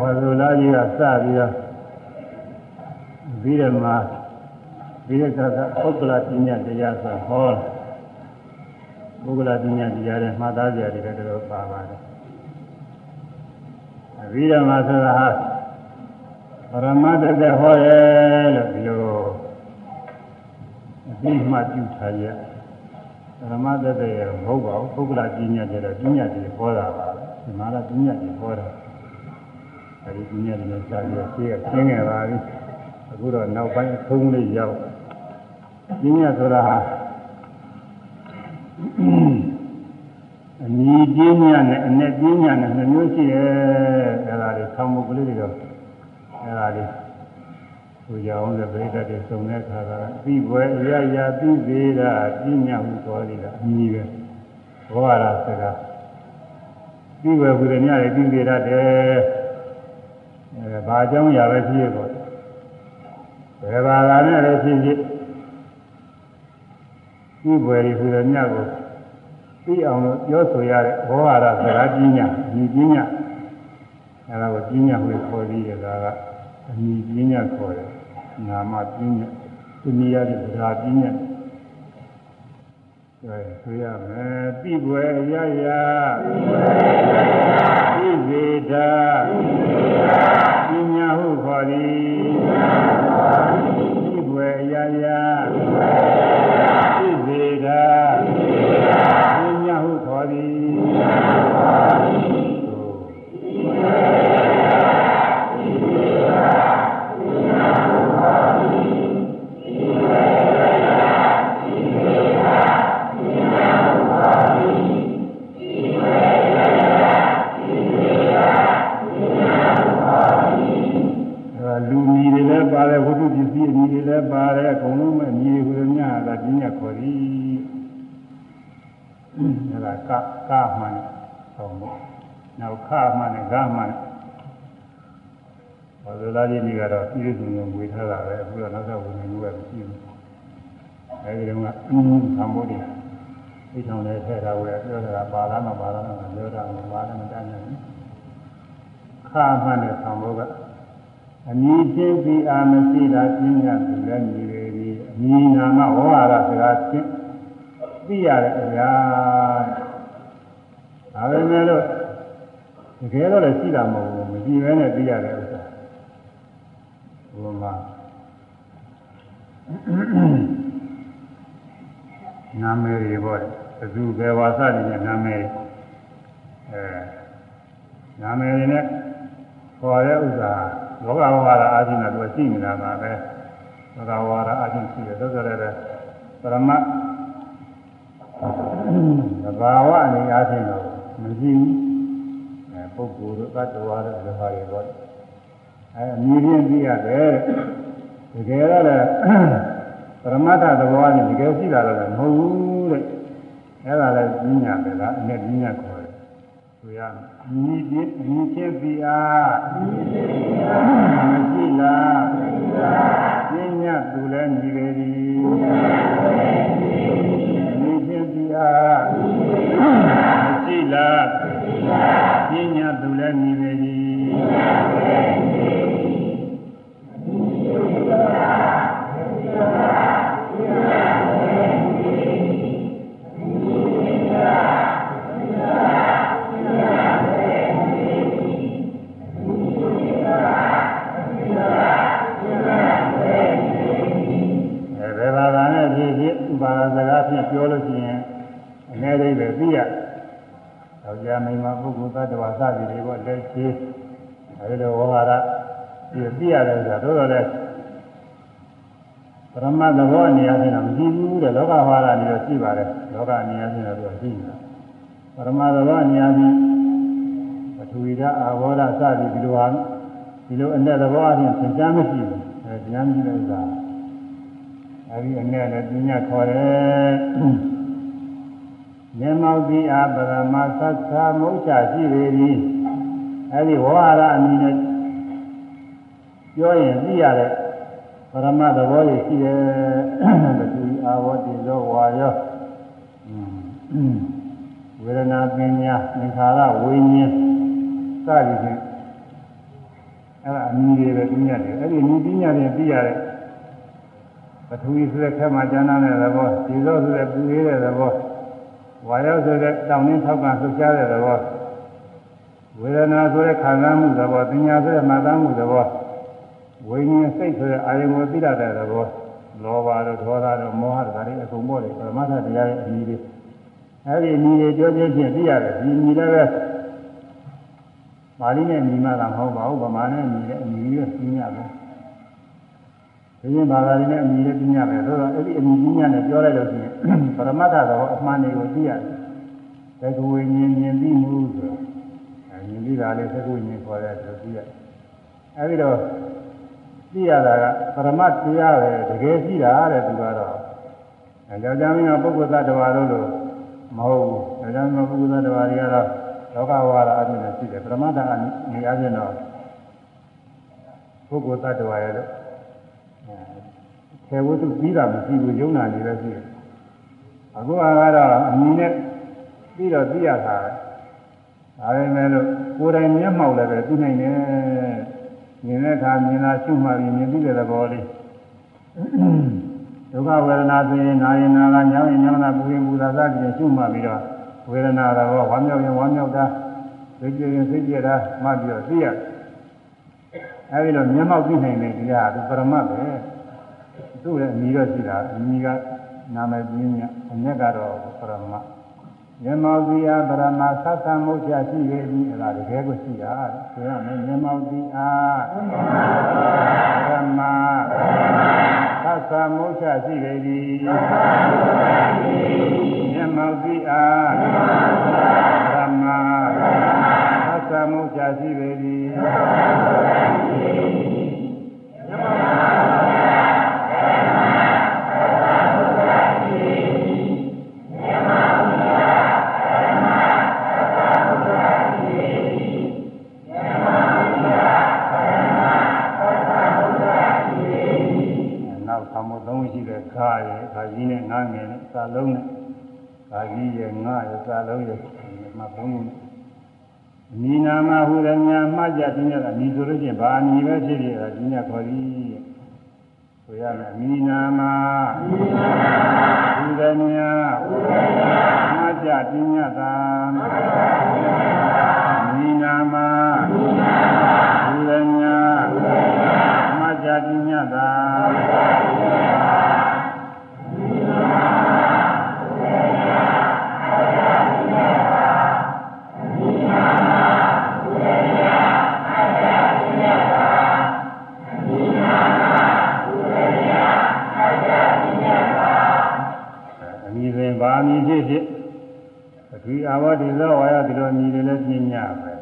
ဝါဆိုလာကြီးကစပြီးတော့ပြီးတော့မှပြီးတဲ့အခါကပုဂ္ဂလပညာတရားဆိုဟောပုဂ္ဂလပညာတရားနဲ့မှတ်သားကြရတယ်တော်တော်ပါပါတယ်ပြီးတော့မှဆိုတာဟာပရမတ္တတဲ့ဟောရဲ့လို့ဒီလိုအပြီးမှပြုထားရပရမတ္တတဲ့ရမဟုတ်ပါဘူးပုဂ္ဂလပညာတွေတော့ပညာတွေဟောတာပါဒီမှာတော့ပညာတွေဟောတာ အဲဒီပညာတွေနဲ့စာပြီးတော့ရှင်းရရှင်းခဲ့ပါပြီအခုတော့နောက်ပိုင်းအဆုံးလေးရောက်ပညာဆိုတာဟာအနီးပညာနဲ့အနဲ့ပညာနဲ့နှမျိုးရှိတယ်အဲဒါတွေဆောင်းမှုကလေးတွေတော့အဲဒါတွေဟိုကြအောင်လည်းပြိတ္တတွေစုံတဲ့ခါကပြီးပွဲအရရာပြီးသေးတာပညာဟုခေါ်ရတာအမည်ပဲဘောရစကားပြီးပွဲဟူတဲ့ညတွေပြီးသေးတယ် အဲဘာအကြောင်းအရာပဲဖြစ်ရတော့ဘယ်ဘာသာနဲ့လည်းဖြစ်ဖြစ်ပြီးပွဲဟူတဲ့ညကိုသိအောင်လို့ပြောဆိုရတဲ့ဘောဟာရစကားပညာဒီပညာအဲဒါကိုပညာဟူခေါ်ပြီးတဲ့ဒါကအမိပညာခေါ်တယ်နာမပညာသူနည်းရတဲ့စကားပညာ အဲဆိုရမယ်သိွယ်ရရသိစေတာပညာဟုခေါ်သည်သိွယ်ရရသိစေတာပညာဟုခေါ်သည်လူမီတွေလည်းပါတယ်ဝတ္ထုပစ္စည်းအမီတွေလည်းပါတယ်အကုန်လုံးပဲအမီတွေဟိုညတာပညာခေါ်သည်အဲဒါ ကကမှန်ဆုံးပေါ့နောက်ခမှန်နဲ့ဂမှန်ဘာလို့လာကြီးနေကတော့ပြည့်စုံစုံဝေထားတာပဲအခုတော့နောက်ထပ်ဝင်နေလို့ပဲမရှိဘူးအဲဒီတော့ကအင်းသံမိုးတွေသိထောင်နေထည့်တာဝယ်ပြောတာပါလားမပါလားမပြောတာမပါလည်းမတတ်နိုင်ဘူးခမှန်တဲ့သံမိုးကအမည်ချင်းပြီးအာမရှိတာပြင်းရသူလည်းညီပေသည်အမည်နာမဝါရစကားချင်းသိရတဲ့အရာ ဒါပဲမဲ့လို့တကယ်တော့လည်းရှိတာမဟုတ်ဘူးမကြည့်ပဲနဲ့သိရတဲ့ဥစ္စာဘုရားနာမည်တွေပေါ့ဘသူဘယ်ဝါစတွေနဲ့နာမည်အဲနာမည်တွေနဲ့ခေါ်တဲ့ဥစ္စာလောကဝါဒအာချင်းတော့ရှိနေတာပါပဲလောကဝါဒအာချင်းရှိတယ်သို့ဆိုလည်းပရမတ်သဘာဝအနေအားဖြင့်တော့ မရှိဘူးအဲပုဂ္ဂိုလ်တို့တ attva တို့ဒီဟာတွေပေါ့အဲအမြင်ချင်းသိရတယ်တကယ်တော့လည်းပရမတ္ထသဘောနဲ့တကယ်ရှိတာလည်းမဟုတ်ဘူးတဲ့အဲဒါလည်းပညာပဲလားအနဲ့ပညာခေါ်တယ်ဆိုရမြည်ပြမြည်ချင်းပြီးအားမရှိလားပညာသူလည်းညီပေသည်မြ လည်းညီပေသည်အဲဘယ်ဘာသာနဲ့ဖြစ်ဖြစ်ဥပါဒစကားဖြင့်ပြောလို့ရှိရင်အနည်းလေးပဲသိရ။ယော က်ျားမိန်းမပုဂ္ဂိုလ်သတ္တဝါစသည်တွေပေါ့လက်ရှိအဲဒီလိုဝါရဒီသိရတယ်ဆိုတာတို့တော့လေပရမတ်သဘောအနေအချင်းတော့မရှိဘူးတဲ့လောကဝါဒအနေနဲ့ရှိပါတယ်လောကအနေအချင်းတော့သူရှိနေတာပရမတ်သဘောအနေအချင်းပထဝီဓာအာဘောဓစသည်ဒီလိုဟာဒီလိုအ내သဘောအချင်းသင်ကြားမရှိဘူးအဲတရားမရှိတဲ့ဥစ္စာအဲဒီအ내လည်းပညာခေါ်တယ် ဉာဏ်မောက်တိအာပရမသစ္စာမုဋ္ဌရှိပေသည်အဲဒီဝါရအမည်နဲ့ပြောရင်သိရတဲ့ပရမသဘောကြီးရှိတယ်ဘသူအာဝတိလောဝါယောဝေဒနာပညာသင်္ခါရဝိညာဉ်စသည်ဖြင့်အဲ့ဒါအမီတွေပဲပညာတွေအဲ့ဒီအမီပညာတွေသိရတဲ့ပထဝီဆိုတဲ့ခက်မှကျမ်းတဲ့သဘောဒီလိုဆိုတဲ့ပူရေးတဲ့သဘော ဝါရောက်ဆိုတဲ့တောင်းနှင်းထောက်ကလှုပ်ရှားတဲ့သဘောဝေဒနာဆိုတဲ့ခံစားမှုသဘောပညာဆိုတဲ့မှတ်သားမှုသဘောဝိညာဉ်စိတ်ဆိုတဲ့အာယုံကိုသိရတဲ့သဘောလောဘတို့ဒေါသတို့မောဟတို့ဒါတွေအကုန်ပေါ်တယ်ပရမတ္ထတရားရဲ့အမီတွေအဲ့ဒီအမီတွေကြောချင်းချင်းသိရတယ်ဒီအမီလည်းပဲပါဠိနဲ့ညီမတာမဟုတ်ပါဘူးဗမာနဲ့ညီတဲ့အမီတွေသိရပဲ ဒီရင်ဘာသာတွေနဲ့အမီတွေသိရမယ်ဆိုတော့အဲ့ဒီအမီသိရနဲ့ပြောလိုက်လို့ရှိရင်ပရမတ္ထသဘောအမှန်တွေကိုသိရတယ်သက္ကဝိညာဉ်မြင်သိမှုဆိုအဲမြင်သိတာလေးသက္ကဝိညာဉ်ခေါ်တဲ့ဆိုသိရတယ်အဲ့ဒီတော့သိရတာကပရမတ်တရားပဲတကယ်ရှိတာတဲ့သူကတော့အဲကြောင့်ကြောင့်မင်းကပုဂ္ဂိုလ်သတ္တဝါတို့လို့မဟုတ်ဘူးဒါကြောင့်မပုဂ္ဂိုလ်သတ္တဝါတွေကတော့လောကဝါဒအပြင်နဲ့ရှိတယ်ပရမတ္ထကနေအပြင်တော့ပုဂ္ဂိုလ်သတ္တဝါရဲ့လို့ အဲဝတ္ထုပြီးတာမရှိဘူးယုံနာနေပဲရှိတယ်အခုကတော့အမြင်နဲ့ပြီးတော့သိရတာဒါပေမဲ့လို့ကိုယ်တိုင်မျက်မှောက်လည်းပဲသိနိုင်တယ်မြင်တဲ့အခါမြင်တာရှုမှပြီးမြင်ပြီးတဲ့သဘောလေးဒုက္ခဝေဒနာဆိုရင်နာရင်နာကညောင်းရင်ညောင်းတာပူရင်ပူတာစသဖြင့်ရှုမှပြီးတော့ဝေဒနာတော့ဝမ်းမြောက်ရင်ဝမ်းမြောက်တာစိတ်ကြည်ရင်စိတ်ကြည်တာမှပြီးတော့သိရအဲဒီတော့မျက်မှောက်သိနိုင်တယ်ဒီကသူပရမတ်ပဲ သူ့ရဲ့အမိတော့ရှိတာအမိကနာမည်ပြင်းညအမျက်ကတော့ပရမတ်မျက်မှောက်သည်အားဗရမသတ်သမုတ်ချရှိပေသည်အဲ့ဒါတကယ်ကိုရှိတာဆိုရမယ်မျက်မှောက်သည်အားဗရမသတ်သမုတ်ချရှိပေသည်မျက်မှောက်သည်အားဗရမသတ်သမုတ်ချရှိပေသည်နောက်သမှုသုံးရှိတဲ့ခါရယ်ခါကြီးနဲ့ငါငယ်နဲ့စာလုံးနဲ့ခါကြီး ရယ်ငါရယ်စာလုံးရယ်မှဘုံလုံးနဲ့နီနာမဟုရညာမှကြပြင်းရတာညီဆိုလို့ချင်းဘာညီပဲဖြစ်ဖြစ်တာဒီညခေါ်သည်ဆိုရမယ်နီနာမနီနာမဟုရညာဟုရညာမှကြပြင်းရတာနီနာမနီနာမဟုရညာဟုရညာမှကြပြင်းရတာအမိပင်ဗာမီဖြစ်ဖြစ် ပထဝီအာဝတိသောဝါယဒီလိုအမိတွေလည်းပြင်းညပဲ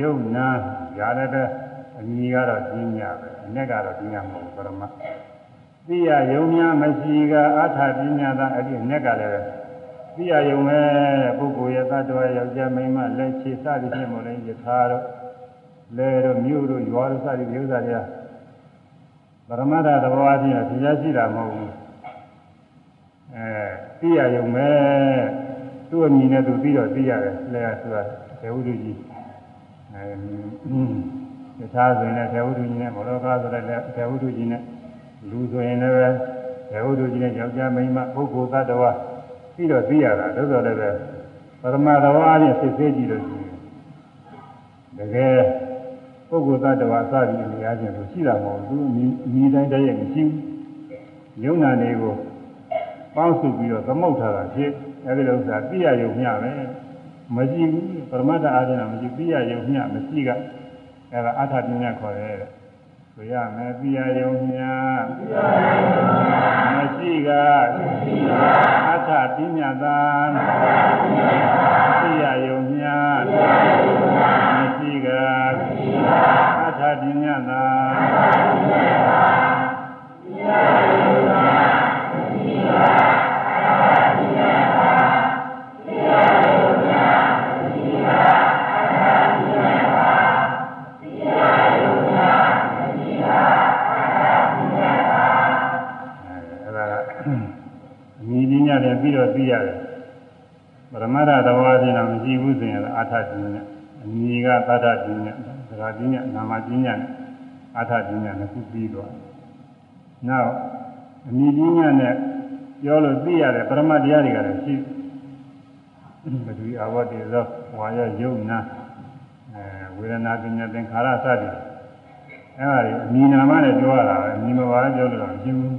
ယုံနာရတဲ့တဲ့အမိကတော့ပြင်းညပဲအ내ကတော့ပြင်းညမဟုတ်ဘူးပရမသိရယုံများမရှိကအထာပြင်းညတာအဲ့ဒီအ내ကလည်းသိရယုံပဲပုဂ္ဂိုလ်ရဲ့သတ္တဝါယောက်ျားမိန်းမလက်ချေစသည်ဖြင့်မို့လဲယထာတော့လဲတော့မြို့တို့ရွာတို့စသည်ဥစ္စာတွေကပရမတ္ထသဘောအချင်းတော့တရားရှိတာမဟုတ်ဘူးအဲသိရယုံမဲ့ သူ့အမိနဲ့သူပြီးတော့သိရတယ်လဲဆိုတာသေဝုဒ္ဓကြီးအဲတခြားဆိုရင်လည်းသေဝုဒ္ဓကြီးနဲ့မောလောကဆိုတဲ့သေဝုဒ္ဓကြီးနဲ့လူဆိုရင်လည်းသေဝုဒ္ဓကြီးနဲ့ယောက်ျားမိန်းမပုဂ္ဂိုလ်သတ္တဝါပြီးတော့သိရတာသို့တော်လည်းပဲပရမသဘောအချင်းစစ်သေးကြည့်လို့ရှိရင်တကယ်ပုဂ္ဂိုလ်သတ္တဝါစသည်အများချင်းဆိုရှိတာမဟုတ်ဘူးသူအမိတိုင်းတည်းရဲ့မရှိဘူးယုံနာတွေကိုပေါင်းစုပြီးတော့သမုတ်ထားတာဖြစ် အဲဒီလိုဥစ္စာပြရယုံမျှပဲမရှိဘူးပရမတ္ထအားဖြင့်မရှိပြရယုံမျှမရှိကအဲဒါအထာပညာခေါ်တယ်ဆိုရမယ်ပြရယုံမျှမရှိကအထာပညာသာပြရယုံမျှမရှိကအထာပညာသာအဲ မတ္ထသဘောအချင်းတော့မရှိဘူးဆိုရင်အာထပညာအမိကသတ္တပညာသဂါပညာနာမပညာနဲ့အာထပညာနှစ်ခုပြီးသွားနောက်အမိပညာနဲ့ပြောလို့သိရတဲ့ပရမတရားတွေကလည်းရှိဘဒုအာဝတ္တိသောဝါရယုံနာအဲဝေဒနာပညာသင်္ခါရစသည်အဲဒါတွေအမိနာမနဲ့ပြောရတာပဲအမိမပါပြောလို့တော့မရှိဘူး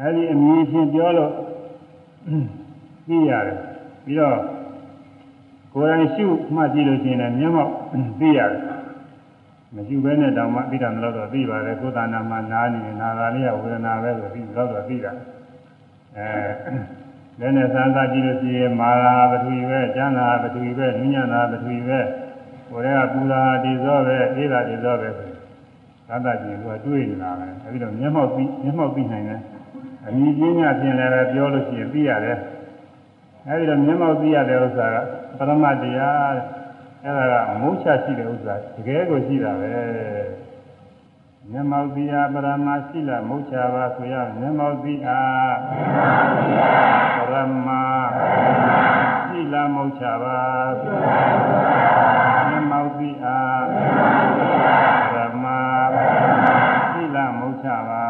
အဲဒီအမိချင်းပြောလို့ သိရတယ်ပြီးတော့ကိုယ်တိုင်ရှုမှတ်ကြည့်လို့ရှိရင်လည်းမျက်မှောက်သိရတယ်မရှိဘဲနဲ့တောင်မှသိတာမလို့တော့သိပါတယ်ကိုယ်တဏ္ဍာမှာနားနေနာတာလေးကဝေဒနာပဲဆိုပြီးတော့တော့သိတာအဲလည်းနဲ့သံသာကြည့်လို့ရှိရင်မာရာပထဝီပဲကျမ်းသာပထဝီပဲနုညနာပထဝီပဲကိုယ်ကပူရာဒီဇောပဲအေးတာဒီဇောပဲဆိုသံသာကြည့်လို့တွေ့နေတာပဲအဲဒီတော့မျက်မှောက်သိမျက်မှောက်သိနိုင်တယ်အမြင်ပညာဖြင့်လည်းပြောလို့ရှိရင်သိရတယ် အဲဒီတော့မျက်မှောက်သိရတဲ့ဥစ္စာကပရမတရားအဲ့ဒါကမုတ်ချရှိတဲ့ဥစ္စာတကယ်ကိုရှိတာပဲမျက်မှောက်သိရပရမရှိလားမုတ်ချပါဆိုရမျက်မှောက်သိအားပရမရှိလားမုတ်ချပါမျက်မှောက်သိအားပရမရှိလားမုတ်ချပါ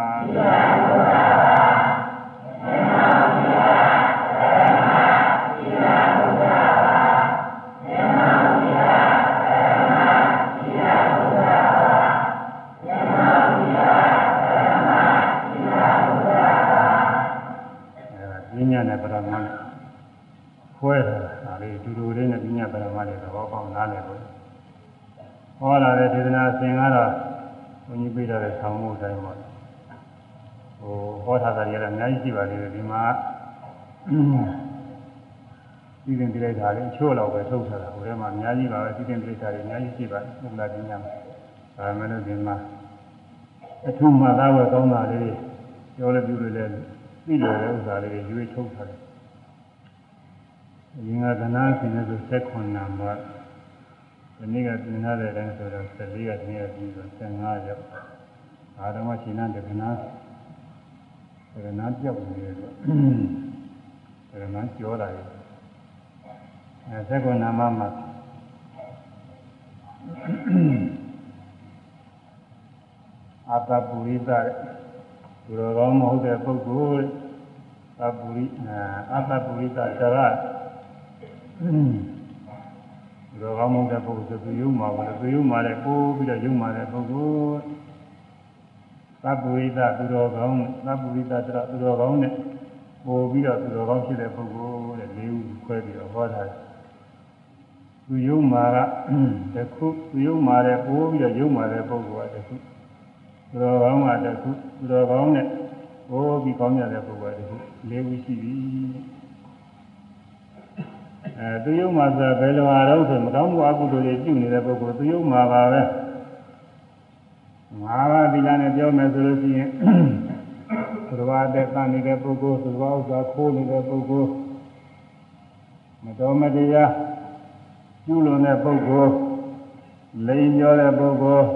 ခွဲတာဒါလေးတူတူလေးနဲ့ပညာပရမလေးသဘောပေါက်နားလည်လို့ဟောလာတဲ့ဒေသနာရှင်ကတော့ဘုန်းကြီး ပြထားတဲ့ဆောင်းမှုအတိုင်းပါဟိုဟောထားတာတွေလည်းအများကြီးရှိပါသေးတယ်ဒီမှာဒီရင်ပြလိုက်တာလေးချို့တော့ပဲထုတ်ထားတာဟိုထဲမှာအများကြီးပါပဲဒီရင်ပြလိုက်တာတွေအများကြီးရှိပါတယ်ဘုရားပညာမှာဒါမှလည်းဒီမှာအထုမှသာဝဲကောင်းတာလေးပြောလည်းပြုလို့လည်းပြီးတယ်ဥစ္စာလေးတွေရွေးထုတ်ထားတယ်အရင်ကကနာဆင်းနေဆို16နာမှာဒီနေ့ကပြင်ထားတဲ့အတိုင်းဆိုတော့14ကဒီနေ့ကပြီးတော့15ရောက် အားလုံးကရှင်နာတကနာတကနာပြောက်နေတယ်ဆိုတကနာကြောလာတယ်အဲ16နာမှာမှာအာတပူရိသသူတော်ကောင်းမဟုတ်တဲ့ပုဂ္ဂိုလ်သပူရိအာတပူရိသတရရောကောင်းမုန်းတဲ့ပုဂ္ဂိုလ်ဆိုသူယုံမှာပဲသူယုံမှာလည်းပိုးပြီးတော့ယုံမှာတဲ့ပုဂ္ဂိုလ် သဗ္ဗဝိဒသူတော်ကောင်းသဗ္ဗဝိဒတရသူတော်ကောင်းနဲ့ပို့ပြီးတော့သူတော်ကောင်းဖြစ်တဲ့ပုဂ္ဂိုလ်တဲ့လေးဦးခွဲပြီးတော့ဟောထားတယ်သူယုံမှာကတခုသူယုံမှာတဲ့ပိုးပြီးတော့ယုံမှာတဲ့ပုဂ္ဂိုလ်ကတခုသူတော်ကောင်းကတခုသူတော်ကောင်းနဲ့ပိုးပြီးကောင်းရတဲ့ပုဂ္ဂိုလ်ကတခုလေးဦးရှိပြီအဲသူယုံမှာဆိုဘယ်လိုအားတော့ဆိုမကောင်းမှုအကုသိုလ်တွေပြုနေတဲ့ပုဂ္ဂိုလ်သူယုံမှာပါပဲ ငါးပါးသီလနဲ့ပြောမယ်ဆိုလို့ရှိရင်သဘာဝတဲ့တန်နေတဲ့ပုဂ္ဂိုလ်သဘာဝဥစ္စာခိုးနေတဲ့ပုဂ္ဂိုလ်မတော်မတရားပြုလွန်တဲ့ပုဂ္ဂိုလ်လိန်ပြောတဲ့ပုဂ္ဂိုလ်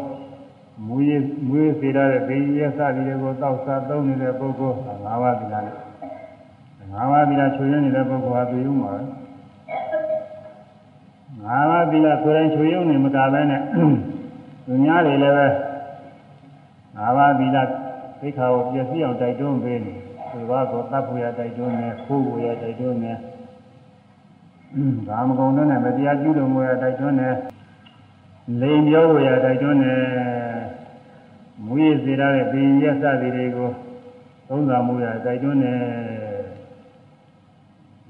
မူရမွေးစေရတဲ့ဘေးရစသည်တွေကိုတောက်စားသုံးနေတဲ့ပုဂ္ဂိုလ်ငါးပါးသီလနဲ့ငါးပါးသီလချွေရနေတဲ့ပုဂ္ဂိုလ်ဟာသူယုံမှာပဲငါးပါးသီလကိုယ်တိုင်ချွေရုံနဲ့မကဘဲနဲ့သူများတွေလည်းပဲ ငါးပါးသီလသိခါကိုပြည့်စည်အောင်တိုက်တွန်းပေးနေသူဘာကိုတတ်ဖို့ရတိုက်တွန်းနေခိုးဖို့ရတိုက်တွန်းနေဒါမကုံတော့နဲ့မတရားကျူးလွန်မှုရတိုက်တွန်းနေလိန်ပြောဖို့ရတိုက်တွန်းနေမူရစေရတဲ့ပင်ရစသည်တွေကိုသုံးစာမှုရတိုက်တွန်းနေ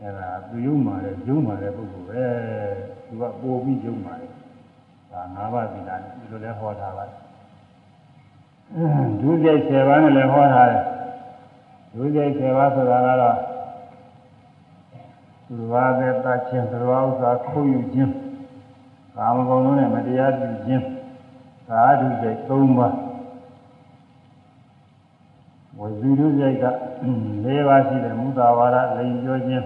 အဲ့ဒါသူယုံမာတဲ့ယုံမာတဲ့ပုဂ္ဂိုလ်ပဲသူကပို့ပြီးယုံပါတယ်ဒါ၅ပါးသီလနဲ့ဒီလိုလဲဟောထားပါတယ် ဒုစရိုက်10ပါးနဲ့လည်းဟောထားတယ်ဒုစရိုက်10ပါးဆိုတာကတော့သူတော်တဲ့တတ်ခြင်းသူတော်ဥစ္စာခိုးယူခြင်းကာမဂုဏ်လုံးနဲ့မတရားပြုခြင်းသာဓုစိတ်၃ပါးဝဇီဒုစိတ်က၄ပါးရှိတယ်မူတာဝါဒလိန်ပြောခြင်း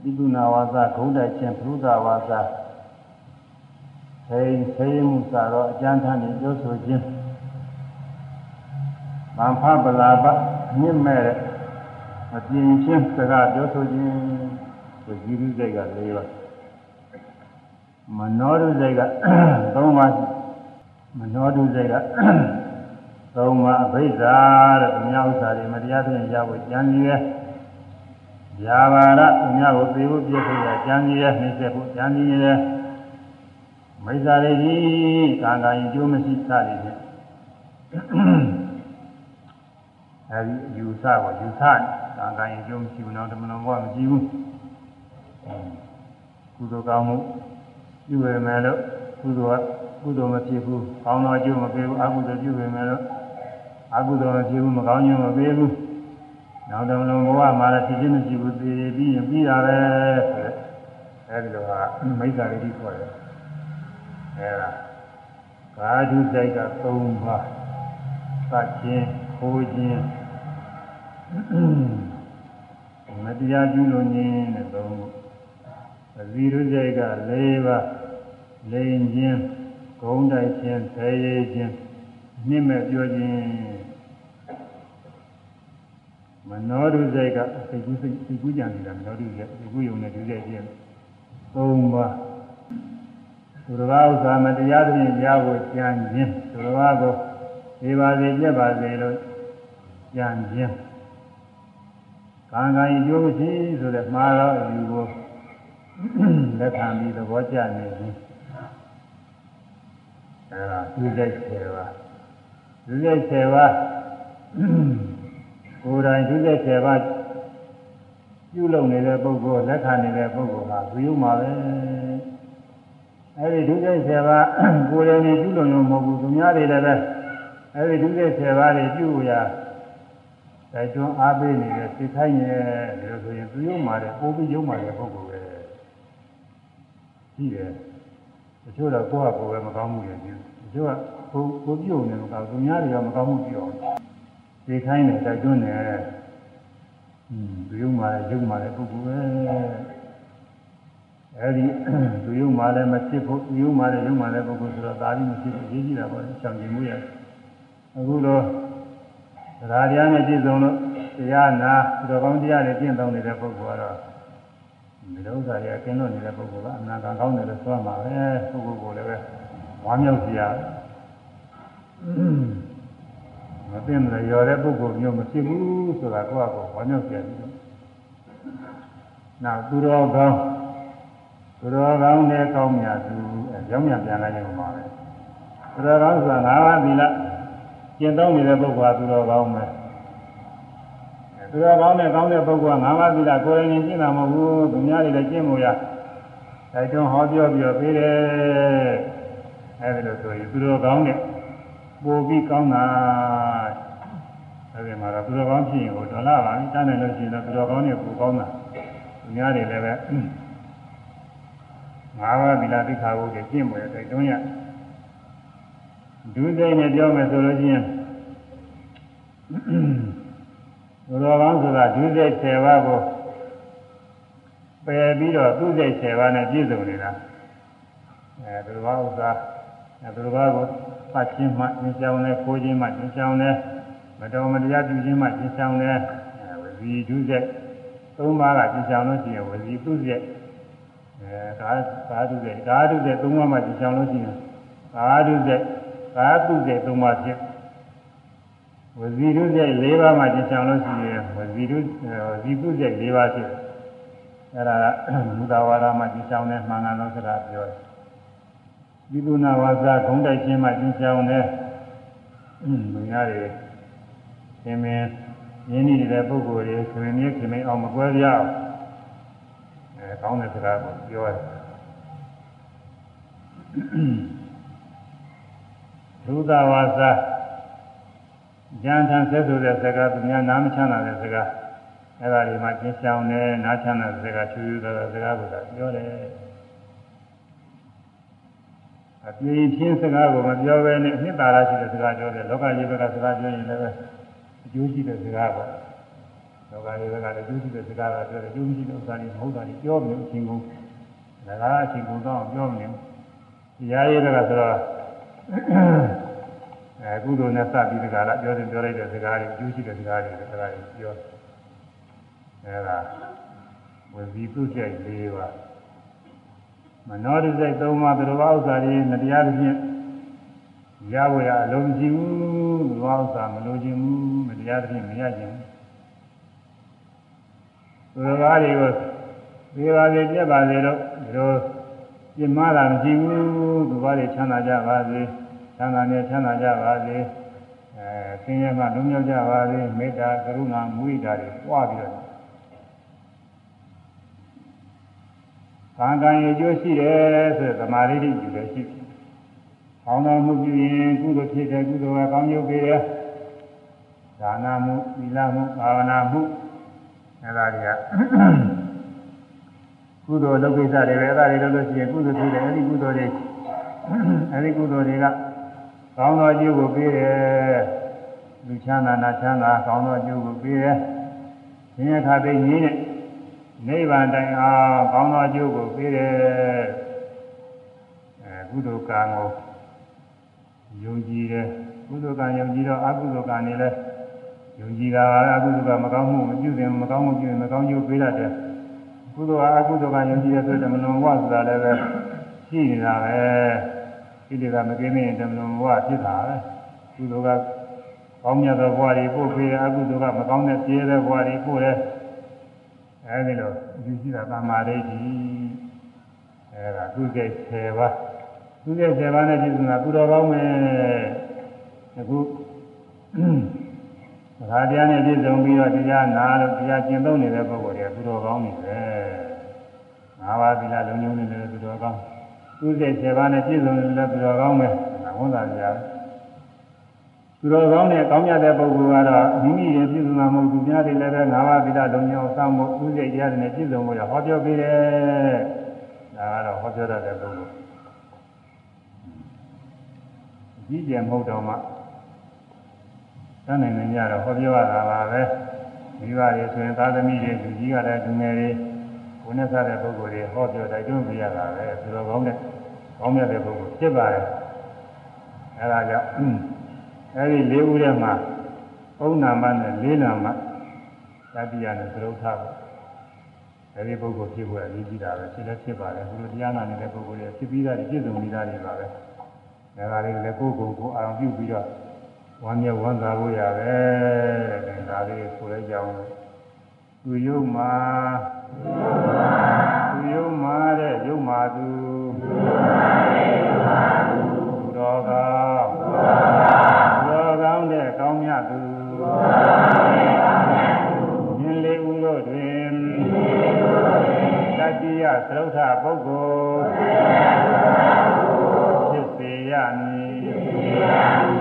ပိကုဏဝါစာဂုံးတိုက်ခြင်းပြုဒဝါစာသိသိမှုစာတော့အကျမ်းထမ်းနေပြောဆိုခြင်း ဗံဖပလာပမြင့်မဲ့အပြင်းချင်းစကားပြောဆိုခြင်းဝဇီရုစိတ်က၄ပါးမနောတုစိတ်ကသုံးပါးမနောတုစိတ်ကသုံးပါးအဘိဓါတဲ့သူများဥစ္စာတွေမတရားဖြင့်ရဖို့ကြံရည်ရဲ့ဇာဘာရသူများကိုသေဖို့ပြည့်စုံရကြံရည်ရဲ့နှိမ့်ဆက်ဖို့ကြံရည်ရဲ့မိစ္ဆာတွေကြီးကာကရင်ကျိုးမရှိစသည်ဖြင့် အဲဒီယူဆကိုယူဆကာကရင်ကျိုးမရှိဘူးနောက်တမန်တော်ဘုရားမရှိဘူးကုသိုလ်ကောင်းမှုပြုရမယ်လို့ကုသိုလ်ကကုသိုလ်မဖြစ်ဘူး။ကောင်းသောအကျိုးမပေးဘူး။အကုသိုလ်ပြုရမယ်လို့အကုသိုလ်မဖြစ်ဘူးမကောင်းခြင်းမပေးဘူး။နောက်တော့လုံးဘဝမှာလည်းဖြစ်ခြင်းမရှိဘူးသိပြီးရင်ပြီးတာပဲဆိုတဲ့အဲဒီလိုဟာမိစ္ဆာရိတိခေါ်တယ်။အဲဒါကာဓုစိတ်က၃ပါးသတ်ခြင်းခိုးခြင်း မတရားပြုလို့ခြင်းတဲ့သုံးခုအဇီရုစိတ်က၄ပါးလိန်ခြင်းဂုံးတိုက်ခြင်းဆဲရည်ခြင်းနှိမ့်မဲ့ပြောခြင်းမနောရုစိတ်ကစိတ်ကူးစိတ်စိတ်ကူးကြံနေတာမနောရုစိတ်စိတ်ကူးယုံနဲ့ဒုစိတ်ခြင်းသုံးပါးသူတော်ဘာဥစ္စာမတရားသဖြင့်ရဖို့ကြံခြင်းသူတော်ဘာကိုဒီပါစေပြက်ပါစေလို့ကြံခြင်း ကံကံကျိုးမရှိဆိုတဲ့မှားတော့အယူကိုလက်ခံပြီးသဘောကျနေခြင်းအဲဒါသူစိတ်10ပါးသူစိတ်10ပါးကိုယ်တိုင်သူစိတ်10ပါးပြုလုပ်နေတဲ့ပုဂ္ဂိုလ်လက်ခံနေတဲ့ပုဂ္ဂိုလ်ဟာသူယုံမှာပဲအဲဒီဒုစိတ်10ပါးကိုယ်တိုင်နေပြုလုပ်ရုံမဟုတ်ဘူးသူများတွေလည်းပဲအဲဒီဒုစိတ်10ပါးတွေပြုရ တိုက်တွန်းအားပေးနေတဲ့စိတ်ခိုင်းရဲ့ဒီလိုဆိုရင်သူယုံမှာတဲ့ပိုးပြီးယုံမှာတဲ့ပုဂ္ဂိုလ်ပဲရှိတယ်တချို့တော့ကိုယ့်ဟာကိုယ်ပဲမကောင်းမှုတွေပြုတချို့ကကိုကိုပြုံနေမကောင်းသူများတွေကမကောင်းမှုပြုအောင်စိတ်ခိုင်းတယ်တိုက်တွန်းတယ်อืมသူယုံမှာလည်းယုံမှာလည်းပုဂ္ဂိုလ်ပဲအဲဒီသူယုံမှာလည်းမဖြစ်ဖို့သူယုံမှာလည်းယုံမှာလည်းပုဂ္ဂိုလ်ဆိုတော့ဒါပြီးမဖြစ်ဘူးရေးကြည့်တာပေါ့ချောင်ကြည့်မှုရအခုတော့ တရားတရားနဲ့ပြည့်စုံလို့တရားနာသူတော်ကောင်းတရားတွေကျင့်သုံးနေတဲ့ပုဂ္ဂိုလ်ကတော့ဒီလိုဥစ္စာတွေအကျဉ်းလို့နေတဲ့ပုဂ္ဂိုလ်ကအနာဂံကောင်းတယ်လို့ဆိုရမှာပဲပုဂ္ဂိုလ်ကိုလည်းပဲဝမ်းမြောက်စရာမသိမလို့ရော်တဲ့ပုဂ္ဂိုလ်မျိုးမဖြစ်ဘူးဆိုတာကိုယ့်အကောဝမ်းမြောက်စရာကြီးတော့နောက်သူတော်ကောင်းသူတော်ကောင်းတဲ့ကောင်းမြတ်သူအကြောင်းမြတ်ပြန်လာခြင်းမှာပဲသူတော်ကောင်းဆိုတာငါးပါးသီလ ကျင့်သုံးနေတဲ့ပုဂ္ဂိုလ်ကသူတော်ကောင်းပဲသူတော်ကောင်းတဲ့ကောင်းတဲ့ပုဂ္ဂိုလ်ကငါးပါးသီလကိုယ်ရင်ကျင့်တာမဟုတ်ဘူးသူများတွေလည်းကျင့်မို့ရတိုက်တွန်းဟောပြောပြီးတော့ပေးတယ်အဲဒီလိုဆိုရင်သူတော်ကောင်းတဲ့ပိုပြီးကောင်းတာအဲဒီမှာတော့သူတော်ကောင်းဖြစ်ရင်ဟိုဒေါ်လာပါပြီတန်းတယ်လို့ရှိရင်တော့သူတော်ကောင်းတဲ့ပိုကောင်းတာသူများတွေလည်းပဲငါးပါးသီလသိက္ခာပုဒ်ကျင့်မို့ရတိုက်တွန်းရ ဒုစိတ်နဲ့ပြောမယ်ဆိုလို့ရှိရင်သူတော်ကောင်းဆိုတာဒုစိတ်10ပါးကိုပယ်ပြီးတော့သူစိတ်10ပါးနဲ့ပြည့်စုံနေတာအဲသူတော်ဥစ္စာအဲသူတော်ကိုဖတ်ခြင်းမှသင်ဆောင်လဲခိုးခြင်းမှသင်ဆောင်လဲမတော်မတရားပြုခြင်းမှသင်ဆောင်လဲဝစီဒုစိတ်သုံးပါးကသင်ဆောင်လို့ရှိရင်ဝစီသူစိတ်အဲကာကာဒုစိတ်ကာဒုစိတ်သုံးပါးမှသင်ဆောင်လို့ရှိရင်ကာဒုစိတ် ကာတုစိတ်သုံးပါးဖြစ်ဝစီဒုစိတ်၄ပါးမှသင်ဆောင်လို့ရှိရင်ဝစီဒုဝစီတုစိတ်၄ပါးဖြစ်အဲ့ဒါကမူတာဝါဒမှသင်ဆောင်တဲ့မှန်ကန်သောစကားပြောတယ်ဒီကုဏဝါစာဂုံးတိုက်ခြင်းမှသင်ဆောင်တဲ့လူများတွေသင်မင်းရင်းနှီးနေတဲ့ပုဂ္ဂိုလ်တွေဆိုရင်မြဲခင်မင်းအောင်မကွဲပြအောင်အဲကောင်းတဲ့စကားကိုပြောတယ် သုဒဝါစာဉာဏ်ထံဆက်ဆိုတဲ့စကားသူများနားမချမ်းသာတဲ့စကားအဲ့ဒါတွေမှကျင်းဆောင်တယ်နားချမ်းသာတဲ့စကားချူချူတဲ့စကားကိုသာပြောတယ်အပြင်းပြင်းစကားကိုမပြောဘဲနဲ့အနှစ်သာရရှိတဲ့စကားပြောတယ်လောကကြီးဘက်ကစကားပြောရင်လည်းအကျိုးရှိတဲ့စကားပေါ့လောကကြီးဘက်ကလည်းအကျိုးရှိတဲ့စကားကပြောတယ်အကျိုးရှိတဲ့ဥစ္စာတွေမဟုတ်တာတွေပြောမလို့အချင်းကုန်ဒါကအချင်းကုန်တော့ပြောမလို့တရားရေးကဆိုတော့ အဲကုသိုလ်နဲ့စပြီးတကလားပြောတယ်ပြောလိုက်တဲ့စကားတွေအကျိုးရှိတဲ့စကားတွေစကားတွေပြောအဲဒါဝစီပုစိတ်၄ပါးမနောဒိစိတ်သုံးပါးသူတော်ဘာဥစ္စာတွေမတရားသဖြင့်ရဝရအလုံးကြည့်ဘူးသူတော်ဘာဥစ္စာမလိုချင်ဘူးမတရားသဖြင့်မရချင်ဘူးသူတော်ဘာတွေကိုဒီပါစေပြက်ပါစေတော့ဒီလို ပြင်းမတာမရှိဘူးသူတော်ဘာတွေချမ်းသာကြပါစေချမ်းသာနေချမ်းသာကြပါစေအဲဆင်းရဲမှလုံးမြောက်ကြပါစေမေတ္တာကရုဏာမုဒိတာတွေပွားပြီးတော့ကံကံရဲ့ကျိုးရှိတယ်ဆိုတဲ့သမာဓိတိယူလည်းရှိတယ်။ကောင်းသောမှုပြုရင်ကုသိုလ်ဖြစ်တယ်ကုသိုလ်ကကောင်းကျိုးပေးတယ်။ဒါနမှုသီလမှုဘာဝနာမှုအဲဒါတွေက ကုသိုလ်လုပ်ကိစ္စတွေပဲအဲဒါတွေလုပ်လို့ရှိရင်ကုသိုလ်ဖြစ်တယ်အဲဒီကုသိုလ်တွေအဲဒီကုသိုလ်တွေကကောင်းသောအကျိုးကိုပေးတယ်။လူချမ်းသာနာချမ်းသာကောင်းသောအကျိုးကိုပေးတယ်။ရှင်ရခါသိငြင်းတဲ့နိဗ္ဗာန်တိုင်အောင်ကောင်းသောအကျိုးကိုပေးတယ်အဲကုသိုလ်ကံကိုယုံကြည်တယ်ကုသိုလ်ကံယုံကြည်တော့အကုသိုလ်ကံနေလဲယုံကြည်တာအကုသိုလ်ကမကောင်းမှုမပြုရင်မကောင်းမှုပြုရင်မကောင်းကျိုးပေးတတ်တယ် ကုသိုလ်ကအကုသိုလ်ကယုံကြည်ရဆိုတဲ့မလွန်ဝဆိုတာလည်းပဲရှိနေတာပဲဒီတွေကမကင်းမရင်တမလွန်ဝဖြစ်တာပဲကုသိုလ်ကကောင်းမြတ်သောဘဝတွေပို့ပေးတယ်အကုသိုလ်ကမကောင်းတဲ့ပြည့်တဲ့ဘဝတွေပို့တယ်အဲဒီလိုယူရှိတာသမာဓိကြီးအဲဒါသူကျိတ်10ပါးသူကျိတ်10ပါးနဲ့ပြည့်စုံတာသူတော်ကောင်းမယ်အခုသာတရားနဲ့ပြည့်စုံပြီးတော့တရားနာလို့တရားကျင့်သုံးနေတဲ့ပုဂ္ဂိုလ် တွေကသူတော်ကောင်းနေပဲငါးပါးသီလလုံးလုံးနေတဲ့သူတော်ကောင်းသူကျိတ်10ပါးနဲ့ပြည့်စုံနေတဲ့သူတော်ကောင်းပဲဝန်သာကြရတယ်သူတော်ကောင်းနဲ့ကောင်းမြတ်တဲ့ပုဂ္ဂိုလ်ကတော့မိမိရဲ့ပြည့်စုံမှာမဟုတ်သူများတွေလည်းပဲငါးပါးသီလလုံးညောင်းစောင့်ဖို့သူစိတ်တရားတွေနဲ့ပြည့်စုံဖို့ရဟောပြောပေးတယ်။ဒါကတော့ဟောပြောတတ်တဲ့ပုဂ္ဂိုလ်။ကြီးကျယ်မဟုတ်တော့မှတန်းနိုင်နေကြတော့ဟောပြောရတာပါပဲ။ မိဘတွေဆိုရင်သာသမီတွေလူကြီးကလည်းလူငယ်တွေဘုန်းနဲ့စားတဲ့ပုဂ္ဂိုလ်တွေဟောပြောတိုက်တွန်းပြရတာပဲ။သူတော်ကောင်းတဲ့ကောင်းမြတ်တဲ့ပုဂ္ဂိုလ်ဖြစ်ပါတယ်။အဲဒါကြောင့်အဲဒီလေးဦးထဲမှာဥနာမနဲ့လေးနာမသတိရနဲ့သရုပ်ထားပေါ့အဲဒီပုဂ္ဂိုလ်ဖြစ်ဖို့အရေးကြီးတာပဲဖြစ်လည်းဖြစ်ပါတယ်ဘုလိုတရားနာနေတဲ့ပုဂ္ဂိုလ်တွေဖြစ်ပြီးသားပြည့်စုံနေတာတွေပါပဲဒါကလေးလည်းကိုယ်ကိုယ်ကိုအာရုံပြုပြီးတော့ ဝမ်းမြောက်ဝမ်းသာဖို့ရပဲတဲ့ဒါလေးဆိုလိုက်ကြအောင်သူယုံမှာသူယုံမှာတဲ့ယုံမှာသူသူတော်ကောင်းတော်ကောင်းတဲ့ကောင်းမြတ်သူမြင်လေးဦးတို့တွင်တတိယသရုပ်ထပုဂ္ဂိုလ်ဖြစ်စေရမည်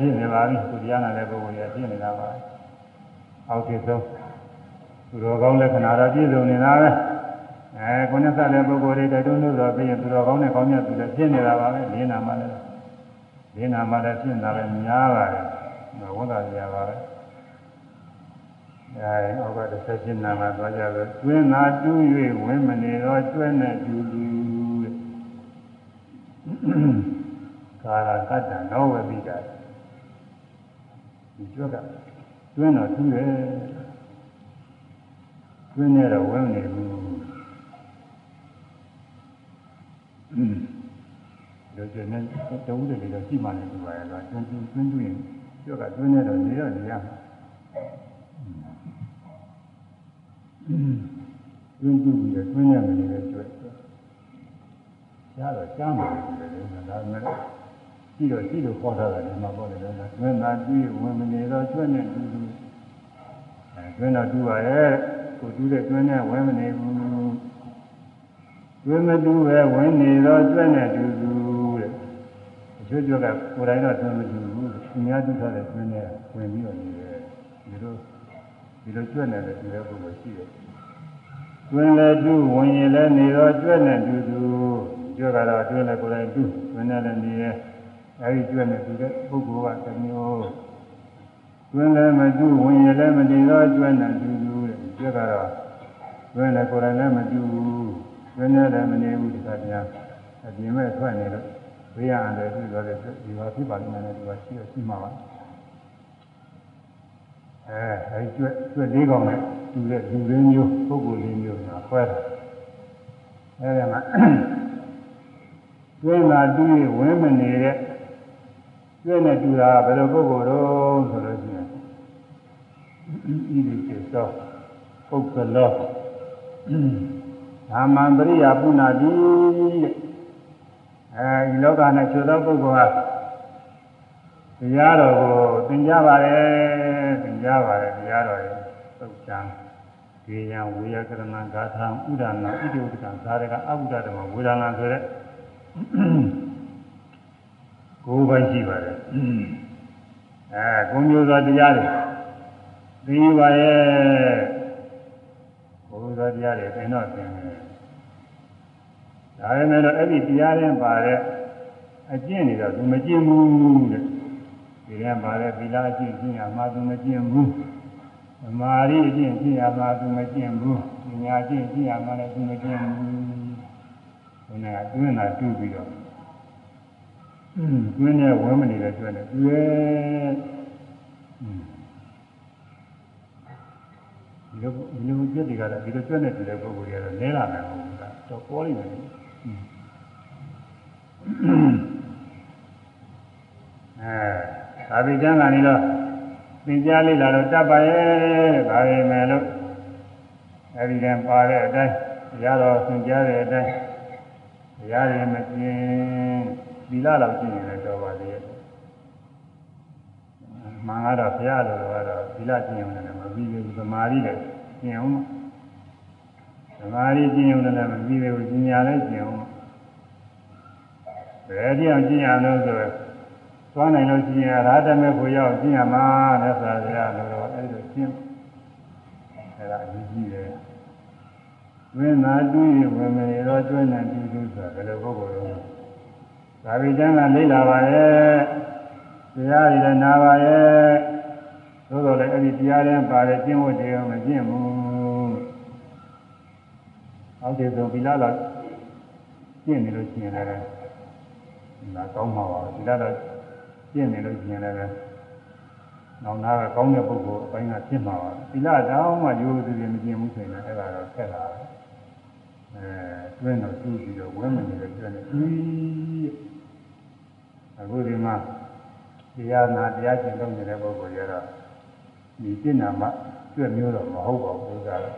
လည်းဖြစ်နေပါပြီသူတရားနာတဲ့ပုဂ္ဂိုလ်ရဖြစ်နေတာပါအောက်တိဆုံးသူတော်ကောင်းလက္ခဏာတော့ပြည့်စုံနေတာပဲအဲကိုယ်နဲ့ဆက်တဲ့ပုဂ္ဂိုလ်တွေတိုက်တွန်းလို့ဆိုပြီးရင်သူတော်ကောင်းနဲ့ကောင်းမြတ်သူလည်းဖြစ်နေတာပါပဲလေးနာမှလည်းလေးနာမှလည်းဖြစ်နေတာပဲများပါတယ်ဝန်သာကြပါပဲအဲအောက်ကတစ်ဆက်ရှင်းနာမှာသွားကြလို့တွင်းသာတူး၍ဝင်းမနေတော့ကျွဲ့နဲ့တူတူတဲ့ကာရကတ္တနောဝပိတာ ဒီကျွက်ကတွင်းတော့တူးတယ်တွင်းနဲ့တော့ဝင်းနေဘူးอืมဒါကျနေတုံးတယ်လေတော့ရှိမှလည်းဒီပါရဲ့တော့တွင်းတူးတွင်းတူးရင်ကျွက်ကတွင်းနဲ့တော့နေတော့နေရမှာတွင်းတူပြီးတော့တွင်းရမယ်လည်းကျွတ်ရတော့ကြားမှာတယ်လေဒါပေမဲ့ ကြည့်တော့ကြည့်လို့ခေါ်ထားတယ်မှာပေါ့လေတော့တွင်းသာကြည့်ဝင်မနေတော့ကျွတ်နဲ့တူတူအဲတွင်းတော့တူပါရဲ့ကိုတူးတဲ့တွင်းနဲ့ဝင်မနေဘူးတွင်းမတူပဲဝင်နေတော့ကျွတ်နဲ့တူတူတဲ့အချို့ကျွတ်ကကိုယ်တိုင်တော့တွင်းမတူဘူးသူများတူထားတဲ့တွင်းနဲ့ဝင်ပြီးတော့နေတယ်ဒီလိုဒီလိုကျွတ်နေတယ်ဒီလိုပုံရှိတယ်တွင်လည်းတူဝင်ရင်လည်းနေတော့ကျွတ်နဲ့တူတူကျွတ်ကတော့တွင်လည်းကိုယ်တိုင်တူတွင်နဲ့လည်းနေရဲ အဲဒီကျွတ်နေတူတဲ့ပုဂ္ဂိုလ်ကတစ်မျိုးကျွန်းလည်းမတူဝင်ရလည်းမတည်သောကျွတ်နေတူတူတဲ့ကျွတ်ကတော့ကျွန်းလည်းကိုယ်တိုင်လည်းမတူဘူးကျွန်းလည်းလည်းမနေဘူးဒီကတရားအပြင်မဲ့ထွက်နေလို့ဝိရအန္တရာယ်ဖြစ်သွားတဲ့ဒီဟာဖြစ်ပါလိမ့်မယ်ဒီဟာရှိရရှိမှာပါအဲအဲဒီကျွတ်ကျွတ်လေးကောင်နဲ့တူတဲ့လူရင်းမျိုးပုဂ္ဂိုလ်လေးမျိုးကခွဲတာအဲဒီမှာကျွန်းလာတူးရဝင်းမနေတဲ့ ကျွန်းနဲ့တူတာဘယ်လိုပုဂ္ဂိုလ်တော့ဆိုလို့ရှိရင်ဤဒီကျေသောပုဂ္ဂလောဓမ္မံပရိယာပုဏ္ဏတိတဲ့အဲဒီလောကနဲ့ကျွသောပုဂ္ဂိုလ်ဟာတရားတော်ကိုသင်ကြားပါတယ်သင်ကြားပါတယ်တရားတော်ရဲ့သုတ်ချံဒီယံဝေယကရဏဂါထာဥဒနာဣတိဝတ္တံသာရကအဘုဒ္ဓဓမ္မဝေဒနာဆိုတဲ့ ကိုယ်ပိုင်ရှိပါတယ်အဲကိုမျိုးသောတရားတွေသိပါရဲ့ကိုယ်သောတရားတွေသင်တော့သင်တယ်ဒါပေမဲ့တော့အဲ့ဒီတရားရင်ပါတဲ့အကျင့်တွေတော့သူမကျင့်ဘူးတဲ့ဒီရင်ပါတဲ့သီလအကျင့်ကျင့်ရမှာသူမကျင့်ဘူးသမာဓိအကျင့်ကျင့်ရမှာသူမကျင့်ဘူးပညာအကျင့်ကျင့်ရမှာလည်းသူမကျင့်ဘူးဘုရားကတွင်းတာတူ ပြီးတော့တွင်းနဲ့ဝမ်းမနေတဲ့ကျွဲနဲ့သူရဲ့ဒီလိုဒီလိုကျွဲတွေကလည်းဒီလိုကျွဲနဲ့တူတဲ့ပုဂ္ဂိုလ်တွေကတော့လဲလာမယ်ဟုတ်လားတော့ပေါ်လိမ့်မယ်အဲသာဝိကျမ်းကနေတော့သင်ကြားလေးလာတော့တတ်ပါရဲ့ဒါပေမဲ့လို့အဲဒီတည်းပါတဲ့အတိုင်းတရားတော်သင်ကြားတဲ့အတိုင်းတရားတွေမကျင် သီလလောက်ကျင့်ရင်လည်းတော်ပါသေးရဲ့မှန်ကတော့ဘုရားလိုတော့သီလကျင့်ရုံနဲ့မပြီးဘူးသမာဓိလည်းကျင့်အောင်သမာဓိကျင့်ရုံနဲ့မပြီးဘူးဉာဏ်လည်းကျင့်အောင်ဘယ်တရားကျင့်ရလို့ဆိုတော့သွားနိုင်လို့ရှိရင်ရာထမဲ့ကိုရောက်ကျင့်ရမှာနဲ့ဆိုရလို့တော့အဲ့လိုကျင့်အဲ့ဒါအရေးကြီးတယ်ဝိနာတူးရဝင်မနေတော့ကျွမ်းနေတူးတူးဆိုတာဘယ်လိုပုဂ္ဂိုလ်လဲ သာဝိကျမ်းကလိမ့်လာပါရဲ့တရားတွေလည်းနာပါရဲ့သို့တော်လည်းအဲ့ဒီတရားတွေပါတဲ့ကျင့်ဝတ်တွေမကျင့်ဘူးအောက်တည်ဆုံးဗီလာလာကျင့်နေလို့ရှိရင်လည်းဒါကောင်းမှာပါဗီလာလာကျင့်နေလို့ရှိရင်လည်းနောက်နာကကောင်းတဲ့ပုဂ္ဂိုလ်အပိုင်းကဖြစ်မှာပါဗီလာတောင်းမှရိုးရိုးသေးသေးမကျင့်ဘူးဆိုရင်လည်းအဲ့ဒါတော့ဆက်လာတယ်အဲတွင်းတော့တူးပြီးတော့ဝဲမနေလို့ပြောနေပြီး အခုဒီမှာတရားနာတရားကျင့်လုပ်နေတဲ့ပုဂ္ဂိုလ်တွေကတော့ဒီစိတ်နာမှကျွတ်မျိုးတော့မဟုတ်ပါဘူးဥစ္စာတော့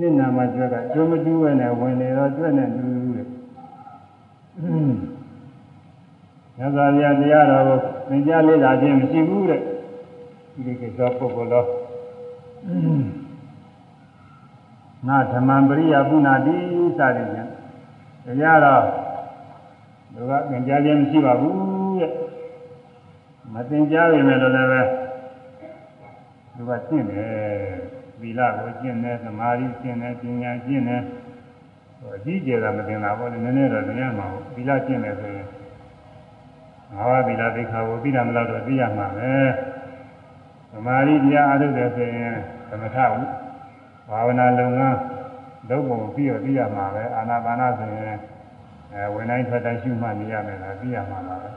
နိနာမကျွတ်ကကျွတ်မတူးပဲနဲ့ဝင်နေတော့ကျွတ်နေတူတူတဲ့ညဇာရတရားတော်ကိုသင်ကြားလေ့လာခြင်းမရှိဘူးတဲ့ဒီကိစ္စပုဂ္ဂိုလ်တော့နာဓမ္မပရိယပုဏ္ဏတိစသည်ဖြင့်တရားတော် သူကသင်ကြားခြင်းမရှိပါဘူးတဲ့မသင်ကြားရင်လည်းလည်းပဲသူကကျင့်တယ်သီလကိုကျင့်တယ်သမာဓိကျင့်တယ်ပညာကျင့်တယ်ဟိုအကြီးကျယ်တာမသင်တာပေါ့လေနည်းနည်းတော့သင်ရမှာပေါ့သီလကျင့်တယ်ဆိုရင်ငါးပါးသီလသိက္ခာကိုပြီးတာမလို့တော့သိရမှာပဲသမာဓိတရားအားထုတ်တယ်ဆိုရင်သမထဘာဝနာလုပ်ငန်းလုပ်ပုံပြီးတော့သိရမှာပဲအာနာပါနဆိုရင် အဲဝင်တိုင်းထွက်တိုင်းရှုမှတ်နေရမယ်လားသိရမှာပါပဲ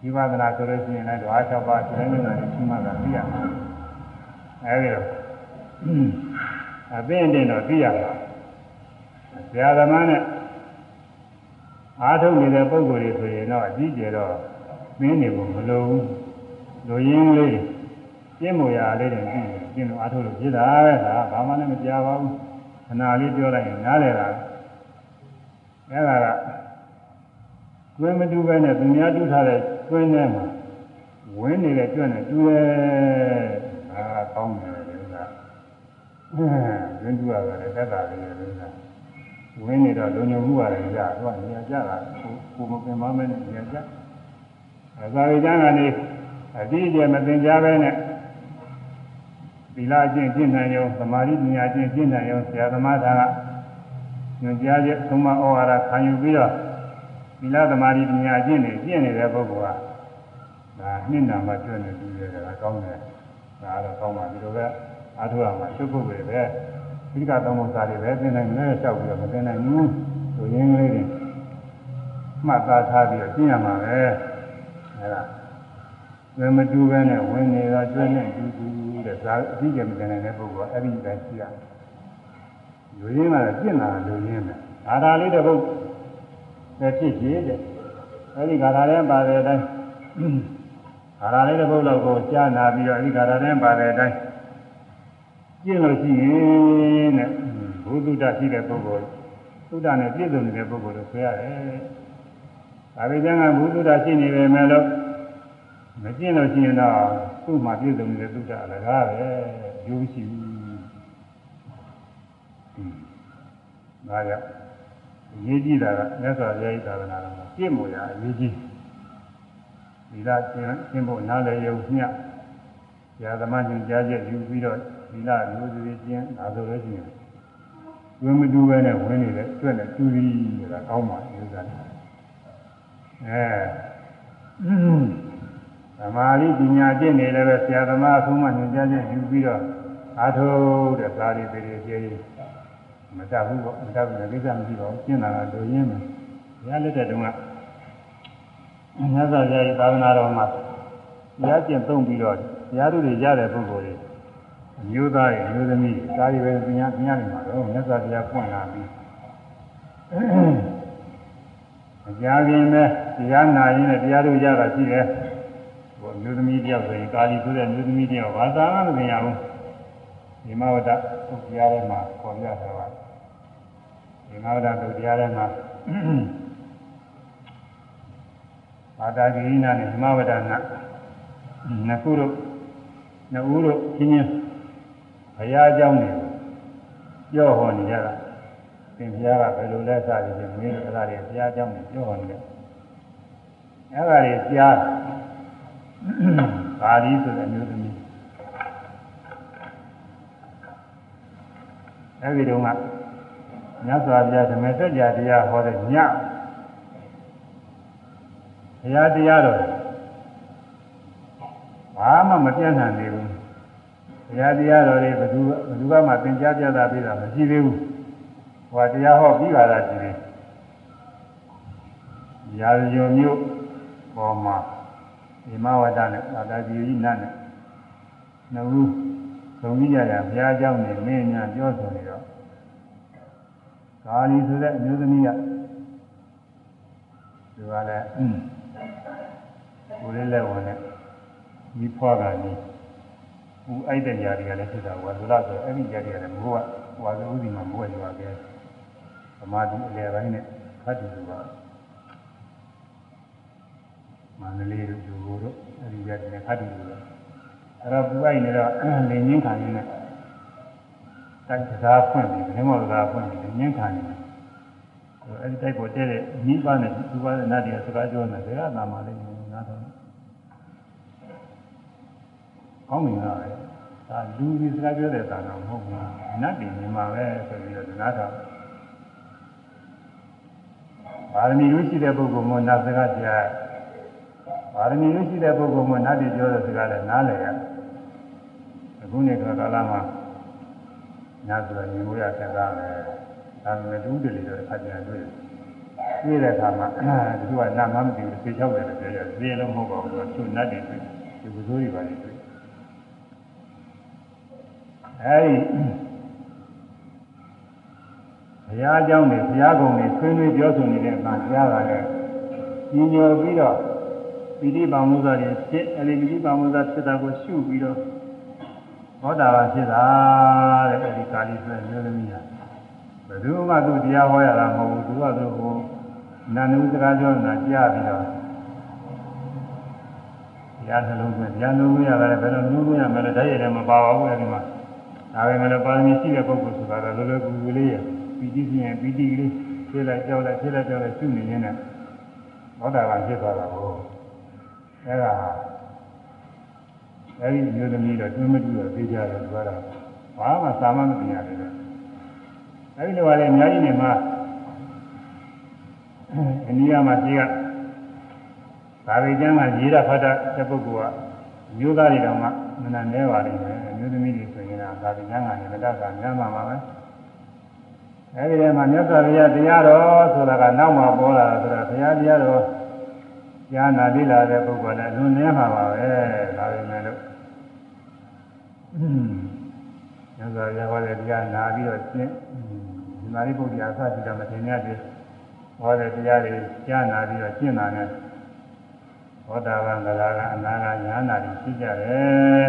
ဒီဝဒနာဆိုလို့ရှိရင်လည်းဓဝါ၆ပါးတိုင်းနေတာရှုမှတ်တာသိရမှာအဲဒီတော့အသိအတင်တော့သိရမှာဆရာသမားနဲ့အားထုတ်နေတဲ့ပုံကိုယ်တွေဆိုရင်တော့အကြီးကျယ်တော့မင်းနေဖို့မလိုဘူးလူရင်းလေးကျင့်မှုရာလေးတွေပြီးကျင့်လို့အားထုတ်လို့ဖြစ်တာပဲဒါဘာမှလည်းမကြားပါဘူးခဏလေးပြောလိုက်ရင်နားလည်တာ အဲ့ဒါကကျွင်းမတူပဲနဲ့သူများတူထားတဲ့ကျွင်းထဲမှာဝင်းနေတဲ့ကျွန်းနဲ့တူတယ်ဒါကကောင်းတယ်လို့ကကျွင်းတူရတယ်တက်တာလေးလို့ကဝင်းနေတော့လုံုံမှုရတယ်ကြာသူကနေရာကြတာကိုကိုမပင်မမဲနဲ့နေရာကြအဲသာဝေကျမ်းကနေအတိအကျမသင်ကြားပဲနဲ့သီလအကျင့်ကျင့်နိုင်ရုံသမာဓိပညာကျင့်ကျင့်နိုင်ရုံဆရာသမားသားက ညွှန်ကြားချက်သုံးမဩဝါဒခံယူပြီးတော့သီလသမာဓိပညာကျင့်နေကျင့်နေတဲ့ပုဂ္ဂိုလ်ဟာဒါနှစ်နာမှကျွတ်နေတူတယ်ဒါကောင်းတယ်ဒါတော့ကောင်းပါပြီလို့ပဲအားထုတ်ရမှာသူ့ပုဂ္ဂိုလ်တွေပဲဒီကသုံးပုံစားတွေပဲသင်နိုင်မယ်လျှောက်ပြီးတော့မသင်နိုင်ဘူးလူရင်းကလေးတွေမှတ်သားထားပြီးတော့ကျင့်ရမှာပဲအဲဒါဝေမတူပဲနဲ့ဝင်နေတော့ကျွတ်နေတူတူတဲ့ဇာအကြီးကျယ်မသင်နိုင်တဲ့ပုဂ္ဂိုလ်ကအဲ့ဒီတိုင်းရှိရတယ် လူရင်းကလည်းကျင့်လာလူရင်းပဲဒါသာလေးတစ်ပုဒ်ပဲဖြစ်ကြည့်တဲ့အဲ့ဒီဂါထာထဲပါတဲ့အတိုင်းဂါထာလေးတစ်ပုဒ်လောက်ကိုကြားနာပြီးတော့အဲ့ဒီဂါထာထဲပါတဲ့အတိုင်းကျင့်လို့ရှိရင်တဲ့ဘုဒ္ဓတရှိတဲ့ပုဂ္ဂိုလ်သုဒ္ဓနဲ့ပြည့်စုံနေတဲ့ပုဂ္ဂိုလ်လို့ဆိုရတယ်။ဒါပေမဲ့ကဘုဒ္ဓတရှိနေပေမဲ့လို့မကျင့်လို့ရှိရင်တော့သူ့မှာပြည့်စုံနေတဲ့သုဒ္ဓအလကားပဲရိုးရှိဘူး။ ဒါကြောင့်အရေးကြီးတာကမြတ်စွာဘုရားဤသာသနာတော်မှာပြည့်မူရာအရေးကြီးဒီလားကျင့်ကျင့်ဖို့နားလည်ရုံမျှဆရာသမားညွှန်ကြားချက်ယူပြီးတော့ဒီလားမျိုးစုတွေကျင့်ဒါဆိုလို့ရှိရင်ဝင်းမတူပဲနဲ့ဝင်နေတဲ့ကျွတ်နဲ့တူပြီးဆိုတာကောင်းပါဥစ္စာအဲသမာဓိပညာကျင့်နေလည်းပဲဆရာသမားအဆုံးမညွှန်ကြားချက်ယူပြီးတော့အားထုတ်တဲ့သာရီပေရီကျေး မတတ်ဘူးပေါ့မတတ်ဘူးလည်းကိစ္စမရှိပါဘူးကျင့်တာကလိုရင်းမယ်ဘုရားလက်ထက်တုန်းကမြတ်စွာဘုရားရဲ့သာသနာတော်မှာဘုရားကျင့်သုံးပြီးတော့တရားသူတွေရတဲ့ပုဂ္ဂိုလ်တွေအမျိုးသားတွေအမျိုးသမီးတွေဒါတွေပဲပညာပညာနေမှာတော့မြတ်စွာဘုရားပွင့်လာပြီးအကြခင်ပဲတရားနာရင်လည်းတရားတို့ရတာရှိတယ်ဟိုအမျိုးသမီးတယောက်ဆိုရင်ကာလီဆိုတဲ့အမျိုးသမီးတယောက်ဘာသာမှမသိရဘူးဒီမဝဒ္ဒ သူတရားထဲမှာပေါ်ပြထားပါတယ်ဒီငါးတာသူတရားထဲမှာမာတာဂိရိနာနဲ့ဓမ္မဝဒနာနှစ်ခုတို့နှစ်ဦးတို့ချင်းချင်းဘုရားအကြောင်းတွေပြောဟောနေကြတာသင်ဘုရားကဘယ်လိုလဲစသည်ဖြင့်မင်းတို့အဲ့ဒါတွေဘုရားအကြောင်းတွေပြောဟောနေတယ်အဲ့ဒါတွေကြားပါဠိဆိုတဲ့အမျိုးသမီး အဲ့ဒီတော့ကမြတ်စွာဘုရားဓမ္မစကြာတရားဟောတဲ့ညဘုရားတရားတော်ဘာမှမပြတ်နိုင်သေးဘူးဘုရားတရားတော်တွေဘယ်သူဘယ်သူကမှသင်ကြားပြတာပြတာမရှိသေးဘူးဟောတရားဟောပြီးပါလားရှိသေးရာဇယုံမျိုးပေါ်မှာဒီမဝတ္တနဲ့သာတာကြီးကြီးနတ်နဲ့နှစ်ဦး သုံးကြီးကြတာဘုရားเจ้าနဲ့မင်းညာပြောဆိုနေတော့ဂါလီဆိုတဲ့အမျိုးသမီးကသူကလည်းကိုလေးလက်ဝင်နဲ့မိဖွားကနေဘူးအိုက်တဲ့ညာတွေကလည်းဖြစ်တာဝါဇလဆိုအဲ့ဒီညာတွေကလည်းမိုးကဝါဇဥစီမှာမိုးကရွာခဲ့ဗမာသူအလယ်ပိုင်းနဲ့ဖတ်တူတူပါမန္တလေးတို့ဒီလိုတို့အဲ့ဒီရက်နဲ့ဖတ်တူတူပါ အဲ့တော့ပူအိုက်နေတော့လင်းငင်းခံရင်းနဲ့တိုက်စကားဖွင့်ပြီးဘယ်မှာစကားဖွင့်ပြီးငင်းခံနေတယ်အဲ့ဒီတိုက်ကိုတဲတဲ့မိဘနဲ့သူပါတဲ့နတ်တွေကစကားပြောနေတယ်ကသာမလေးနားတော့ကောင်းမြင်လာတယ်ဒါလူကြီးစကားပြောတဲ့တာတော့မဟုတ်ဘူးနတ်တွေမြင်မှာပဲဆိုပြီးတော့နားတော့ပါရမီလို့ရှိတဲ့ပုဂ္ဂိုလ်မှနတ်စကားကြားပါရမီလို့ရှိတဲ့ပုဂ္ဂိုလ်မှနတ်တွေပြောတဲ့စကားလည်းနားလည်ရ အခုနေခါကာလမှာနတ်ဆိုရင်မြင်လို့ရတဲ့သားပဲဒါပေမဲ့တူးတယ်လေတော့အကြံတွေ့တွေ့တဲ့အခါမှာသူကနတ်မှမသိဘူးသေချောက်တယ်လို့ပြောရတယ်သေလုံးမဟုတ်ပါဘူးသူနတ်တွေတွေ့ဒီဘုစိုးတွေပါနေတွေ့အဲဒီဘုရားเจ้าနေဘုရားကုံနေဆွေးနွေးပြောဆိုနေတဲ့အမှကြားတာလည်းညင်ညော်ပြီးတော့ပိဋိပါမှုသာတွေဖြစ်အဲဒီပိဋိပါမှုသာဖြစ်တာကိုရှုပြီးတော့ သောတာပန်ဖြစ်တာတဲ့အဲဒီကာလီဆိုတဲ့မျိုးသမီးဟာဘယ်သူမှသူတရားဟောရတာမဟုတ်ဘူးသူကသူဟိုနန္ဒုစကားပြောနေတာကြားပြီးတော့တရားနှလုံးသွင်းတရားနှလုံးသွင်းရတယ်ဘယ်လိုနှလုံးသွင်းရမလဲဓာတ်ရည်လည်းမပါပါဘူးအဲဒီမှာဒါပဲမလို့ပါရမီရှိတဲ့ပုဂ္ဂိုလ်ဆိုတာတော့လောလောကူကူလေးရပီတိပြင်းပီတိကလေးဖြေလိုက်ကြောက်လိုက်ဖြေလိုက်ကြောက်လိုက်ရှုနေရင်းနဲ့သောတာပန်ဖြစ်သွားတာကိုအဲဒါ အဲဒီမျိုးသမီးတော့တွင်းမတူတော့သိကြတယ်သူကတော့ဘာမှစာမမသိရတယ်လေအဲဒီလိုပါလေအများကြီးနေမှာအိန္ဒိယမှာရှိကသာဝေကျမ်းကရေးတာဖတ်တာတဲ့ပုဂ္ဂိုလ်ကမျိုးသားတွေတောင်မှမနည်းနေပါလိမ့်မယ်အမျိုးသမီးတွေဆိုရင်သာဝေကျမ်းကလည်းမတတ်တာများမှာပါပဲအဲဒီထဲမှာမြတ်စွာဘုရားတရားတော်ဆိုတာကနောက်မှပေါ်လာတာဆိုတာဘုရားတရားတော် ကြားနာလိလာတဲ့ပုဂ္ဂိုလ်လည်းလွန်နေမှာပါပဲဒါပေမဲ့လို့မြတ်စွာဘုရားဟောတဲ့တရားနာပြီးတော့ရှင်းဒီမာရိပုတ္တရာအစရှိတာမတင်ရသေးဟောတဲ့တရားတွေကြားနာပြီးတော့ရှင်းတာနဲ့သောတာပန်သလာကအနာဂညာနာတွေရှိကြတယ်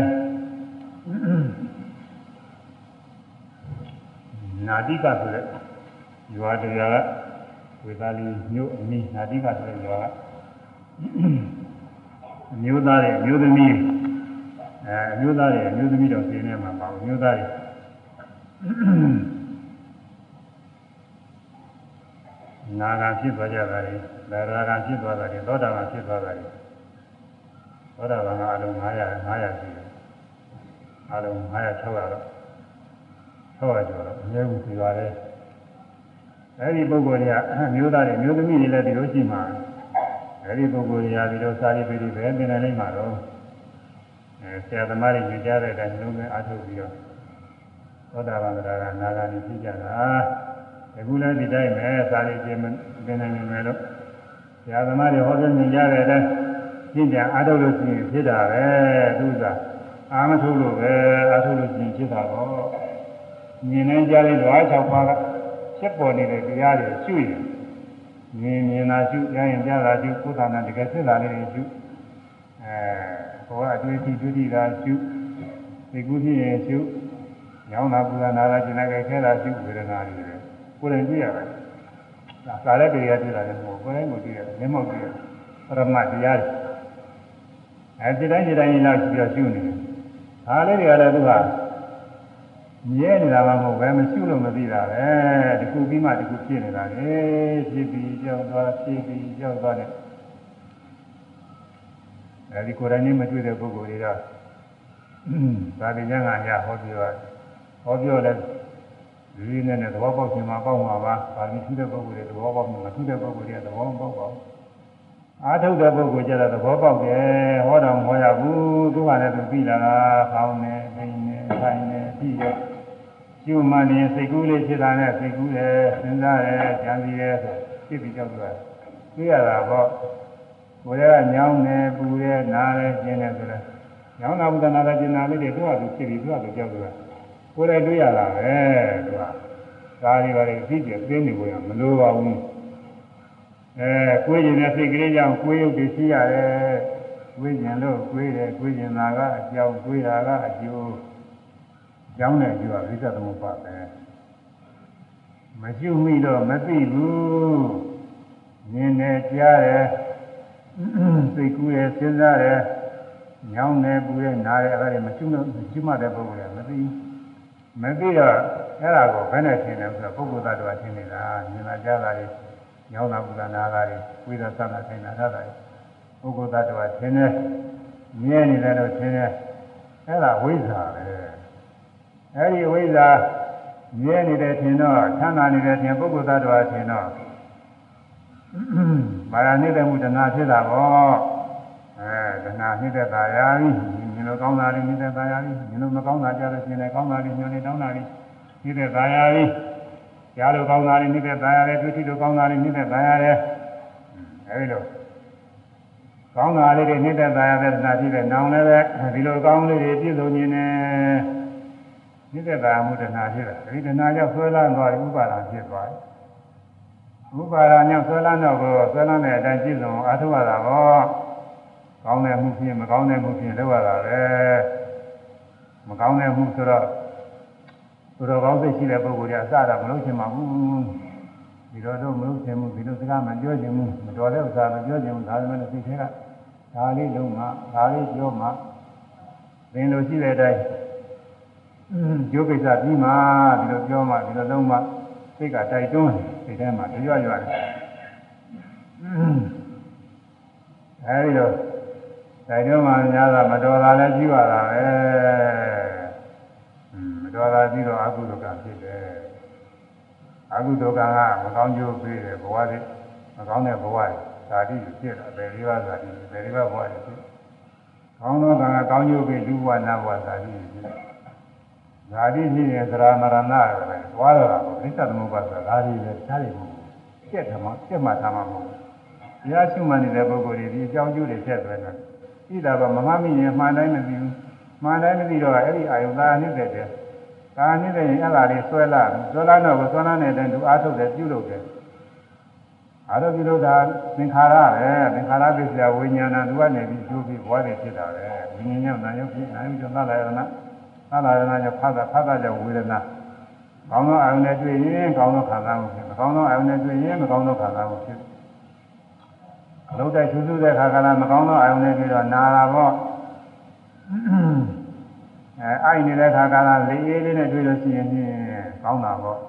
နာတိကဆိုတဲ့ရွာတရားကဝေသာလီမြို့အနီးနာတိကဆိုတဲ့ရွာက အမျိုးသားတွေအမျိုးသမီးအဲအမျိုးသားတွေအမျိုးသမီးတော်ပြင်းနေမှာပါအမျိုးသားတွေနာဂံဖြစ်သွားကြတာလေဗရာဂံဖြစ်သွားတာလေသောတာပန်ဖြစ်သွားတာလေသောတာပန်ကအလုံး900 900ရှိတယ်အလုံး900 600တော့600ကျော်တော့အများကြီးပြပါတယ်အဲဒီပုဂ္ဂိုလ်တွေကအမျိုးသားတွေအမျိုးသမီးတွေလည်းဒီလိုရှိမှာ အဲဒီပုဂ္ဂိုလ်တွေကဒီလိုစာရေးပြီးပဲသင်နိုင်မှာတော့အဲဆရာသမားတွေညွှန်ကြားတဲ့အတိုင်းလုံးဝအားထုတ်ပြီးတော့သောတာပန်တရားကနာဂာနေဖြစ်ကြတာအခုလည်းဒီတိုင်းပဲစာရေးခြင်းသင်နိုင်မယ်လို့ဆရာသမားတွေဟောပြောညွှန်ကြားတဲ့အတိုင်းရှင်းကြအားထုတ်လို့ရှိရင်ဖြစ်တာပဲသူကအာမထုတ်လို့ပဲအားထုတ်လို့ရှိရင်ဖြစ်တာပေါ့မြင်နေကြတဲ့ဓဝါ၆ပါးကဖြစ်ပေါ်နေတဲ့တရားတွေရှုရင် မြင်မြင်သာရှုရရင်ပြတာရှုကိုယ်သာနာတကယ်ဖြစ်လာနေတယ်ရှုအဲဘောကအတွေ့အထိဒုတိယရှုဒီကုဖြစ်ရင်ရှုညောင်းတာပူတာနာတာကျင်တဲ့ခဲတာရှုဝေဒနာတွေပဲကိုယ်တိုင်ကြည့်ရတယ်ဒါကာရတရားတွေ့တာလည်းမဟုတ်ကိုယ်တိုင်ကိုကြည့်ရတယ်မျက်မှောက်ကြည့်ရတယ်ပရမတရားတွေအဲဒီတိုင်းဒီတိုင်းလောက်ပြီးတော့ရှုနေတယ်ဒါလေးတွေကလည်းသူက မြဲနေတာမှမဟုတ်ပဲမရှုလို့မသိတာပဲတခုပြီးမှတခုဖြစ်နေတာလေဖြစ်ပြီးကြောက်သွားဖြစ်ပြီးကြောက်သွားတယ်အဲဒီကိုယ်တိုင်နဲ့မတွေ့တဲ့ပုဂ္ဂိုလ်တွေကသာတိဉာဏ်ကညာဟောပြောဟောပြောလဲဒီနေ့နဲ့သဘောပေါက်ခြင်းမှာပေါက်မှာပါဗာမီထူးတဲ့ပုဂ္ဂိုလ်တွေသဘောပေါက်မှာထူးတဲ့ပုဂ္ဂိုလ်တွေသဘောမပေါက်ပါဘူးအာထုတ်တဲ့ပုဂ္ဂိုလ်ကျတော့သဘောပေါက်တယ်ဟောတော်မဟောရဘူးသူကလည်းသူပြီးလာတာခေါင်းနဲ့ပိန်နဲ့ထိုင်နဲ့ပြီးရော ကျူမှနေစိတ်ကူးလေးဖြစ်တာနဲ့စိတ်ကူးတယ်စဉ်းစားတယ်ကြံစည်တယ်ဆိုဖြစ်ပြီးကြောက်သွားတွေ့ရတာပေါ့ကိုယ်ကညောင်းနေပူရဲနားရဲကျင်းနေဆိုတော့ညောင်းတာဘုဒ္ဓနာတာကျင်နာလေးတွေသူ့ဟာသူဖြစ်ပြီးသူ့ဟာသူကြောက်သွားကိုယ်လည်းတွေ့ရတာပဲသူကဒါတွေပါလေသိကျသိနေကိုရမလိုပါဘူးအဲကိုယ်ကျင်တဲ့စိတ်ကလေးကြောင့်ကိုယ်ရုပ်တွေရှိရတယ်ကိုယ်ကျင်လို့ကိုယ်တယ်ကိုယ်ကျင်တာကအကြောင်းကိုယ်တာကအကျိုး ကြောင်းတဲ့အကျိုးကဝိသသမုပ္ပါပဲမရှိမိတော့မသိဘူးမြင်တယ်ကြားတယ်စိတ်ကူးတယ်စဉ်းစားတယ်ညောင်းတယ်ပူတယ်နားတယ်အဲ့ဒါတွေမရှိလို့မရှိမှတဲ့ပုဂ္ဂိုလ်ကမသိမသိတော့အဲ့ဒါကိုဘယ်နဲ့ထင်လဲဆိုတော့ပုဂ္ဂိုလ်သတ္တဝါထင်နေတာမြင်လာကြတာတွေညောင်းတာပူတာနားတာတွေဝိသသနာထိုင်တာထားတာပုဂ္ဂိုလ်သတ္တဝါထင်တယ်မြဲနေတယ်လို့ထင်တယ်အဲ့ဒါဝိဇ္ဇာပဲ အဲ့ဒီဝိဇ္ဇာမြဲနေတယ်ထင်တော့ချမ်းသာနေတယ်ထင်ပုဂ္ဂိုလ်သတ္တဝါထင်တော့မာယာနေတဲ့မှုတဏှာဖြစ်တာပေါ့အဲတဏှာနေတဲ့သာယာပြီမြင်လို့ကောင်းတာလေးနေတဲ့သာယာပြီမြင်လို့မကောင်းတာကြလို့ရှင်လည်းကောင်းတာလေးညွန်နေတောင်းတာလေးနေတဲ့သာယာပြီကြားလို့ကောင်းတာလေးနေတဲ့သာယာတယ်တွေ့ထိလို့ကောင်းတာလေးနေတဲ့သာယာတယ်အဲဒီလိုကောင်းတာလေးတွေနေတဲ့သာယာတဲ့တဏှာဖြစ်တဲ့နောင်လည်းပဲဒီလိုကောင်းလေးတွေပြည့်စုံနေတယ် နေတဲ့သာယာမှုတဏှာဖြစ်တာဒီတဏှာကြောင့်ဆွဲလန်းသွားပြီးဥပါဒံဖြစ်သွားတယ်ဥပါဒာညဆွဲလန်းတော့ကိုဆွဲလန်းတဲ့အတိုင်းပြည့်စုံအားထုတ်ရတာပေါ့ကောင်းတဲ့မှုဖြစ်မကောင်းတဲ့မှုဖြစ်လုပ်ရတာပဲမကောင်းတဲ့မှုဆိုတော့သူတော်ကောင်းစိတ်ရှိတဲ့ပုဂ္ဂိုလ်ကအစတာမလုပ်ချင်ပါဘူးဒီတော့တော့မလုပ်ချင်ဘူးဒီလိုစကားမပြောချင်ဘူးမတော်တဲ့ဥစ္စာမပြောချင်ဘူးဒါပေမဲ့စိတ်ထဲကဒါလေးလုံးမှဒါလေးပြောမှသင်လိုရှိတဲ့အတိုင်း ကျိုးကိစ္စပြီးမှဒီလိုပြောမှဒီလိုလုံးမှစိတ်ကတိုက်တွန်းစိတ်ထဲမှာကြွရွရတယ်အဲဒီတော့တိုက်တွန်းမှများတာမတော်တာလည်းကြည့်ရတာပဲမတော်တာကြည့်တော့အကုသိုလ်ကဖြစ်တယ်အကုသိုလ်ကကမကောင်းကျိုးပေးတယ်ဘဝတွေမကောင်းတဲ့ဘဝတွေဇာတိဖြစ်တာဘယ်လေးပါးဇာတိဘယ်လေးပါးဘဝတွေဖြစ်ကောင်းသောကံကကောင်းကျိုးပေးလူဘဝနတ်ဘဝဇာတိဖြစ် ဇာတိဖြစ်ရင်သရမရဏပဲသွားတော့တာပေါ့အိသသမုပ္ပါဒ်ဆိုတာဒါတွေပဲရှားတယ်မဟုတ်ဘူးပြက်တယ်မပြက်မှထားမှာမဟုတ်ဘူးတရားရှုမှန်နေတဲ့ပုဂ္ဂိုလ်တွေဒီအကြောင်းကျိုးတွေဆက်သွဲနေတယ်ဣဒါကမမမိရင်မှန်တိုင်းမသိဘူးမှန်တိုင်းမသိတော့အဲ့ဒီအာယုသာနေတဲ့တဲ့ဒါနေတဲ့ရင်အဲ့ဒါလေးဆွဲလာဆွဲလာတော့ဆွဲလာနေတဲ့သူအားထုတ်တယ်ပြုလုပ်တယ်အားထုတ်ပြုလုပ်တာသင်္ခါရပဲသင်္ခါရပစ္စယဝိညာဏသူကနေပြီးကျိုးပြီးဘဝတွေဖြစ်တာပဲဝိညာဉ်နဲ့နာယုတ်ဖြစ်နာယုတ်ကျော်သလာယနာ သလာယနာကြောင့်ဖတ်တာဖတ်တာကြောင့်ဝေဒနာကောင်းသောအာယုန်နဲ့တွေ့ရင်ကောင်းသောခံစားမှုဖြစ်မကောင်းသောအာယုန်နဲ့တွေ့ရင်မကောင်းသောခံစားမှုဖြစ်လုံးတိုက်ဆူဆူတဲ့ခါကလည်းမကောင်းသောအာယုန်နဲ့တွေ့တော့နာတာပေါ့အဲအိုက်နေတဲ့ခါကလည်းလေအေးလေးနဲ့တွေ့လို့ရှိရင်ကောင်းတာပေါ့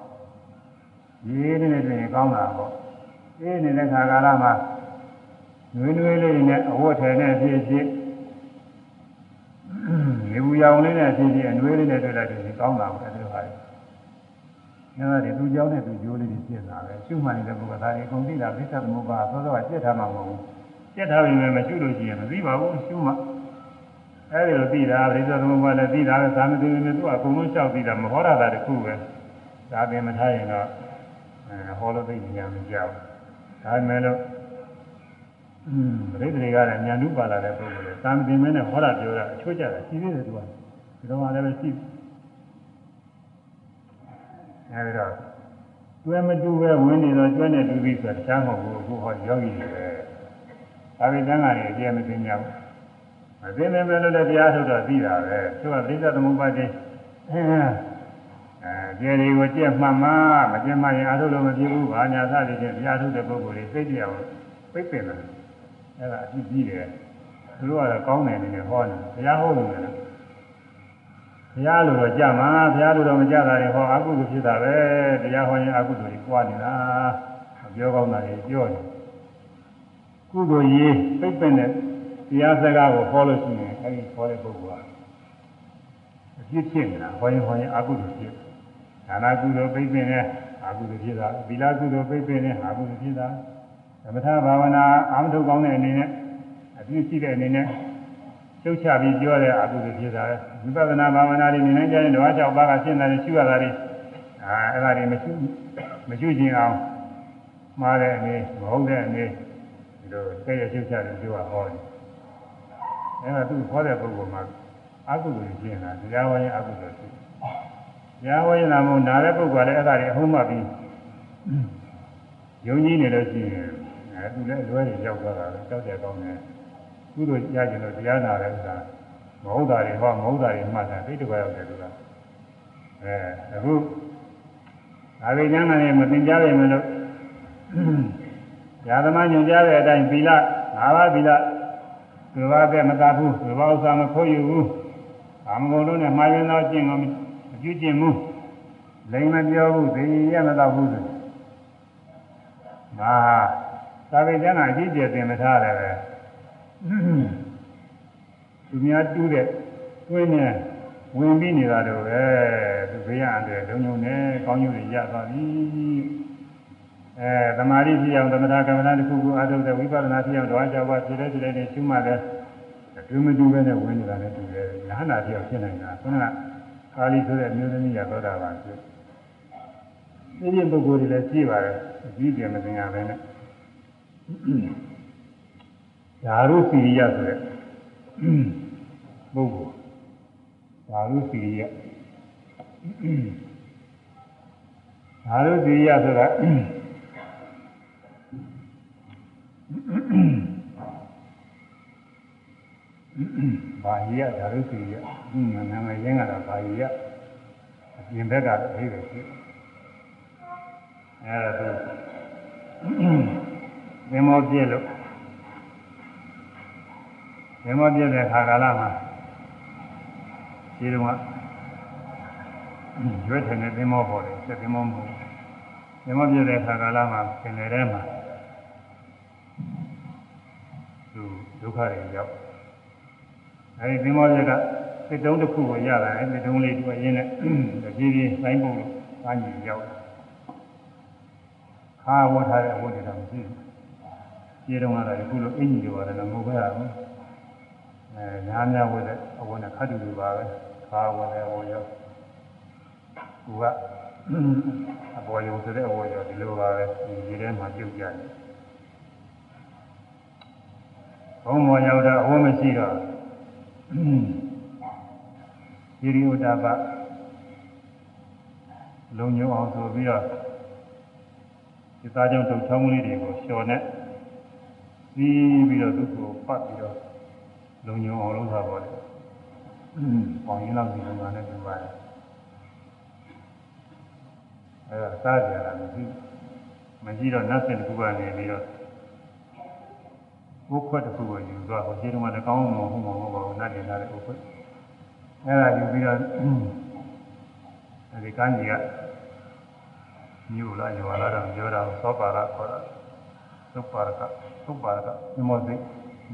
ရေးလေးနဲ့တွေ့ရင်ကောင်းတာပေါ့အေးနေတဲ့ခါကာလမှာနွေးနွေးလေးနဲ့အဝတ်ထည်နဲ့ဖြစ်ဖြစ် နေဘူးရောင်လေးနဲ့အချင်းချင်းအနှွေးလေးနဲ့တွေ့လိုက်ပြီးကောင်းတာပဲသူတို့ဟာလေ။ဒါကလေသူကြောင်းနဲ့သူဂျိုးလေးတွေပြစ်တာပဲ။ရှုမှန်နေတဲ့ပုဂ္ဂိုလ်သားတွေအကုန်သိတာပြစ်တတ်မှုပါသောသောကပြစ်ထားမှာမဟုတ်ဘူး။ပြစ်ထားပြီမဲ့မရှုလို့ရှိရင်မသိပါဘူးရှုမှအဲဒီလိုသိတာပြိဿသမုပ္ပါလည်းသိတာပဲသာမသိရင်လည်းသူကအကုန်လုံးလျှောက်သိတာမဟောရတာတခုပဲ။ဒါပင်မထားရင်တော့ဟောလို့သိဉာဏ်မကြောက်။ဒါပေမဲ့လို့ ပြိတ္တိကလည်းဉာဏ်ဥပါလာတဲ့ပုဂ္ဂိုလ်လေသာမသိမင်းနဲ့ဟောတာပြောတာအချိုးကျတာရှိသေးတယ်သူကဒီတော့မှလည်းပဲရှိအဲဒီတော့ကျွဲမတူပဲဝင်နေတော့ကျွဲနဲ့တူပြီးဆိုတော့တခြားမဟုတ်ဘူးအခုဟောယောဂီတွေပဲဒါပေတန်းကနေအပြည့်မသိကြဘူးမသိနေပဲလို့လည်းတရားထုတ်တော့သိတာပဲသူကပြိဿသမုပ္ပါဒ်အဲအဲဒီတွေကိုကြက်မှတ်မှမကြက်မှရင်အထုလို့မဖြစ်ဘူးဘာညာသတိချင်းတရားထုတ်တဲ့ပုဂ္ဂိုလ်တွေသိကြအောင်ပိတ်ပင်တယ် အဲဒါအကြည့်ကြီးတယ်သူတို့ကတော့ကောင်းတယ်နေနဲ့ဟောတယ်တရားဟောလို့လည်းဘုရားလိုတော့ကြမှာဘုရားလိုတော့မကြတာတွေဟောအကုသိုလ်ဖြစ်တာပဲတရားဟောရင်အကုသိုလ်ကြီးကြွားနေတာပြောကောင်းတာတွေပြောတယ်ကုသိုလ်ရေးပိတ်ပင်တဲ့တရားစကားကိုဟောလို့ရှိရင်အဲဒီဟောတဲ့ပုဂ္ဂိုလ်ကအဖြစ်ဖြစ်နေတာဟောရင်ဟောရင်အကုသိုလ်ဖြစ်ဒါနကုသိုလ်ပိတ်ပင်တဲ့အကုသိုလ်ဖြစ်တာသီလကုသိုလ်ပိတ်ပင်တဲ့အကုသိုလ်ဖြစ်တာသ မထဘာဝနာအာမထုတ်ကောင်းတဲ့အနေနဲ့အပြည့်ရှိတဲ့အနေနဲ့ကျုပ်ချပြီးပြောတဲ့အကုသိုလ်ဖြစ်တာဝိပဿနာဘာဝနာတွေနေနိုင်ကြရင်ဓဝါ၆ပါးကရှင်းတယ်ရှုရတာတွေအာအဲ့ဒါတွေမရှိမရှိခြင်းအောင်မှားတဲ့အနေမဟုတ်တဲ့အနေဒီလိုစိတ်ရကျုပ်ချတယ်ပြောတာဟောတယ်အဲ့ဒါသူဟောတဲ့ပုဂ္ဂိုလ်မှာအကုသိုလ်ရှင်းတာတရားဝါရင်အကုသိုလ်ဖြစ်တရားဝါရင်လာမို့နားတဲ့ပုဂ္ဂိုလ်ကလည်းအဲ့ဒါတွေအဟုတ်မှပြီးယုံကြည်နေလို့ရှိရင် အဲသူလည်းလွဲရရောက်သွားတာလေကြောက်ကြကောင်းတယ်ကုသိုလ်ရကြလို့တရားနာတဲ့ဥစ္စာမဟုတ်တာတွေဟောမဟုတ်တာတွေမှတ်တာသိတကွရောက်တယ်သူကအဲအခုအာဝိညာဉ်နဲ့မတင်ကြရမယ်လို့ญาသမားညွှန်ကြားတဲ့အတိုင်းသီလ၅ပါးသီလဒီဘာပဲမသာဘူးဒီဘာဥစ္စာမခိုးယူဘူးအာမဂုံလုံးနဲ့မှားယွင်းသောကျင့်ကိုမပြုကျင့်ဘူးလိမ်မပြောဘူးသိရမတော့ဘူးဆိုဒါ သာဝေကျမ်းကအကြီးကျယ်သင်မထားတယ်ပဲသူများတူးတဲ့တွင်းနဲ့ဝင်ပြီးနေတာတော့ပဲသူဘေးရန်တဲ့လုံုံနဲ့ကောင်းကျိုးတွေရသွားပြီအဲသမာဓိဖြစ်အောင်သမထကမ္မဋ္ဌာန်းတစ်ခုခုအားထုတ်တဲ့ဝိပဿနာဖြစ်အောင်ဓဝါကြောပါဖြစ်တဲ့ဖြစ်တဲ့ရှုမှတ်တဲ့တွင်းမတူပဲနဲ့ဝင်နေတာနဲ့တူတယ်ညာနာဖြစ်အောင်ဖြစ်နိုင်တာခုနကကာလီဆိုတဲ့အမျိုးသမီးရသောတာပန်ဖြစ်ဒီရင်ပုဂ္ဂိုလ်တွေလည်းရှိပါတယ်အကြီးကျယ်မသိရပဲနဲ့ ဓာရုစီရိယဆိုတဲ့ပုဂ္ဂိုလ်ဓာရုစီရိယဓာရုစီရိယဆိုတာဘာဟိယဓာရုစီရိယနာမည်ရင်းကတော့ဘာဟိယအပြင်ဘက်ကတော့အိဗယ်ဖြစ်အဲဒါသူ သင်္ဘောပြည့်လို့သင်္ဘောပြည့်တဲ့ခါကာလမှာဒီတော့ကရွက်ထင်တဲ့သင်္ဘောပေါ်တယ်စက်သင်္ဘောမဟုတ်သင်္ဘောပြည့်တဲ့ခါကာလမှာပင်လယ်ထဲမှာသူဒုက္ခတွေရောက်အဲဒီသင်္ဘောပြည့်ကစစ်တုံးတစ်ခုကိုရလာတယ်စစ်တုံးလေးသူအရင်နဲ့တပြေးပြေးတိုင်းပုံလို့အားညီရောက်ခါဝတ်ထားတဲ့အဝတ်တွေတော့မရှိဘူး ခြေတုံးကတော့အခုလိုအင်ကြီးတွေပါတယ်လည်းမဟုတ်ပါဘူးအဲညာများဝတ်တဲ့အဝတ်နဲ့ခတ်တူတူပါပဲခါဝတ်တဲ့အဝတ်ရောကူကအပေါ်ရုံဆိုတဲ့အဝတ်ရောဒီလိုပါပဲဒီထဲမှာပြုတ်ကြတယ်ဘုံမောရောက်တော့အဝတ်မရှိတော့ဟိရိဥဒ္ဒပလုံညုံအောင်ဆိုပြီးတော့ဒီသားကြောင့်ထုတ်ချောင်းလေးတွေကိုလျှော်နဲ့ ပြီးပြီးတော့သူ့ကိုပတ်ပြီးတော့လုံညုံအောင်လုပ်တာပေါ့လေ။ပေါင်ရင်းလောက်ဒီလိုမှလည်းပြပါတယ်။အဲဒါစားကြရတာမရှိမရှိတော့နတ်စင်တစ်ခုကနေပြီးတော့ဥခွက်တစ်ခုကိုယူသွားဟိုခြေတုံးကလည်းကောင်းမှမဟုတ်မှာမဟုတ်ပါဘူးနတ်တင်လာတဲ့ဥခွက်အဲဒါယူပြီးတော့အဲဒီကန်းကြီးကမြို့လာရွာလာတော့ပြောတာသောပါရခေါ်တာသုပါရက သုပါရကမြမောစိ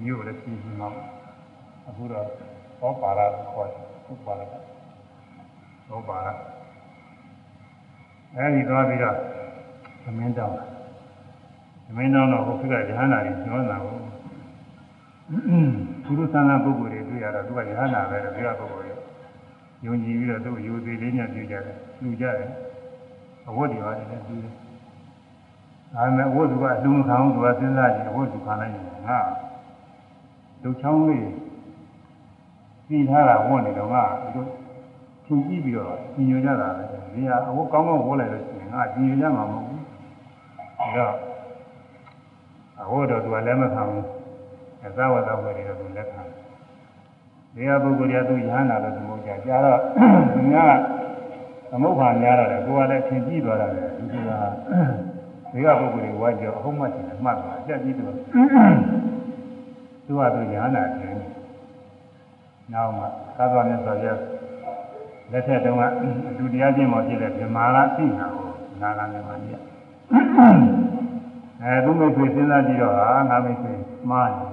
မြို့လည်းပြည်ပြီးမှအခုတော့သောပါရခေါ်တယ်သုပါရကသောပါရအဲဒီသွားပြီးတော့သမင်းတောင်းသမင်းတောင်းတော့ဟိုခိကရဟန္တာကြီးညောတာကိုသူတို့သံဃာပုဂ္ဂိုလ်တွေတွေ့ရတော့သူကရဟန္တာပဲတော့ဒီကပုဂ္ဂိုလ်တွေယုံကြည်ပြီးတော့သူ့ယူသေးလေးနဲ့ပြုကြတယ်ပြုကြတယ်အဝတ်တွေပါတယ်လည်းပြီးတယ်။ ဒါပေမဲ့အဝတ်သူကအလုံးခံအောင်သူကစဉ်းစားကြည့်အဝတ်သူခံလိုက်ရင်ငါဒုချောင်းလေးပြီးထားတာဝတ်နေတော့ငါတို့ထင်ကြည့်ပြီးတော့ညင်ညွကြတာပဲ။ဒီဟာအဝတ်ကောင်းကောင်းဝတ်လိုက်လို့ရှိရင်ငါညင်ညွကြမှာမဟုတ်ဘူး။ဒါတော့အဝတ်တော့သူကလည်းမခံဘူး။အသာဝတ္တဝတ်တွေတော့သူလက်ခံတယ်။ဒီဟာပုဂ္ဂိုလ်ကသူရဟန္တာလို့သူမဟုတ်ကြ။ကြာတော့သူများကသမုတ်ခါများတော့တယ်ကိုယ်ကလည်းသင်ကြည့်သွားတာလေဒီက ဒီကပုဂ္ဂိုလ်တွေဝါကြောအဟုတ်မှတ်တယ်မှတ်သွားကြက်ကြည့်တော့သူကသူညာနာတယ်နောက်မှသာသွားမြတ်စွာဘုရားလက်ထက်တုန်းကအတူတရားချင်းမောဖြစ်တဲ့ဗြဟ္မာကသိတာကိုနာဂာမြတ်မာကြီးအဲသူမိတ်ဆွေစဉ်းစားကြည့်တော့ဟာငါမိတ်ဆွေမှားနေ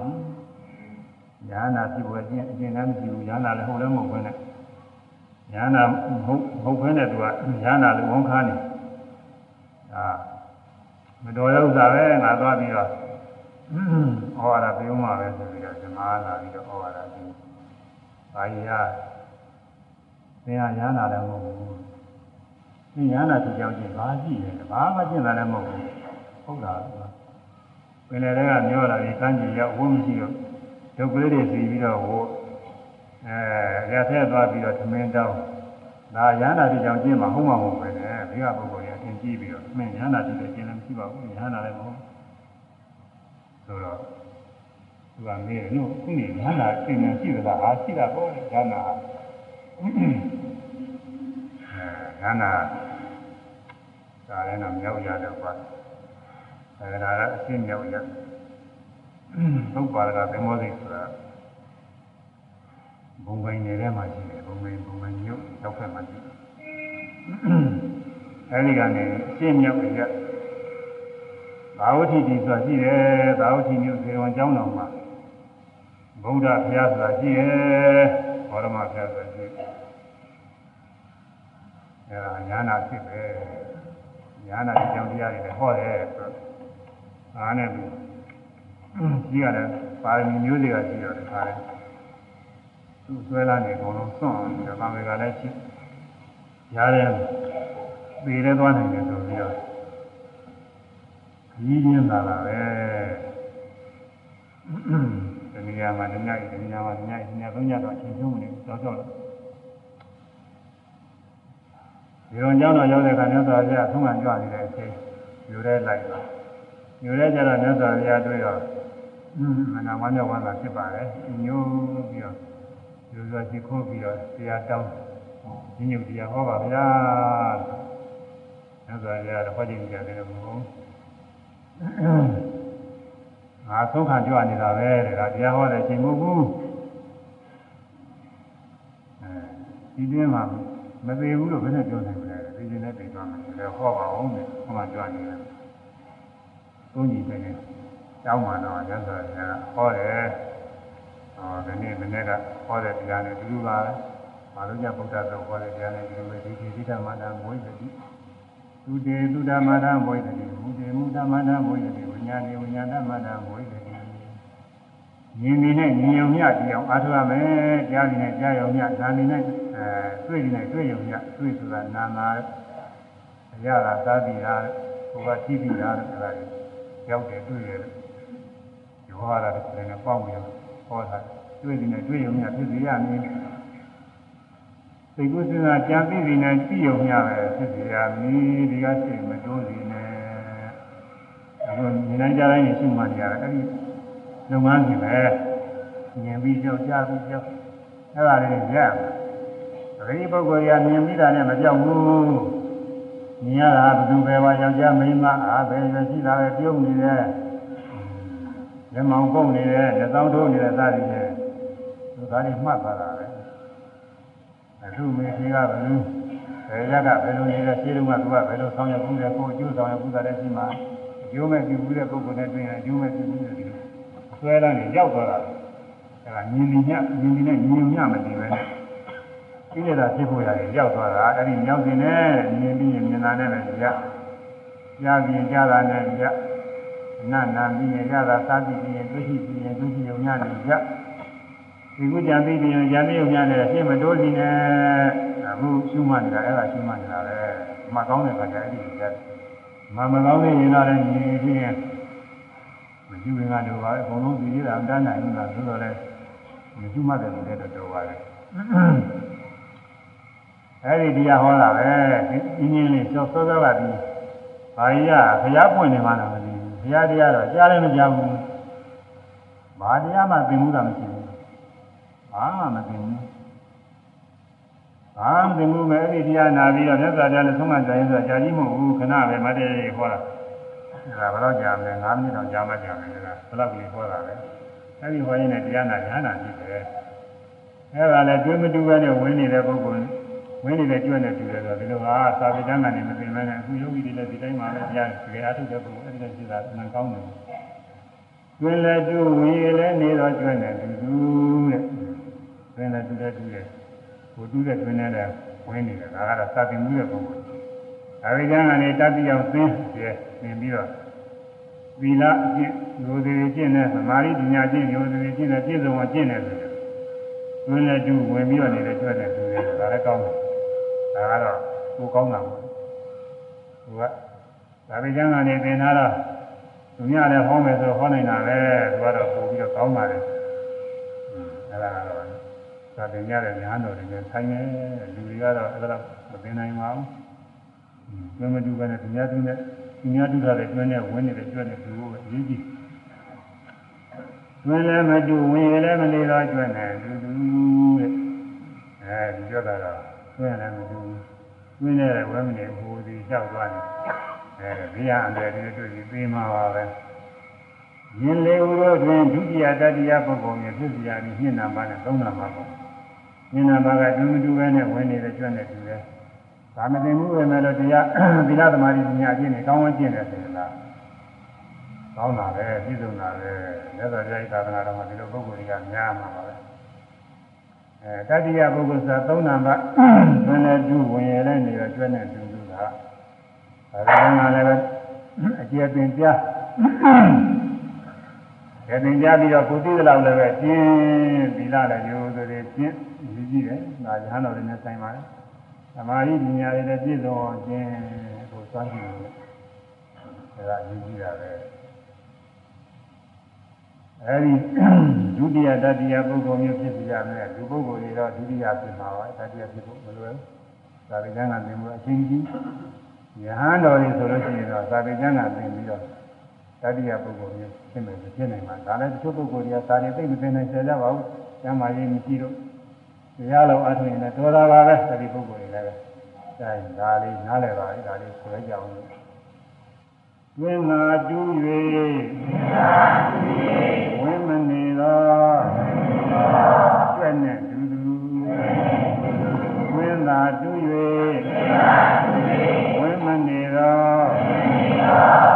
ညာနာဖြစ်ပေါ်ခြင်းအကျဉ်းလည်းမရှိဘူးညာနာလည်းဟုတ်လည်းမဟုတ်ဘဲနဲ့ညာနာမဟုတ်မဟုတ်ဘဲနဲ့သူကညာနာလူဝန်ခါနေအာ မတော်တဲ့ဥစ္စာပဲငါသွားပြီးတော့ဩဝါဒပြုံးမှာပဲဆိုပြီးတော့ဇမားလာပြီးတော့ဩဝါဒပြု။ဘာကြီးဟာသင်ဟာညာနာလည်းမဟုတ်ဘူး။ဒီညာနာသူကြောင့်ချင်းဘာကြည့်လဲဘာမှကျင့်တာလည်းမဟုတ်ဘူး။ဟုတ်လား။ပင်လည်းကမျောလာပြီးကမ်းကြီးရောက်ဝုန်းမရှိတော့ဒုက္ခလေးတွေစီပြီးတော့ဝို့အဲရထဲသွားပြီးတော့သမင်းတောင်းဒါရဟန္တာတိကြောင့်ကျင့်မှာဟုတ်မှာမဟုတ်ပဲနဲ့ဘေကပုဂ္ဂိုလ်ရအင်ကြည့်ပြီးတော့မင်းရဟန္တာတိလည်းကျင့်လည်း မရှိပါဘူးရဟန္တာလည်းမဟုတ်ဆိုတော့သူကမေးတယ်နော်ခုနေရဟန္တာကျင့်နေရှိသလားဟာရှိတာပေါ့ရဟန္တာအဲရဟန္တာဒါလည်းတော့မြောက်ရတယ်ကွာအဲဒါကအရှင်းမြောက်ရသုတ်ပါရကသင်္ဘောစိတ်ဆိုတာဘုံပိုင်းနယ်ထဲမှာရှိတယ်ဘုံပိုင်းဘုံပိုင်းမြို့ရောက်ဖက်မှာရှိတယ်အဲဒီကနေအရှင်းမြောက်ရ သာဝတိတိဆိုတာရှိတယ်သာဝတိမြို့ဇေဝံကျောင်းတော်မှာဗုဒ္ဓဘုရားဆိုတာရှိတယ်ဘောရမဘုရားဆိုတာရှိတယ်အဲဒါညာနာဖြစ်ပဲညာနာဒီကြောင့်တရားတွေလည်းဟောတယ်ဆိုတော့အားနဲ့ပြီးကြီးရတယ်ပါရမီမျိုးတွေကရှိတော့တခါလဲသူ့ဆွဲလာနေကုန်လုံးစွန့်အောင်ဒီကောင်တွေကလည်းရှိရားတယ်ပေရဲသွားနိုင်တယ်ဆိုပြီးတော့ ကြီးရင်းလာတာပဲဒီနေရာမှာဒီညဒီနေရာမှာဒီညဒီညသုံးညတော့အချိန်ကျုံးနေတော့တော့လာဒီလိုကြောင်းတော့ရောက်တဲ့အခါမြတ်စွာဘုရားသုံးခံကြွနေတဲ့အချိန်ယူရဲလိုက်တော့ယူရဲကြတော့မြတ်စွာဘုရားတွေ့တော့မနာဝမ်းမြောက်ဝမ်းသာဖြစ်ပါတယ်ညို့ပြီးတော့လူစွာရှိခိုးပြီးတော့တရားတောင်းညညုတရားဟောပါဗျာမြတ်စွာဘုရားတော့ဟောကြည့်ကြတယ်မဟုတ် ငါသုံးခံကြွနေတာပဲတဲ့ဒါတရားဟောတဲ့ချိန်မဟုတ်ဘူးအဲဒီတွင်းမှာမသေးဘူးလို့ဘယ်နဲ့ပြောနိုင်မလဲဒီကျင်နဲ့ပြင်သွားမယ်လည်းဟောပါအောင်တဲ့ဟောမှကြွနေတယ်သုံးကြည့်ပဲနဲ့ကျောင်းမှာတော့ရသော်ရဟောတယ်ဟောဒီနေ့မနေ့ကဟောတဲ့တရားနဲ့တူတူပါပဲမာလုညဗုဒ္ဓဆိုဟောတဲ့တရားနဲ့ဒီလိုပဲဒီကိဋ္ဌမန္တမွေးတိ သူတေသူဓမ္မတဘွိတတိမူတေမူဓမ္မတဘွိတတိဝိညာဏေဝိညာဏမတဘွိတတိဉာဏ်နေနဲ့ဉာဏ်ယုံမြကြည့်အောင်အားထုတ်ရမယ်ကြားနေနဲ့ကြားယုံမြနာနေနဲ့အဲတွေ့နေနဲ့တွေ့ယုံမြတွေ့ဆိုတာနာနာအရသာသာတိဟာဘုရားကြည့်ပြီးတာအဲ့ဒါရောက်တယ်တွေ့တယ်ဒီဟောတာလည်းလည်းပေါက်ပြီးဟောတာတွေ့နေနဲ့တွေ့ယုံမြဖြစ်စေရမည် သိကုသနာကြံပြီးပြီးနဲ့ကြည့်ယုံမြပဲဖြစ်စေရမည်ဒီကစိတ်မတိုးစီနဲ့အခုဉာဏ်ကြတိုင်းရှိမှနေရတယ်အဲ့ဒီလုပ်ငန်းကြီးပဲမြင်ပြီးကြောက်ကြားပြီးကြောက်အဲ့ဒါလေးရရမယ်ဒီပုဂ္ဂိုလ်ကမြင်ပြီးတာနဲ့မကြောက်ဘူးမြင်ရတာဘယ်သူပဲဝါယောက်ျားမိန်းမအားပဲပဲရှိတာပဲပြုံးနေတယ်လက်မောင်ကုန်နေတယ်လက်ဆောင်ထိုးနေတဲ့သားတွေနဲ့သူသားတွေမှတ်သွားတာပဲ အခုမေကြီးကဘယ်လိုဘယ်ရက်ကဘယ်လိုနေလဲရှင်းလုံးကသူကဘယ်လိုဆောင်ရဘူးလဲကိုအကျိုးဆောင်ရဘူးတာလည်းရှိမှာအကျိုးမဲ့ပြုဘူးတဲ့ပုဂ္ဂိုလ်နဲ့တွေ့ရင်အကျိုးမဲ့ပြုဘူးတဲ့ဒီလိုဆွဲလာနေရောက်သွားတာအဲဒါမြင်မြင်ညမြင်မြင်နဲ့မြင်ညမတည်ပဲနဲ့ဒီလေသာဖြစ်ဖို့ရတယ်ရောက်သွားတာအဲ့ဒီမြောက်စင်နဲ့မြင်ပြီးရင်မြင်တာနဲ့ပဲကြကြားပြင်ကြားတာနဲ့ကြနာနာပြီးရင်ကြားတာသာပြီးရင်တွေ့ရှိပြီးရင်တွေ့ရှိုံညနဲ့ကြ ဒီကုကြံပြီးပြီးရင်ကြံပြီးုံညနဲ့ရှင်းမတိုးစီနဲ့အခုရှုမှတ်နေတာအဲ့ဒါရှုမှတ်နေတာပဲမှတ်ကောင်းတဲ့ခါကျအဲ့ဒီကြမမကောင်းတဲ့ရင်တော့လည်းမြင်ပြီးရင်မရှိဝင်ကတော့ပါအကုန်လုံးဒီရတာအတန်းနိုင်နေတာဆိုတော့လည်းမရှိမှတယ်လို့လည်းတော်ပါတယ်အဲ့ဒီတရားဟောတာပဲဒီင်းင်းလေးစောစောစောကဒီဘာကြီးကဘုရားပွင့်နေမှလားမသိဘူးဘုရားတရားတော့ကြားလည်းမကြားဘူးဘာတရားမှသင်မှုတာမရှိဘူး ဘာမှမသင်ဘူးဘာမှသင်မှုပဲအဲ့ဒီတရားနာပြီးတော့မြတ်စွာဘုရားလည်းဆုံးမကြရင်ဆိုတာကြာကြီးမဟုတ်ဘူးခဏပဲမတည့်ရဟောတာဒါဘယ်တော့ကြာမလဲ9မိနစ်တော့ကြာမှကြာမယ်လားဘယ်လောက်ကလေးဟောတာလဲအဲ့ဒီဟောရင်လည်းတရားနာညာနာဖြစ်တယ်အဲ့ဒါလည်းတွေးမတူပဲနဲ့ဝင်နေတဲ့ပုဂ္ဂိုလ်ဝင်နေတဲ့ကျွတ်နေတူတယ်ဆိုတော့ဒီလိုဟာသာဝေကျမ်းကနေမသိမဲနဲ့အခုယောဂီတွေလည်းဒီတိုင်းမှာပဲတရားကြရထုတ်တဲ့ပုဂ္ဂိုလ်အဲ့ဒီလိုဖြစ်တာအမှန်ကောင်းတယ်ကျွင်းလည်းတူဝင်ရလည်းနေတော့ကျွတ်နေတူတူတဲ့ ကျွင်းလည်းတူတယ်တူတယ်ဟိုတူတဲ့ကျွင်းနဲ့ဝင်နေတယ်ဒါကတော့သာသင်မှုရဲ့ပုဂ္ဂိုလ်ဒါဝိကျမ်းကနေတတိယသင်ပြသင်ပြီးတော့သီလအကျင့်ယောဇေကျင့်တဲ့သမာဓိပညာကျင့်ယောဇေကျင့်တဲ့ပြည့်စုံအောင်ကျင့်တယ်ဆိုရင်တွင်းနဲ့တူဝင်ပြီးတော့နေတဲ့ကျွတ်တဲ့တူတယ်ဒါလည်းကောင်းတယ်ဒါကတော့ကိုကောင်းတာပေါ့သူကဒါပေကျမ်းကနေသင်ထားတော့သူများလည်းဟောမယ်ဆိုတော့ဟောနိုင်တာပဲသူကတော့ပို့ပြီးတော့ကောင်းပါလေအဲဒါကတော့ သာသင်ရတဲ့ညာတော်တွေနဲ့ဆိုင်နေလူတွေကတော့အဲ့ဒါမသင်နိုင်ပါဘူးကျွမ်းမတူပဲနဲ့သူများတူနဲ့သူများတူထားတဲ့ကျွမ်းနဲ့ဝင်နေတဲ့ကျွမ်းနဲ့သူ့ကိုအရေးကြီးကျွမ်းလည်းမတူဝင်လည်းမနေတော့ကျွမ်းနဲ့တူတူတဲ့အဲဒီပြောတာတော့ကျွမ်းလည်းမတူကျွမ်းနဲ့ဝဲမနေဟိုဒီလျှောက်သွားနေအဲဘေးရအန္တရာယ်တွေတွေ့ပြီးပြေးမှာပါပဲယင်လေဥရောတွင်ဒုတိယတတိယပုဂ္ဂိုလ်မျိုးဖြစ်စီရပြီးနှစ်နာမနဲ့သုံးနာမပေါ့ နှစ်နာမကတူမတူပဲနဲ့ဝင်နေတဲ့ကျွမ်းနဲ့တူတယ်ဒါမသိမှုပဲမဲ့လို့တရားသီလသမာဓိပညာအကျင့်တွေကောင်းဝကျင့်တယ်ဆိုရင်လားကောင်းတာပဲပြည့်စုံတာပဲမြတ်စွာဘုရားဤသာသနာတော်မှာဒီလိုပုဂ္ဂိုလ်တွေကများမှာပါပဲအဲတတိယပုဂ္ဂိုလ်ဆိုသုံးနာမဘယ်နဲ့တူဝင်ရလဲနေတော့ကျွမ်းနဲ့တူတူတာဒါကလည်းလည်းအကျေပင်ပြကျေပင်ပြပြီးတော့ကိုတိသလောက်လည်းပဲကျင်းသီလလည်းရိုးဆိုတွေကျင်း ကြီးကြီးတယ်ဒါရဟန်းတော်တွေနဲ့ဆိုင်ပါတယ်သမာဓိပညာတွေနဲ့ပြည့်စုံအောင်ခြင်းကိုစွမ်းကြည့်လို့အဲဒါအရေးကြီးတာပဲအဲဒီဒုတိယတတိယပုဂ္ဂိုလ်မျိုးဖြစ်စီရမယ်လူပုဂ္ဂိုလ်တွေတော့ဒုတိယဖြစ်မှာပါတတိယဖြစ်ဖို့မလွယ်ဘူးသာဝေကျမ်းကသင်မှုအချင်းကြီးယဟန်တော်တွေဆိုလို့ရှိရင်တော့သာဝေကျမ်းကသင်ပြီးတော့တတိယပုဂ္ဂိုလ်မျိုးဖြစ်မယ်ဖြစ်နိုင်မှာဒါလည်းတချို့ပုဂ္ဂိုလ်တွေကသာရသိမသိနိုင်ကြကြပါဘူးကျမ်းမာရေးမရှိတော့ တရားလုံးအထုံရင်လည်းတော်တာပါပဲအဲဒီပုဂ္ဂိုလ်တွေလည်းပဲအဲဒါလေးနားလည်ပါလေဒါလေးဆိုရကြအောင်တွင်သာတူ၍ဝင်းမနေသောကျွဲ့နဲ့တူတူတွင်သာတူ၍ဝင်းမနေသော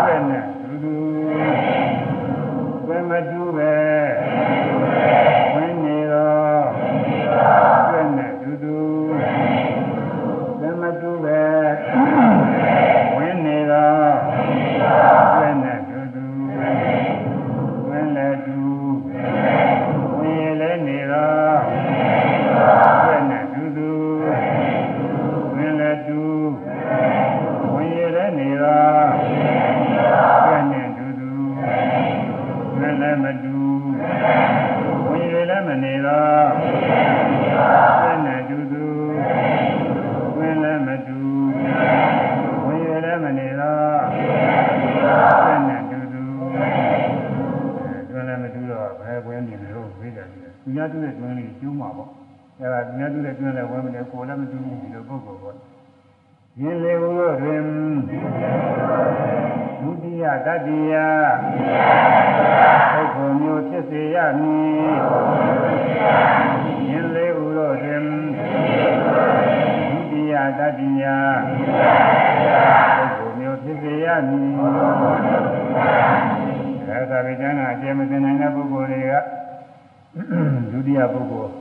တိယပုဂ္ဂိုလ်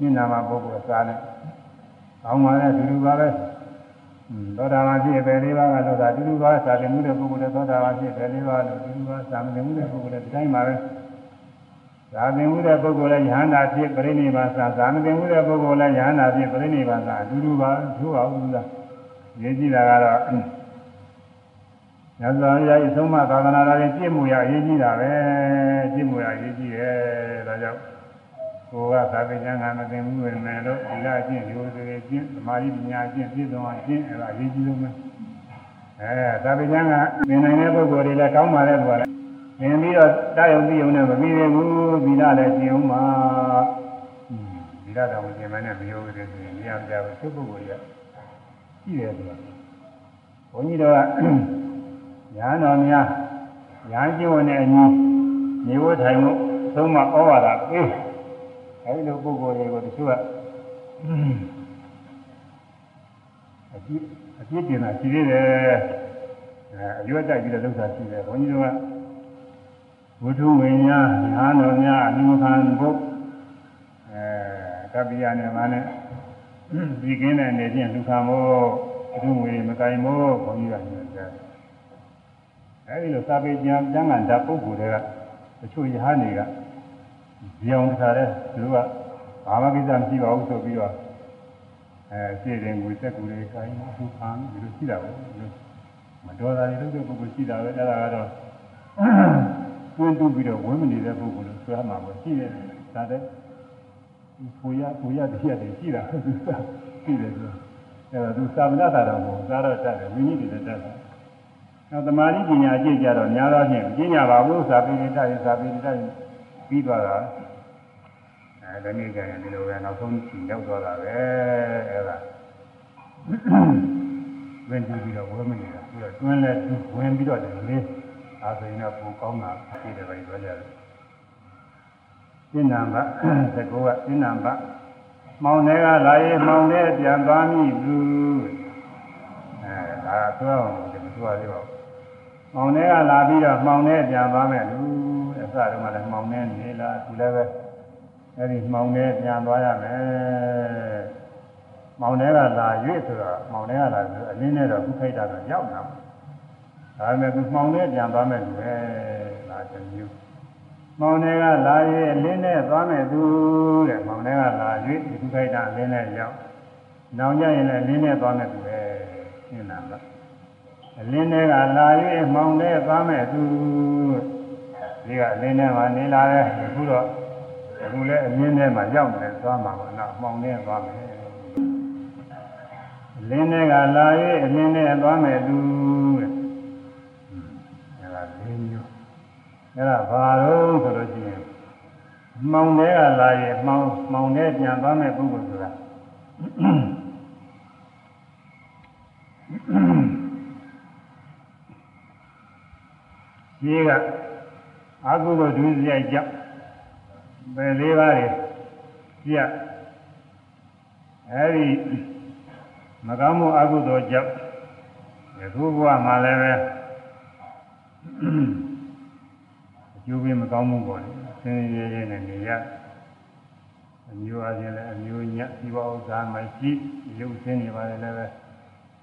နိနာမပုဂ္ဂိုလ်စားတယ်။ကောင်းပါလေဒူဒူပါပဲ။သောတာပန်ဖြစ်ပဲလေးပါးကလို့သာဒူဒူပါစာတယ်မှုတဲ့ပုဂ္ဂိုလ်တွေသောတာပန်ဖြစ်ပဲလေးပါးလို့ဒူဒူပါစာမတယ်မှုတဲ့ပုဂ္ဂိုလ်တွေဒီတိုင်းပါပဲ။သာသင်မှုတဲ့ပုဂ္ဂိုလ်လည်းယဟန္တာဖြစ်ပြိဋိဘာသာသာမတယ်မှုတဲ့ပုဂ္ဂိုလ်လည်းယဟန္တာဖြစ်ပြိဋိဘာသာအတူတူပါသူ့ပါဘူးလား။ရေးကြည့်တာကတော့ညဇောရာဤသုံးမသာသနာတော်ရင်ပြည့်မှုရအရေးကြီးတာပဲပြည့်မှုရအရေးကြီးတယ်ဒါကြောင့် ကိုကသာပေကျမ်းကမသိမှုဝင်မယ်လို့ဒီလားချင်းရိုးစေချင်းသမာဓိပညာချင်းပြည့်စုံအောင်ချင်းအဲ့ဒါအရေးကြီးဆုံးပဲအဲသာပေကျမ်းကသင်နိုင်တဲ့ပုဂ္ဂိုလ်တွေလည်းကောင်းပါလေသူကလည်းသင်ပြီးတော့တာယုံပြီးုံနဲ့မပြီးသေးဘူးသီလလည်းကျင့်အောင်ပါသီလတော်ကိုကျင့်မနဲ့မရိုးသေးဆိုရင်မရကြဘူးသူပုဂ္ဂိုလ်တွေကရှိတယ်သူကဘုန်းကြီးတော်ကညာတော်များညာကျင့်ဝင်တဲ့အညီနေဝထိုင်မှုသုံးမဩဝါဒပေး အဲဒီလိုပုဂ္ဂိုလ်တွေကိုတချို့ကအကြည့်အကြည့်တင်တာရှိသေးတယ်အဲအရွက်တိုက်ပြီးတော့လောက်တာရှိတယ်ဘုန်းကြီးတို့ကဝိထုဝိညာညာတော်များအနိမခံဖို့အဲကပ္ပိယနဲ့မနဲ့ဒီကင်းတဲ့နေချင်းလူခံဖို့အထုငွေမကင်ဖို့ဘုန်းကြီးကညွှန်ကြားအဲဒီလိုစာပေကျမ်းကျမ်းဂန်ဓာတ်ပုဂ္ဂိုလ်တွေကတချို့ယဟန်တွေက ဒီအောင်တခါတည်းသူတို့ကဘာမှကိစ္စမရှိပါဘူးဆိုပြီးတော့အဲရှင်းတယ်ငွေသက်ကူတွေကိုင်းအခုခံဒီလိုရှိတာပေါ့ဒီလိုမတော်တာတွေလုပ်တဲ့ပုဂ္ဂိုလ်ရှိတာပဲအဲ့ဒါကတော့တွင်းတူးပြီးတော့ဝင်မနေတဲ့ပုဂ္ဂိုလ်လို့ဆိုရမှာပေါ့ရှိတယ်ဒါတဲ့ပူရပူရတရားတွေရှိတာသူကရှိတယ်ဆိုအဲ့တော့သူသာမဏေတာတော်ကိုသာတော့တတ်တယ်ဝိနည်းတွေတတ်တယ်နောက်သမာဓိပညာအကျင့်ကြတော့များသောဖြင့်ပညာပါဘူးသာပိဋိတရေသာပိဋိတရေပြီးသွားတာ အဲဒီနေ့ကျရင်ဒီလိုပဲနောက်ဆုံးချိန်ရောက်သွားတာပဲအဲဒါဝင်ကြည့်ပြီးတော့ဝဲမနေတာပြီးတော့တွင်းလဲဝင်ပြီးတော့တယ်လေအာဆိုရင်တော့ပူကောင်းတာပြည့်တယ်ပဲပြောကြတယ်ပြင်းနံပါသကောကပြင်းနံပါမောင်တွေကလာရင်မောင်နဲ့ပြန်သွားမိဘူးအဲဒါတော့ဒီမသွားသေးပါဘူးမောင်တွေကလာပြီးတော့မှောင်နဲ့ပြန်သွားမယ်လူအစတုန်းကလည်းမှောင်နဲ့နေလာသူလည်းပဲ အဲ့ဒီမှောင်နဲ့ပြန်သွားရမယ်မောင်တွေကလာရွေ့ဆိုတော့မောင်တွေကလာဆိုအလင်းနဲ့တော့ခုခိုက်တာတော့ရောက်တာဒါပေမဲ့သူမှောင်နဲ့ပြန်သွားမယ်လူပဲလာတယ်မျိုးမောင်တွေကလာရွေ့အလင်းနဲ့သွားမယ်သူတဲ့မောင်တွေကလာရွေ့ခုခိုက်တာအလင်းနဲ့ရောက်နောင်ကြရင်လည်းအလင်းနဲ့သွားမယ်သူပဲရှင်းတာပါအလင်းတွေကလာ၍မှောင်တဲ့သွားမဲ့သူဒီကအလင်းထဲမှာနေလာတယ်အခုတော့ အခုလည်းအလင်းထဲမှာရောက်နေတယ်သွားမှာပါနော်မှောင်တဲ့သွားမယ်အလင်းတွေကလာ၍အလင်းနဲ့သွားမဲ့သူတဲ့အဲဒါလေးမျိုးအဲဒါဘာလို့ဆိုလို့ရှိရင်မှောင်တဲ့ကလာရင်မှောင်မှောင်တဲ့ပြန်သွားမဲ့ပုဂ္ဂိုလ်ဆိုတာကြီးကအကုသိုလ်ဒုစရိုက်ကြောင့် ဘယ်လေးပါးတွေပြအဲဒီမကောင်းမှုအကုသိုလ်ကြောင့်ယခုဘဝမှာလည်းပဲအကျိုးပေးမကောင်းမှုပေါ်တယ်ဆင်းရဲရဲနဲ့နေရအမျိုးအချင်းလည်းအမျိုးညဒီဘဥစ္စာမရှိရုပ်ဆင်းနေပါလေလည်းပဲ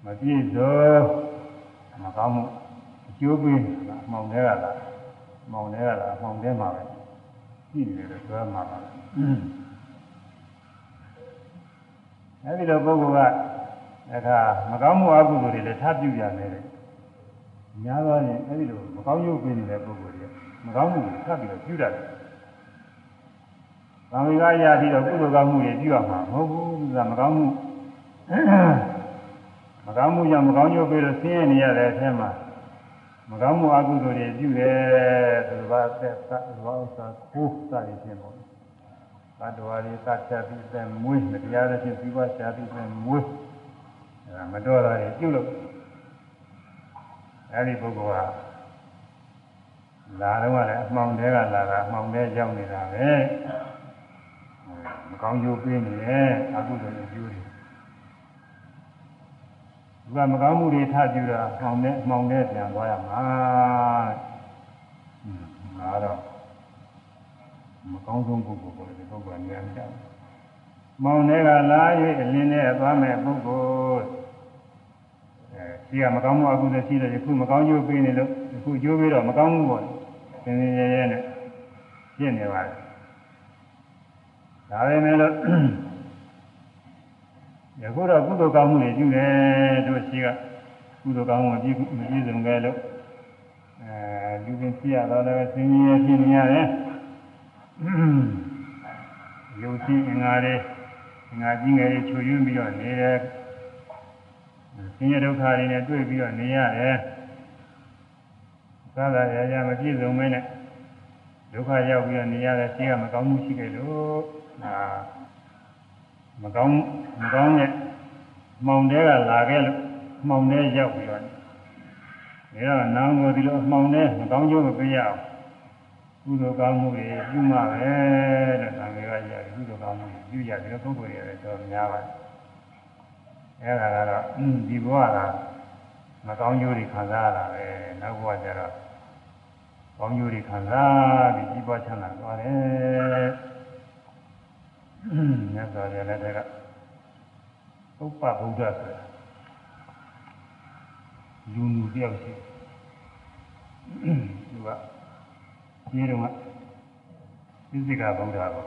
မပြည့်စုံမကောင်းမှုကျိုးပေးမှောင်ထဲကလာမှောင်ထဲကလာမှောင်ထဲမှာပဲ ကြည့်နေတယ်ဆိုမှပါအဲဒီလိုပုဂ္ဂိုလ်ကအခါမကောင်းမှုအကုသိုလ်တွေလည်းထပ်ပြုရတယ်တဲ့များသောရင်အဲဒီလိုမကောင်းရုပ်ပေးနေတဲ့ပုဂ္ဂိုလ်တွေမကောင်းမှုတွေထပ်ပြီးတော့ပြုတတ်တယ်။ဗာမိကရပြီးတော့ကုသိုလ်ကောင်းမှုတွေပြုရမှာမဟုတ်ဘူးကမကောင်းမှုမကောင်းမှုကြောင့်မကောင်းရုပ်ပေးလို့ဆင်းရဲနေရတဲ့အထက်မှာ မကောင်းမှုအကုသိုလ်တွေပြုတယ်သူဘာသက်သဘာဥစ္စာကိုးစရခြင်းပေါ့။သသတ္တဝါတွေသတ်ဖြတ်ပြီးသက်မွေးမတရားတဲ့ဖြင့်ပြီးပွားရှားပြီးသက်မွေးအဲဒါမတော်တာတွေပြုလို့အဲဒီပုဂ္ဂိုလ်ကလာတော့ကလည်းအမှောင်တဲကလာတာအမှောင်တဲရောက်နေတာပဲမကောင်းကျိုးပေးနေတယ်အကုသိုလ်ကျိုးတွေသူ ကမကောင်းမှုတွေထပြုတာအမှောင်နဲ့အမှောင်နဲ့ပြန်သွားရမှာဟွန်းဒါတော့မကောင်းဆုံးပုဂ္ဂိုလ်ကိုဒီပုဂ္ဂိုလ်ဉာဏ်ကြောက်မောင်တွေကလာ၍အလင်းနဲ့သွားမဲ့ပုဂ္ဂိုလ်အဲရှိကမကောင်းမှုအကုသိုလ်ရှိတယ်ခုမကောင်းကျိုးပေးနေလို့ခုကျိုးပြီးတော့မကောင်းမှုပေါ့သင်္င်ရဲရဲနဲ့ဖြစ်နေပါတယ်ဒါပဲမဲ့လို့ ယခုတော့ကုသိုလ်ကောင်းမှုတွေပြုတယ်တို့ရှိကကုသိုလ်ကောင်းမှုမပြည့်မပြည့်စုံကြလို့အဲလူပင်ဖြစ်ရတော့လည်းသင်္င်ရဲဖြစ်နေရတယ်ယုံကြည်အင်္ဂါတွေအင်္ဂါကြီးငယ်တွေချွေရင်းပြီးတော့နေတယ်ဆင်းရဲဒုက္ခတွေနဲ့တွေ့ပြီးတော့နေရတယ်သာသာရရမပြည့်စုံမဲနဲ့ဒုက္ခရောက်ပြီးတော့နေရတဲ့ရှိကမကောင်းမှုရှိခဲ့လို့အာ မကောင်းမကောင်းတဲ့မှောင်တဲကလာခဲ့လို့မှောင်တဲရောက်ပြီးတော့နေတော့နောင်ကိုဒီလိုမှောင်တဲမကောင်းကျိုးမပေးရအောင်ကုသိုလ်ကောင်းမှုတွေပြုမှပဲတဲ့သံဃာရရကုသိုလ်ကောင်းမှုပြုရပြီးတော့ပုဂ္ဂိုလ်တွေတော့များပါတယ်အဲဒါကတော့ဒီဘဝကမကောင်းကျိုးတွေခံစားရတာပဲနောက်ဘဝကျတော့ကောင်းကျိုးတွေခံစားပြီးကြီးပွားချမ်းသာသွားတယ် မြတ်စွာဘုရားလက်ထက်ကဥပ္ပဗုဒ္ဓဆိုတာလူလူတယောက်ရှိသူကဒီတော့ကသစ္စိကဗုဒ္ဓကို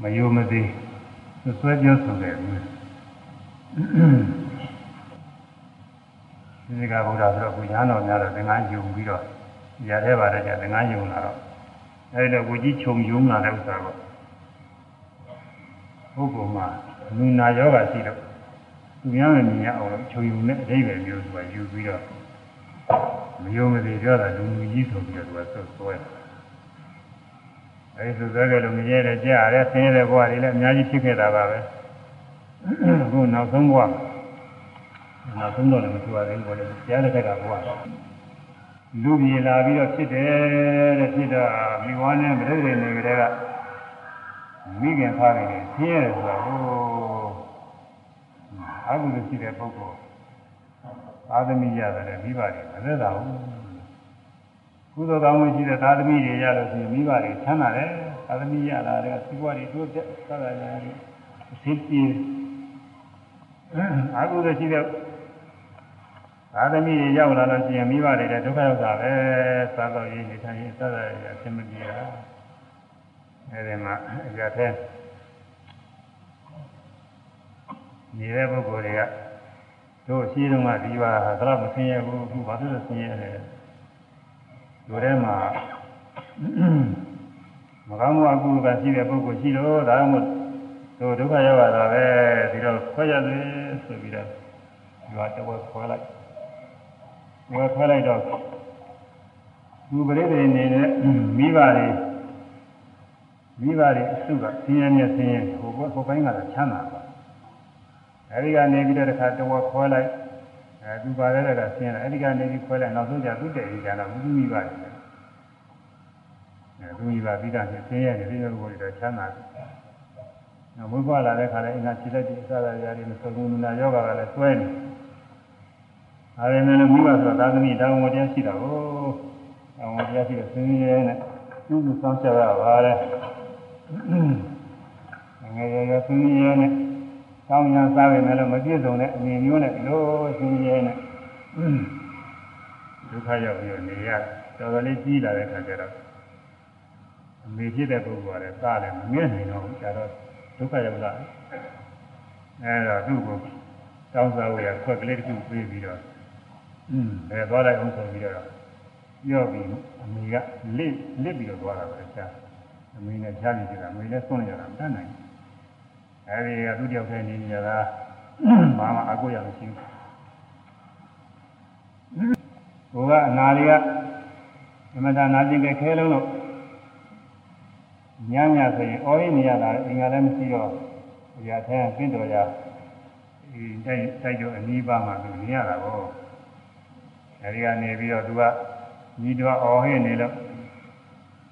မယုံမသိဆွဲပြောဆိုတယ်သစ္စိကဗုဒ္ဓဆိုတော့ကိုညာတော်များတော့သင်္ကန်းယုံပြီးတော့ရတဲ့ပါတဲ့ကျသင်္ကန်းယုံလာတော့ အဲဒီတော့ကိုကြီးခြုံယုံလာတဲ့ဥစ္စာကိုပုဂ္ဂိုလ်မှာနူနာယောဂရှိတော့သူများနဲ့မြင်ရအောင်လို့ခြုံယုံနဲ့အဓိပ္ပာယ်မျိုးသူကယူပြီးတော့မယုံမသိပြောတာလူလူကြီးဆိုပြီးတော့သူကဆွဆွဲအဲဒီဆွဆွဲကြလို့မရဲတဲ့ကြားရတဲ့ဆင်းရဲတဲ့ဘဝတွေလည်းအများကြီးဖြစ်ခဲ့တာပါပဲအခုနောက်ဆုံးဘဝနောက်ဆုံးတော့လည်းမဆိုရသေးဘူးဘောလေကြားတဲ့ခက်ကဘဝ လူပြေလာပြီးတော့ဖြစ်တယ်တဲ့ဖြစ်တော့မိဝါနဲ့မရုပ်ရည်နေကြတဲ့ကမိခင်ဖားနေဆင်းရဲတယ်ဆိုတာဟိုအကုသိုလ်ရှိတဲ့ပုဂ္ဂိုလ်သာသမီရတယ်မိဘတွေမသက်သာဘူးကုသိုလ်ကောင်းမှုရှိတဲ့သာသမီတွေရလို့ရှိရင်မိဘတွေချမ်းသာတယ်သာသမီရလာတဲ့စီးပွားတွေတိုးတက်သာသာရတယ်အစစ်ပြေအကုသိုလ်ရှိတဲ့ သာသမီတွေရောက်လာလို့ရှိရင်မိဘတွေလည်းဒုက္ခရောက်တာပဲသာတော့ရေးနေထိုင်ရင်သာသာရအဆင်မပြေတာအဲဒီမှာအကြတဲ့နေတဲ့ပုဂ္ဂိုလ်တွေကတို့ရှိတုန်းကဒီပါဟာတော့မဆင်းရဲဘူးအခုဘာလို့လဲဆင်းရဲလဲတို့ထဲမှာမကောင်းမှုအကုသိုလ်ကရှိတဲ့ပုဂ္ဂိုလ်ရှိလို့ဒါမှမဟုတ်တို့ဒုက္ခရောက်လာတာပဲဒီတော့ခွဲရတယ်ဆိုပြီးတော့ဒီကတဝက်ခွဲလိုက် ဝယ်ခွဲလိုက်တော့သူပရိသေနေနဲ့မိဘတွေမိဘတွေအစုကဆင်းရဲနဲ့ဆင်းရဲဟိုဘက်ဟိုဘက်ကချမ်းသာပါအဲဒီကနေပြီးတော့တခါတဝက်ခွဲလိုက်အဲသူပါတဲ့ကဆင်းရဲအဲဒီကနေပြီးခွဲလိုက်နောက်ဆုံးကျသူ့တည်းကြီးကျတော့သူမိဘတွေအဲသူမိဘပြီးတာဆင်းရဲနေပြီးတော့ကိုယ်တွေချမ်းသာတယ်နောက်ဝိပ္ပလာတဲ့ခါလဲအင်္ဂါခြေလက်တွေအစသာရာတွေမဆုံးဘူးနာယောဂကလည်းစွဲနေ ဒါပေမဲ့လည်းမိဘဆိုတာသာသမီတောင်းဝတရားရှိတာကိုတောင်းဝတရားရှိတဲ့ဆင်းရဲနဲ့သူ့ကိုစောင့်ရှောက်ရပါတယ်ငယ်ရွယ်ရွယ်ဆင်းရဲနဲ့ကောင်းရန်စားပေမဲ့လည်းမပြည့်စုံတဲ့အမြင်မျိုးနဲ့လို့ဆင်းရဲနဲ့ဒုက္ခရောက်ပြီးနေရတော်တော်လေးကြီးလာတဲ့ခါကျတော့အမေဖြစ်တဲ့ပုဂ္ဂိုလ်ကလည်းစားလည်းမမြင်နိုင်တော့ဘူးကျတော့ဒုက္ခရောက်လာအဲဒါသူ့ကိုတောင်းစားဝေရခွက်ကလေးတစ်ခုပေးပြီးတော့ อืมဘယ်သွားလိုက်အောင်ဆိုပြီးတော့ပြောပြီးအမေကလစ်လစ်ပြီးတော့သွားတာပဲရှားအမေနဲ့ရှားနေကြတာအမေလည်းဆွန့်နေကြတာမတတ်နိုင်အဲဒီကသူ့တယောက်တည်းနေနေကြတာဘာမှအကိုရမရှိဘူးဘုရားအနာလေးကအမတနာကျင်ကဲခဲလုံးလို့ညညဆိုရင်အော်ရင်းနေရတာအင်္ဂါလည်းမရှိတော့ဒီအထဲပင့်တော်ရဒီတိုက်တိုက်တော့အနီးပါးမှာသူနေရတာကို အဲဒီကနေပြီးတော့သူကညီတော်အော်ဟင်းနေလို့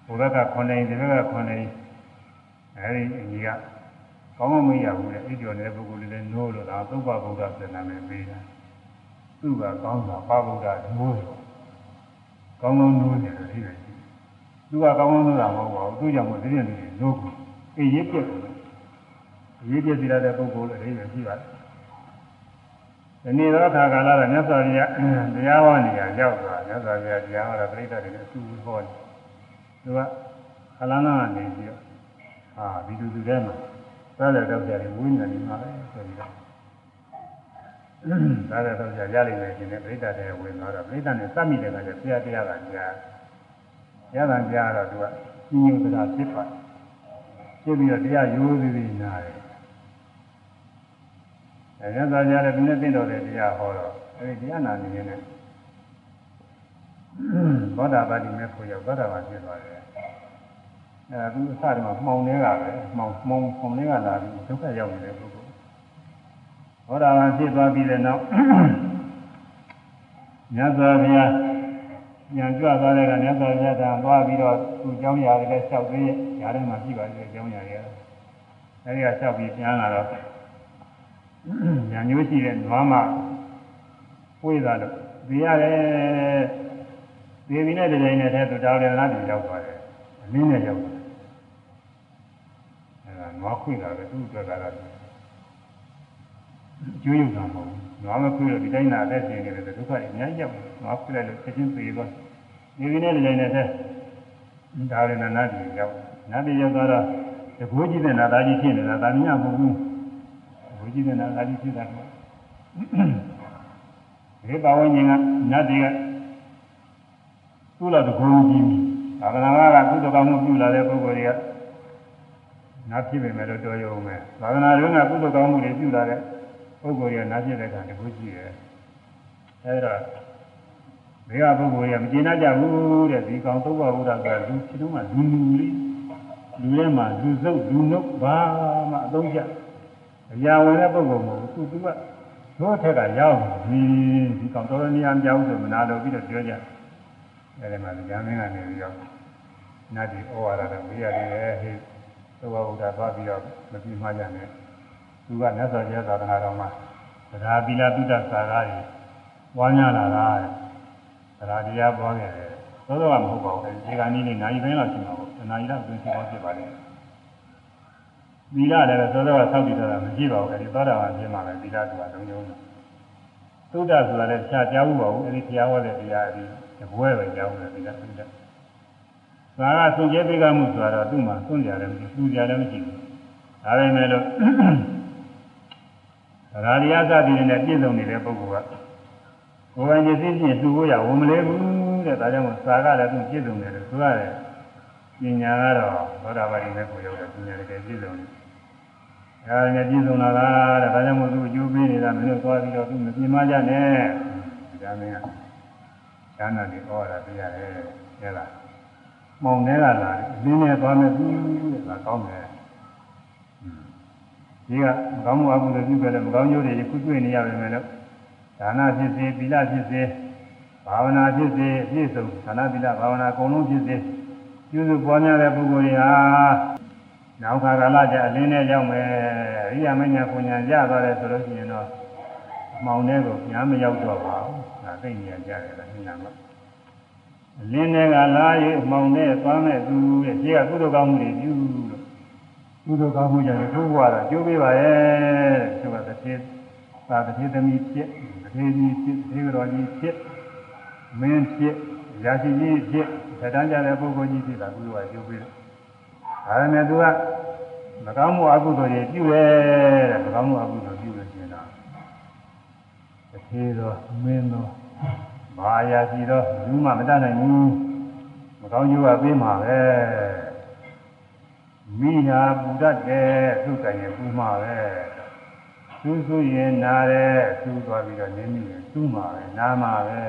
ဘုရားက9နိုင်ဒီဘက်က9နိုင်အဲဒီအညီကကောင်းမမရဘူးလေအိပ်ကျော်နေတဲ့ပုဂ္ဂိုလ်လေးလည်းနိုးလို့ဒါသုဘဗုဒ္ဓပြန်နာမယ်ပေးတာသူကကောင်းတာပါဗုဒ္ဓနိုးတယ်ကောင်းကောင်းနိုးတယ်လို့ဒီလိုသူကကောင်းကောင်းနိုးတာမဟုတ်ပါဘူးသူကြောင့်မို့ဒီနေ့နေနိုးဘူးအေးရပြက်တယ်ရေးပြစီရတဲ့ပုဂ္ဂိုလ်လည်းအရေးရှိပါတယ်။ ဒီနေ့တော့ခါကာလတော့မြတ်စွာဘုရားတရားဟောနေရရောက်သွားမြတ်စွာဘုရားတရားဟောတာပြိဿတွေနဲ့အတူဟောတယ်။သူကခလန်းလာနေပြီးတော့ဟာဒီလူသူထဲမှာသားတဲ့တော့ကြတယ်ဝိညာဉ်နေမှာပဲဆိုပြီးတော့သားတဲ့တော့ကြရလိမ့်မယ်ရှင်နဲ့ပြိဿတွေဝင်သွားတော့ပြိဿနဲ့စပ်မိတဲ့အခါကျဆရာတရားကကြားရတာကြားတော့သူကညဉ့်ညူတာဖြစ်ပါတယ်။ဖြစ်ပြီးတော့တရားရိုးသေးသေးနားတယ် အဲရသော်ကြတဲ့ဒီနေ့သိတော်တဲ့တရားဟောတော့အဲဒီတရားနာနေနေသောတာပတိမေဖို့ရောက်သောတာပန်ဖြစ်သွားတယ်အဲသူအစတည်းမှာမှောင်နေတာပဲမှောင်မှောင်မှောင်နေတာလာပြီးဒုက္ခရောက်နေတဲ့ပုဂ္ဂိုလ်သောတာပန်ဖြစ်သွားပြီးတဲ့နောက်မြတ်စွာဘုရားဉာဏ်ကြွသွားတဲ့ကမြတ်စွာဘုရားကသွားပြီးတော့သူเจ้าရာတွေလည်းလျှောက်သေးရဲ့ຢာထဲမှာရှိပါသေးတယ်เจ้าရာတွေအဲဒီကလျှောက်ပြီးပြန်လာတော့ ညာညိုးရှိတဲ့နွားမဝေးတာလို့သိရတယ်ဒီဒီနဲ့ဒီတိုင်းနဲ့ထဲသူတောင်းတယ်လားသူရောက်သွားတယ်အနည်းနဲ့ရောက်သွားအဲဒါနွားခွေတာပဲသူ့အတွက်ကတော့ကျွေးရုံတာမဟုတ်ဘူးနွားမခွေလို့ဒီတိုင်းနာတဲ့ရှင်နေတယ်ဒုက္ခတွေအများကြီးရောက်တယ်နွားခွေလိုက်လို့ချက်ချင်းပြေသွားဒီဒီနဲ့ဒီတိုင်းနဲ့ထဲဒါလည်းနာနာကြီးရောက်နာတိရောက်သွားတော့တကူကြီးတဲ့နာသားကြီးဖြစ်နေတာဒါမြတ်မဟုတ်ဘူး ဝိจิตနာအာဒီဖြစ်တာကဒီပါဝင်ခြင်းကနတ်တွေကသူ့လာတကုံကြီးသာသနာ့ကကုသကောင်းမှုပြုလာတဲ့ပုဂ္ဂိုလ်တွေကနတ်ဖြစ်ပေမဲ့တော့တော်ရုံပဲသာသနာ့တွင်ကကုသကောင်းမှုတွေပြုလာတဲ့ပုဂ္ဂိုလ်တွေကနတ်ဖြစ်တဲ့အခါတခုရှိတယ်အဲဒါဘေးကပုဂ္ဂိုလ်တွေကမကျေနပ်ကြဘူးတဲ့ဒီကောင်သုံးပါဘုရားကလူဖြစ်တော့မှလူလူလေးလူထဲမှာလူစုပ်လူနှုတ်ဘာမှအသုံးကျ အရာဝင်တဲ့ပုဂ္ဂိုလ်မဟုတ်ဘူးသူကတို့ထက်ကရောက်ဒီဒီကောင်တော်တော်နေရာပြောင်းဆိုမနာလို့ပြီးတော့ပြောကြအဲဒီမှာဉာဏ်မင်းကနေပြီးတော့နတ်ဒီဩဝါဒတော့မေးရတယ်ဟေးသဘောဥဒ္ဒါသွားပြီးတော့မပြင်းမှကြနဲ့သူကမြတ်စွာဘုရားသာသနာတော်မှာသရာပီလာတုဒ္ဒစာကားကြီးဝါညာလာတာသရာတရားပေါ်ခဲ့တယ်သောသောကမဟုတ်ပါဘူးအဲဒီကနေ့နေ့နိုင်ပိုင်းလောက်ရှိမှာပေါ့အနာရီလောက်အတွင်းရှိအောင်ဖြစ်ပါလိမ့်မယ် သီလလည်းသောသောကဆောက်တည်တာမရှိပါဘူးအဲဒီသောတာပန်ဖြစ်မှလည်းသီလတူတာလုံးလုံးသုဒ္ဓဆိုတာလည်းဖြာကြားဘူးပါဘူးအဲဒီဘုရားဟောတဲ့တရားအဒီတပွဲပဲကြားဘူးလေသီလသုဒ္ဓသာကသွန်ကျဲပေးကမှုဆိုတော့သူ့မှာသွန်ကြတယ်မရှိသူကြတယ်မရှိဘူးဒါပေမဲ့လို့ရာရိယသတိနဲ့ပြည့်စုံနေတဲ့ပုဂ္ဂိုလ်ကကိုယ်ပိုင်ဉာဏ်သိချင်းသူ့ကိုရဝန်မလဲဘူးတဲ့ဒါကြောင့်မို့သာကလည်းသူပြည့်စုံတယ်လို့ဆိုရတယ်ပညာကတော့သောတာပတိနဲ့ကိုရောက်တဲ့ပညာတကယ်ပြည့်စုံတယ်။ အဲဒါနဲ့ပြည့်စုံလာတာတဲ့ဒါကြောင့်မို့သူအကျိုးပေးနေတာမင်းတို့သွားပြီးတော့သူမပြင်းမကြနဲ့။ဒါမင်းကဉာဏ်နဲ့ဩဝါဒပြရတယ်။ဟုတ်လား။မောင်ထဲကလာတယ်အင်းနဲ့သွားမယ်သူတဲ့ဒါကောင်းတယ်။ဒီကမကောင်းမှုအကုသိုလ်ပြုခဲ့တဲ့မကောင်းကျိုးတွေခုတွေ့နေရပါမယ်လို့ဒါနဖြစ်စေသီလဖြစ်စေဘာဝနာဖြစ်စေအပြည့်စုံဒါနသီလဘာဝနာအကုန်လုံးဖြစ်စေပြုစုပွားများတဲ့ပုဂ္ဂိုလ်တွေဟာ နောက်ခါကာလကျအလင်းနဲ့ရောက်မယ်အရိယာမညာပညာရသွားတယ်ဆိုလို့ရှိရင်တော့မောင်တဲ့ကိုညာမရောက်တော့ပါဘူးဒါသိဉာဏ်ကြတယ်လားညနာမှာအလင်းတွေကလာရေးမောင်တဲ့သွားမဲ့သူတဲ့ခြေကကုသိုလ်ကောင်းမှုတွေပြုလို့ကုသိုလ်ကောင်းမှုကြောင့်သူ့ဘဝတော့ကျိုးပေးပါရဲ့သူကတစ်သေးသာတစ်သေးသမီးဖြစ်တစ်သေးကြီးဖြစ်သေတော်ကြီးဖြစ်မင်းဖြစ်ရာရှိကြီးဖြစ်ထတန်းကြတဲ့ပုဂ္ဂိုလ်ကြီးဖြစ်တာကုသိုလ်ကကျိုးပေးတယ် ဒါပေမဲ့သူကမကောင်းမှုအကုသိုလ်တွေပြုတယ်တဲ့မကောင်းမှုအကုသိုလ်ပြုလို့ရှိရင်တော့တစ်သေးတော်မင်းတော်ဘာယာရှိတော့ဘူးမှမတတ်နိုင်ဘူးမကောင်းကျိုးကပေးမှာပဲမိနာပူတတ်တယ်သူ့တိုင်ရင်ပူမှာပဲသူ့ဆိုရင်နားတယ်သူ့သွားပြီးတော့နင်းမိရင်သူ့မှာပဲနားမှာပဲ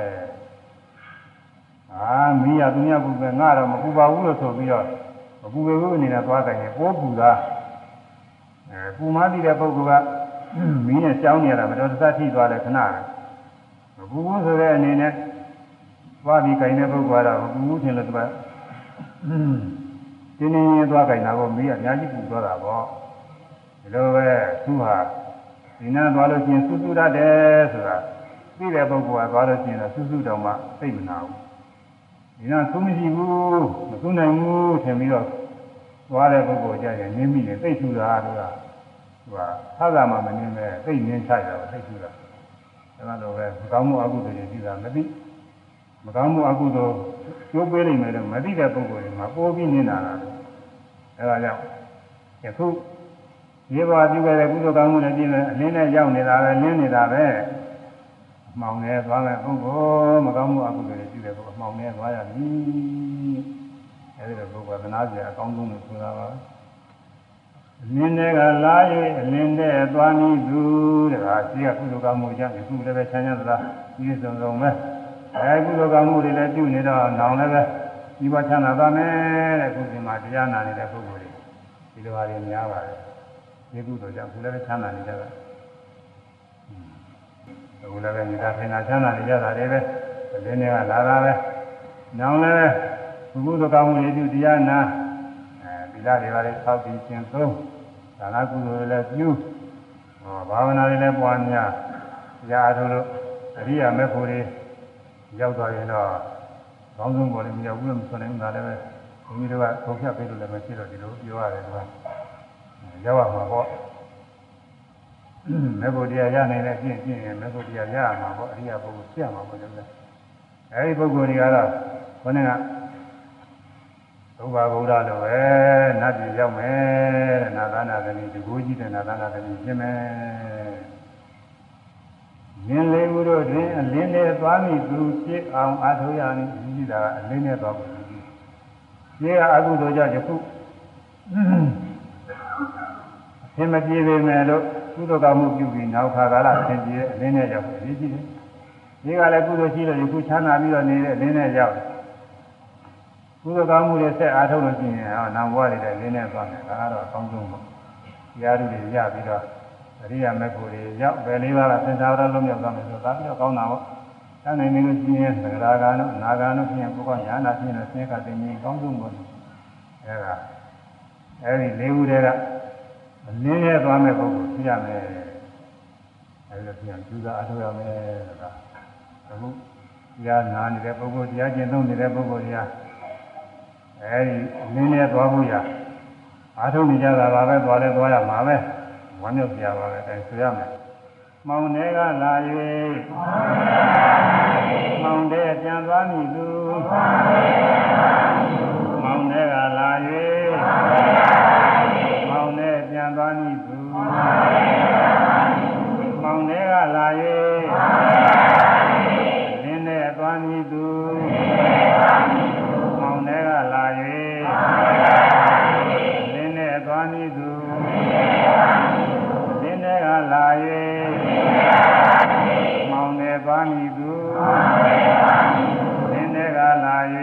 အာမိရသူမြတ်ဘူးပဲငါတော့မပူပါဘူးလို့ဆိုပြီးတော့ မပူပေဘူးအနေနဲ့သွားကြရင်ပိုးပူတာအဲပူမသိတဲ့ပုဂ္ဂိုလ်ကမင်းနဲ့ကြောင်းနေရတာမတော်တဆထိသွားတယ်ခဏပဲမပူဘူးဆိုတဲ့အနေနဲ့သွားပြီးကြင်တဲ့ပုဂ္ဂိုလ်ကတော့မပူဘူးထင်လို့သူကတင်းတင်းရင်းသွားကြင်တာကိုမင်းကအများကြီးပူသွားတာပေါ့ဒီလိုပဲသူဟာဒီနာသွားလို့ချင်းစူးစူးတတ်တယ်ဆိုတာသိတဲ့ပုဂ္ဂိုလ်ကသွားလို့ချင်းတော့စူးစူးတောင်မှသိမနာဘူး ဒီနာသုံးမရှိဘူးမသုံးနိုင်ဘူးထင်ပြီးတော့သွားတဲ့ပုဂ္ဂိုလ်ကြရင်နင်းမိရင်သိထူတာကသူကသာသာမှမနင်းပဲသိနင်းချရတာသိထူတာဒါကတော့ပဲမကောင်းမှုအကုသိုလ်တွေပြီးတာမသိမကောင်းမှုအကုသိုလ်ကျိုးပေးနိုင်မယ်တော့မသိတဲ့ပုဂ္ဂိုလ်တွေမှာပိုးပြီးနင်းတာလားအဲဒါကြောင့်ယခုရေဘာပြုခဲ့တဲ့ကုသိုလ်ကောင်းမှုတွေပြည့်နေအလင်းနဲ့ရောက်နေတာပဲနင်းနေတာပဲ မှောင်နေသွားမယ်ပုဂ္ဂိုလ်မကောင်းမှုအကုသိုလ်တွေပြုတဲ့ပုဂ္ဂိုလ်မှောင်နေသွားရမည်အဲဒီလိုပုဂ္ဂိုလ်ကသနာစရာအကောင်းဆုံးလို့ဆိုတာပါအလင်းတွေကလာ၍အလင်းတဲ့သွားမိသူတကားရှိကကုသိုလ်ကောင်းမှုကြောင့်ဒီကုလည်းပဲချမ်းသာသလားဒီစုံစုံပဲအဲကုသိုလ်ကောင်းမှုတွေလည်းပြုနေတော့နောင်လည်းပဲဒီဘချမ်းသာသွားမယ်တဲ့ကုသိုလ်မှာတရားနာနေတဲ့ပုဂ္ဂိုလ်တွေဒီလိုဟာတွေများပါတယ်ဒီကုသိုလ်ကြောင့်ကုလည်းပဲချမ်းသာနေကြတာ အခုလည်းပဲနေတာထိုင်တာချမ်းသာနေကြတာတွေပဲအလင်းတွေကလာတာပဲနောင်လည်းကုသိုလ်ကောင်းမှုတွေပြုတရားနာအဲဒီလားတွေပါလေသောက်ပြီးကျင့်သုံးဒါနကုသိုလ်တွေလည်းပြုဟောဘာဝနာတွေလည်းပွားများရာထုလို့အရိယာမေဖို့တွေရောက်သွားရင်တော့ကောင်းဆုံးပေါ်လည်းမရောက်ဘူးလို့မဆိုနိုင်ဘူးဒါလည်းပဲဘုန်းကြီးတို့ကသုံးဖြတ်ပေးလို့လည်းမရှိတော့ဒီလိုပြောရတယ်ကွာရောက်ရမှာပေါ့ မေဖို့တရားရနိုင်တဲ့ကျင့်ကျင့်ရင်မေဖို့တရားရရမှာပေါ့အရိယာပုဂ္ဂိုလ်ဖြစ်ရမှာပေါ့လို့အဲဒီပုဂ္ဂိုလ်တွေကတော့ခေါင်းကသုဘဗုဒ္ဓလိုပဲနတ်ပြည်ရောက်မယ်တဲ့နာသနာသမီးတကူကြီးတဲ့နာသနာသမီးပြင်မယ်မြင်လေးမှုတို့တွင်အလင်းနဲ့သွားမိသူဖြစ်အောင်အားထုတ်ရမည်ကြီးတာကအလင်းနဲ့သွားဖို့ကြီးကြီးကအကုသိုလ်ကြောင့်ယခုအင်မပြေပေမဲ့လို့ ကုသိုလ်ကောင်းမှုပြုပြီးနောက်ခါကာလအင်ပြေအလင်းနဲ့ရောက်ပြီးကြီးတယ်ဒီကလည်းကုသိုလ်ရှိလို့ယခုချမ်းသာပြီးတော့နေတဲ့အလင်းနဲ့ရောက်တယ်ကုသိုလ်ကောင်းမှုတွေဆက်အားထုတ်လို့ရှိရင်ဟောနာဘဝတွေလည်းလင်းနေသွားတယ်ဒါကတော့အကောင်းဆုံးပေါ့တရားဓုတွေရပြီးတော့အရိယာမေဖို့တွေရောက်ဘယ်လေးပါးကသင်္သာရလုံးရောက်သွားမယ်ဆိုတော့ဒါပြီးတော့ကောင်းတာပေါ့တန်းနိုင်နေလို့ရှိရင်သဂရာဂာနုအနာဂာနုဖြစ်ရင်ကိုယ်ကညာနာဖြစ်ရင်ဆင်းရဲကသိရင်ကောင်းဆုံးပေါ့အဲဒါအဲဒီလေးခုတည်းက အလင်းရဲသွားမဲ့ပုဂ္ဂိုလ်ဖြစ်ရမယ်အဲဒီလိုပြန်ကျူးစာအထောက်ရမယ်ဆိုတာအခုတရားနာနေတဲ့ပုဂ္ဂိုလ်တရားကျင့်သုံးနေတဲ့ပုဂ္ဂိုလ်တရားအဲဒီနင်းနေသွားဖို့ရအားထုတ်နေကြတာပါပဲသွားလဲသွားရမှာပဲဝမ်းမြောက်ပြပါပဲအဲဆိုရမယ်မောင်တဲ့ကလာ၍မောင်တဲ့ပြန်သွားမိသူမောင်တဲ့ကလာ၍မောင်တဲ့ပြန်သွားမိသူ မောင်တဲ့ကလာ၍လင်းတဲ့သွားမိသူထဲကလာ၍လင်းနဲ့သွားနည်းသူလင်းထဲကလာ၍မောင်နဲ့သွားနည်းသူလင်းထဲကလာ၍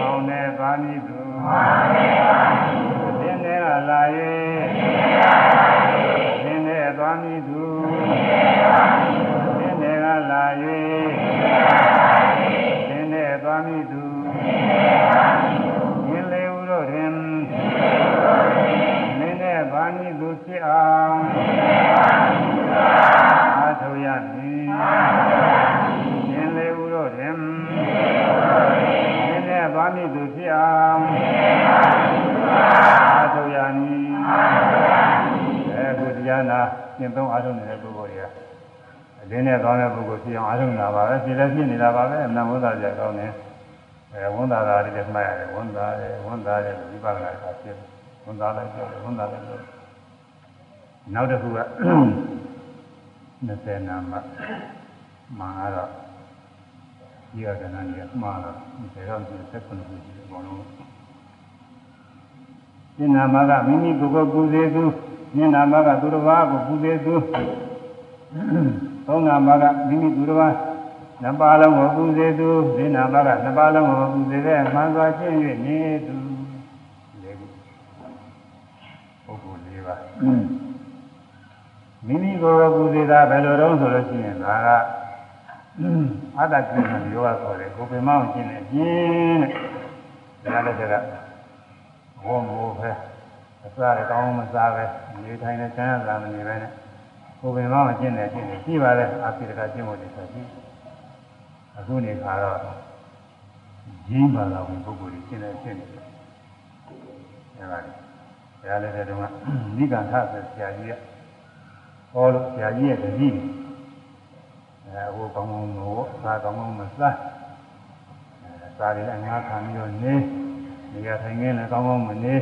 မောင်နဲ့သွားနည်းသူလင်းထဲကလာ၍လင်းထဲသွားနည်းသူလင်းထဲကလာ၍သွားမိသူမြင်လေဟုတို့တွင်မင်းနဲ့ဗာမိသူဖြစ်အောင်အာထုရမည်မြင်လေဟုတို့တွင်မင်းနဲ့ဗာမိသူဖြစ်အောင်အာထုရမည်အဲခုတရားနာကျင့်သုံးအားထုတ်နေတဲ့ပုဂ္ဂိုလ်တွေကလင်းနဲ့ကောင်းတဲ့ပုဂ္ဂိုလ်ဖြစ်အောင်အားထုတ်နေတာပါပဲ ဖြစ်လည်းဖြစ်နေတာပါပဲအနန္တဝန္တာကြကောင်းတယ်အဲဝန်တာသာလေးလည်းမှတ်ရတယ်ဝန်တာတယ်ဝန်တာတယ်ဝိပဿနာကဖြစ်ဝန်တာလည်းပြောတယ်ဝန်တာလည်းပြောနောက်တစ်ခုက20နာမမာတော့ဒီကကဏ္ဍကြီးမှားတော့ဒါတော့ဒီဆက်ခုနှစ်ခုရှိတယ်ဘောလုံးဒီနာမကမိမိကိုယ်ကိုပူဇေသူဉာဏ်နာမကသူတစ်ပါးကိုပူဇေသူသုံးနာမကမိမိသူတစ်ပါး နှစ်ပါးလုံးကိုပူဇေသူဇိနာပါကနှစ်ပါးလုံးကိုပူဇေတဲ့မှန်စွာရှင်း၍နေသူလေပုဂ္ဂိုလ်၄ပါးမိမိကိုယ်ကိုပူဇေတာဘယ်လိုတုံးဆိုလို့ရှိရင်ဒါကအတ္တကိစ္စယောဂခေါ်တယ်ကိုယ်ပင်မအောင်ရှင်းတယ်ရှင်းတဲ့ဒါလည်းတည်းကဘုံဘိုးပဲအစားရကောင်းမစားပဲနေထိုင်နေချမ်းသာမနေပဲနဲ့ကိုယ်ပင်မအောင်ရှင်းတယ်ရှင်းတယ်ရှိပါလေအာပိတကရှင်းဖို့ဒီဆိုရှိ အခုနေခါတော့ရင်းပါလာဝင်ပုဂ္ဂိုလ်ကြီးရှင်းတယ်ရှင်းတယ်အဲပါလေဒါလည်းတည်းကနိဂန္ဓဆိုဆရာကြီးကဟောလို့ဆရာကြီးရဲ့တတိအဲဟိုကောင်းကောင်းလို့သာကောင်းကောင်းမစားအဲစားရအငါခံပြီးတော့နေနေရာထိုင်ခင်းလည်းကောင်းကောင်းမနေ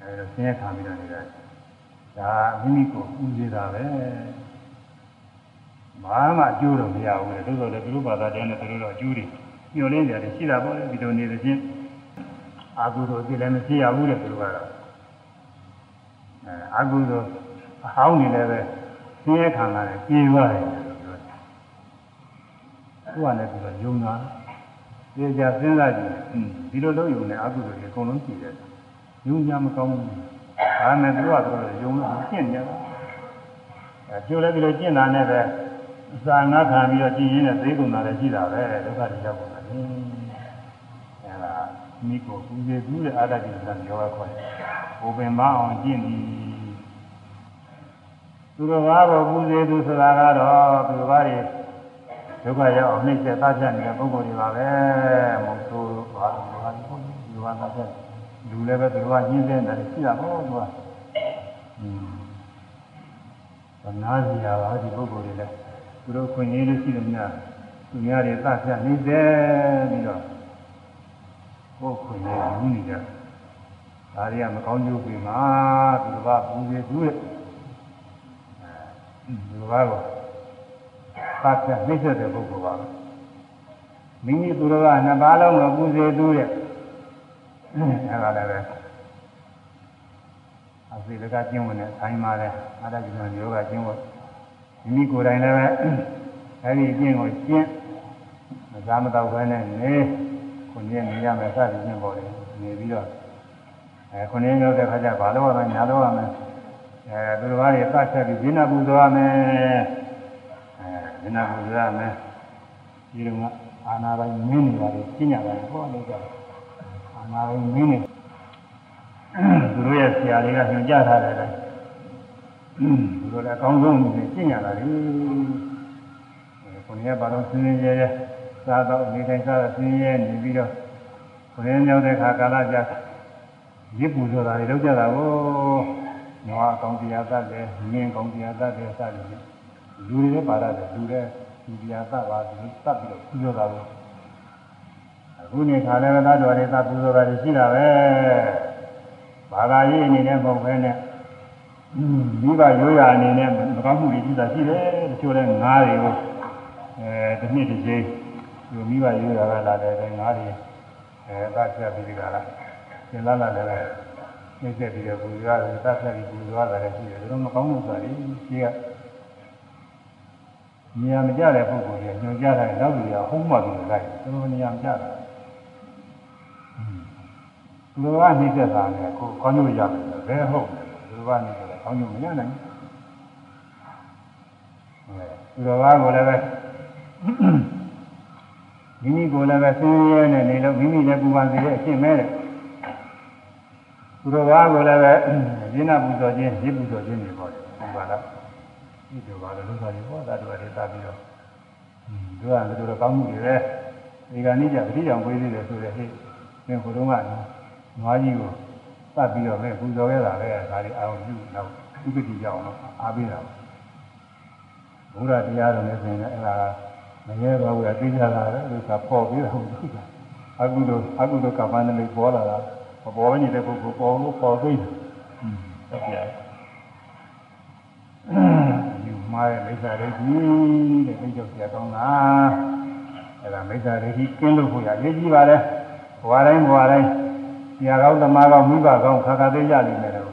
အဲဒါဆင်းရဲခံပြီးတော့နေတာဒါမိမိကိုဥသေးတာပဲ ဘာမှအကျိုးတော့မရဘူးလေသို့တော်လည်းသူတို့ဘာသာတရားနဲ့သူတို့တော့အကျိုးတွေညှို့လင်းကြတယ်ရှိတာပေါ့လေဒီလိုနေတဲ့ချင်းအာဟုသောသိလည်းမရှိရဘူးလေသူတို့ကတော့အဲအာဟုသောအဟောင်းနေလည်းပဲဆင်းရဲခံလာတယ်ပြေသွားတယ်လို့ပြောတယ်သူကလည်းပြီးတော့ယုံတာပြေကြစဉ်းစားကြည့်ဒီလိုလုံးယုံနေအာဟုသောတွေအကုန်လုံးကြည့်တယ်ယုံကြမကောင်းဘူးဒါနဲ့သူကသူတို့ယုံလို့ရှင်းနေတယ်အဲကျိုးလည်းဒီလိုကျင့်တာနဲ့ပဲ အစာငါခံပြီးတော့ကျင့်ရင်းနဲ့သိကုန်တာလည်းရှိတာပဲဒုက္ခတွေရောက်ကုန်တာလေအဲဒါမိကိုပူဇေသူတဲ့အာတတိကံရောခေါ်တယ်ဘုပင်မအောင်ကျင့်ပြီးသူတော်ဘာကိုပူဇေသူဆိုတာကတော့သူတော်ဘာတွေဒုက္ခရောက်အောင်နှိမ့်ဆက်သားချက်နေတဲ့ပုဂ္ဂိုလ်တွေပါပဲမဟုတ်ဆိုဘာလို့ဘာလို့ဒီဘာသာချက်လူလည်းပဲသူတော်ကညှင်းတဲ့တယ်ရှိတာပေါ့သူကอืมဘာနာစီရပါဒီပုဂ္ဂိုလ်တွေလည်း သူတို့ခွင့်ရင်းလို့ရှိတယ်များသူများတွေသတ်ဖြတ်နေတယ်ပြီးတော့ဘုခွင့်ရင်းယူနေကြဒါတွေကမကောင်းကျိုးပြီမှာသူတို့ကပူဇေသူရဲ့အဲဒီလိုပါတော့သတ်ဖြတ်နှိမ့်ဆက်တဲ့ပုဂ္ဂိုလ်ပါမိမိသူတို့ကနှစ်ပါးလုံးကိုပူဇေသူရဲ့အဲဒါလည်းပဲအစီလကကျင့်ဝင်တဲ့ဆိုင်မှာလဲအာရကိစ္စယောဂကျင့်ဝင် မိမိကိုယ်တိုင်လည်းပဲအဲဒီကျင့်ကိုကျင့်မစားမတော့ဘဲနဲ့နေခုနှစ်နေရမယ်စသည်ဖြင့်ပေါ်တယ်နေပြီးတော့အဲခုနှစ်ရောက်တဲ့ခါကျဘာလို့ရမလဲညာလို့ရမလဲအဲသူတော်ဘာတွေသတ်ချက်ပြီးဇိနာပူဇော်ရမယ်အဲဇိနာပူဇော်ရမယ်ဒီလိုကအာနာပိုင်းမင်းနေပါတယ်ကျင့်ကြတယ်ဟောလို့ကြအာနာပိုင်းမင်းနေသူတို့ရဲ့ဆရာတွေကညွှန်ကြားထားတယ် လေသူတို့လည်းအကောင်းဆုံးကျင့်ရတာလေခုနှစ်ဘာလို့စင်းစင်းရဲရဲစားတော့နေတိုင်းစားတော့စင်းရဲနေပြီးတော့ခုနှစ်ရောက်တဲ့ခါကာလကြာရစ်ပူဆိုတာတွေလောက်ကြတာကိုနွားအကောင်တရားသတ်တယ်ငင်းကောင်တရားသတ်တယ်စသည်ဖြင့်လူတွေလည်းပါရတယ်လူတွေဒီတရားသတ်ပါဒီသတ်ပြီးတော့ပူဇော်တာကိုအခုနေခါလည်းသာတော်တွေသတ်ပူဇော်တာတွေရှိတာပဲဘာသာရေးအနေနဲ့မဟုတ်ဘဲနဲ့ မိဘရိုးရာအနေနဲ့မကောင်းမှုတွေရှိတာရှိတယ်တချို့လည်းငားတွေကိုအဲတစ်နှစ်တစ်ချိန်ဒီမိဘရိုးရာကလာတယ်ငားတွေအဲသတ်ဖြတ်ပြီးဒီကလာသင်လာလာလည်းနှိမ့်ဆက်ပြီးတော့ပူဇော်ရတယ်သတ်ဖြတ်ပြီးပူဇော်ရတယ်ရှိတယ်ဒါတော့မကောင်းဘူးဆိုတာလေကြီးကနေရာမကြတဲ့ပုဂ္ဂိုလ်ကြီးညွှန်ကြားတယ်နောက်လူတွေကဟုံးမှပြီးလိုက်သူတို့နေရာမကြတာသူတို့ကနှိမ့်ဆက်တာနဲ့ကိုကောင်းကျိုးရတယ်ဘယ်ဟုတ်လဲသူတို့ကနေဆိုတော့ ကောင်းကျိုးမရနိုင်ဘူးသူတော်ဘာကိုလည်းပဲမိမိကိုလည်းပဲဆင်းရဲနေနေလို့မိမိလည်းပူပန်စေတဲ့အရှင်းမဲတဲ့သူတော်ဘာကိုလည်းပဲရင်းနာပူဇော်ခြင်းရစ်ပူဇော်ခြင်းတွေပေါ့တယ်ပူပါလားဒီလိုပါလို့လူသားတွေဟောတာတွေတွေတာပြီးတော့သူကလည်းတို့ကောင်းမှုတွေပဲဒီကနေ့ကျတတိယံပေးသေးတယ်ဆိုတဲ့ဟဲ့သင်ဟိုတုန်းကနွားကြီးကို တတ်ပြီးတော့ပဲပူဇော်ခဲ့တာပဲဒါတွေအာရုံပြုတော့ဥပတိကြောင့်တော့အားပေးတာဘုရားတရားတော်နဲ့ဆိုရင်အဲ့ဒါမငဲပါဘူးအသိကြတာလေလို့ဆိုပေါ်ပြီးတော့အခုလိုအခုလိုကမ္ဘာနဲ့ပေါ်လာတာပေါ်နေတဲ့ပုဂ္ဂိုလ်ပေါ်လို့ပေါ်သိတယ်ဟုတ်ကဲ့ဒီမှာရဲ့မိစ္ဆာဒိဋ္ဌိတဲ့သိကြဆရာကောင်းတာအဲ့ဒါမိစ္ဆာဒိဋ္ဌိကျင်းလို့ဖို့ရရေးကြည့်ပါလေဘဝတိုင်းဘဝတိုင်း ဆရာကောင်းသမားကောင်းမိဘကောင်းခါခါသေးကြလိမ့်မယ်တော့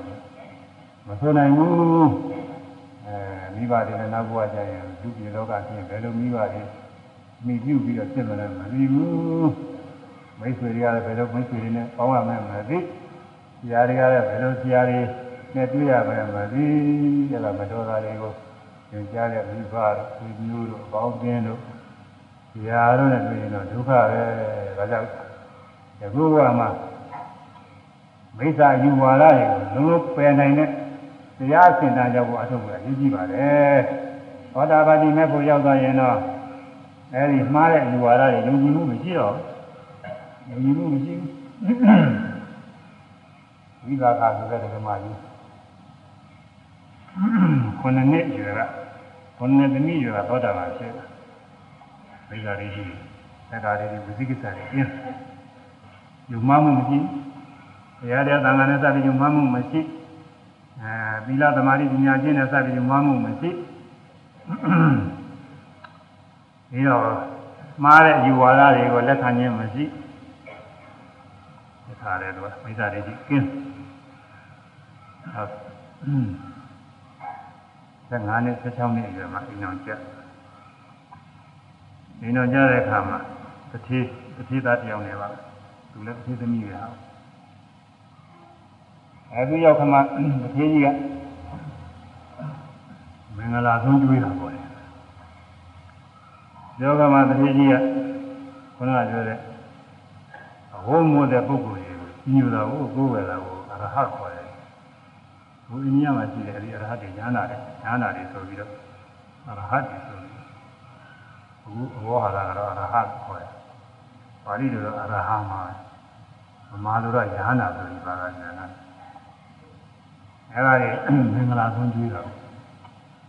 မဆိုနိုင်ဘူးအဲမိဘတွေနဲ့နောက်ဘဝကျရင်ဒုတိယလောကပြင်ဘယ်လိုမိဘတွေမိပြုပြီးတော့ဖြစ်မလဲမသိဘူးမိတ်ဆွေတွေကလည်းဘယ်လိုမိတ်ဆွေတွေနဲ့ပေါင်းရမယ်မသိဆရာတွေကလည်းဘယ်လိုဆရာတွေနဲ့တွေ့ရမယ်မသိအဲ့ဒါမတော်တာတွေကိုသင်ကြားတဲ့မိဘတို့ဆွေမျိုးတို့အပေါင်းအသင်းတို့ဆရာတို့နဲ့တွေ့ရင်တော့ဒုက္ခပဲဒါကြောင့်ဒီခုကမှ မိစ္ဆာယူဝါဒတွေကိုလုံးလုံးပယ်နိုင်တဲ့တရားစင်တာကြောင့်အထုတ်ကအရေးကြီးပါတယ်သောတာပတိမဲ့ဖို့ရောက်သွားရင်တော့အဲဒီမှားတဲ့ယူဝါဒတွေယုံကြည်မှုမရှိတော့ယုံကြည်မှုမရှိဘူးဝိသာကဆိုတဲ့ဓမ္မကြီးခုနှစ်နှစ်ရွယ်ကခုနှစ်သမီးရွယ်ကသောတာပန်ဖြစ်တာမိစ္ဆာရိရှိသက္ကာရိဝိသိကိစ္စတွေကျင်းယုံမှမှုမရှိဘု ရားတရားသံဃာနဲ့စပြီးယုံမှမှုမရှိအဲသီလသမာဓိပညာကျင့်နဲ့စပြီးယုံမှမှုမရှိပြီးတော့မှားတဲ့ယူဝါဒတွေကိုလက်ခံခြင်းမရှိဒါထားတယ်လို့မိစ္ဆာရိရှိကျင်းဟုတ်သက်၅နှစ်16နှစ်အရွယ်မှာအိမ်အောင်ကျအိမ်အောင်ကျတဲ့အခါမှာတတိတတိသားတယောက်နေပါသူလည်းတတိသမီးပဲဟာ အဲဒီရောက်ခမတတိကြီးကမင်္ဂလာဆုံးကျွေးတာပေါ့လေယောဂမှာတတိကြီးကခုနကပြောတဲ့အဟောမိုးတဲ့ပုဂ္ဂိုလ်တွေကိုညူတာကိုကိုယ်ဝယ်တာကိုအရဟတ်ခေါ်တယ်ဘုရားမှာရှိတယ်အဲဒီအရဟတ်တွေညာနာတယ်ညာနာတယ်ဆိုပြီးတော့အရဟတ်တွေဆိုပြီးအခုအဘောဟာကတော့အရဟတ်ခေါ်တယ်ပါဠိလိုတော့အရဟံမှာဗမာလိုတော့ညာနာဆိုပြီးပါတာညာနာ အဲဒါတွေမင်္ဂလာဆုံးကျွေးတာ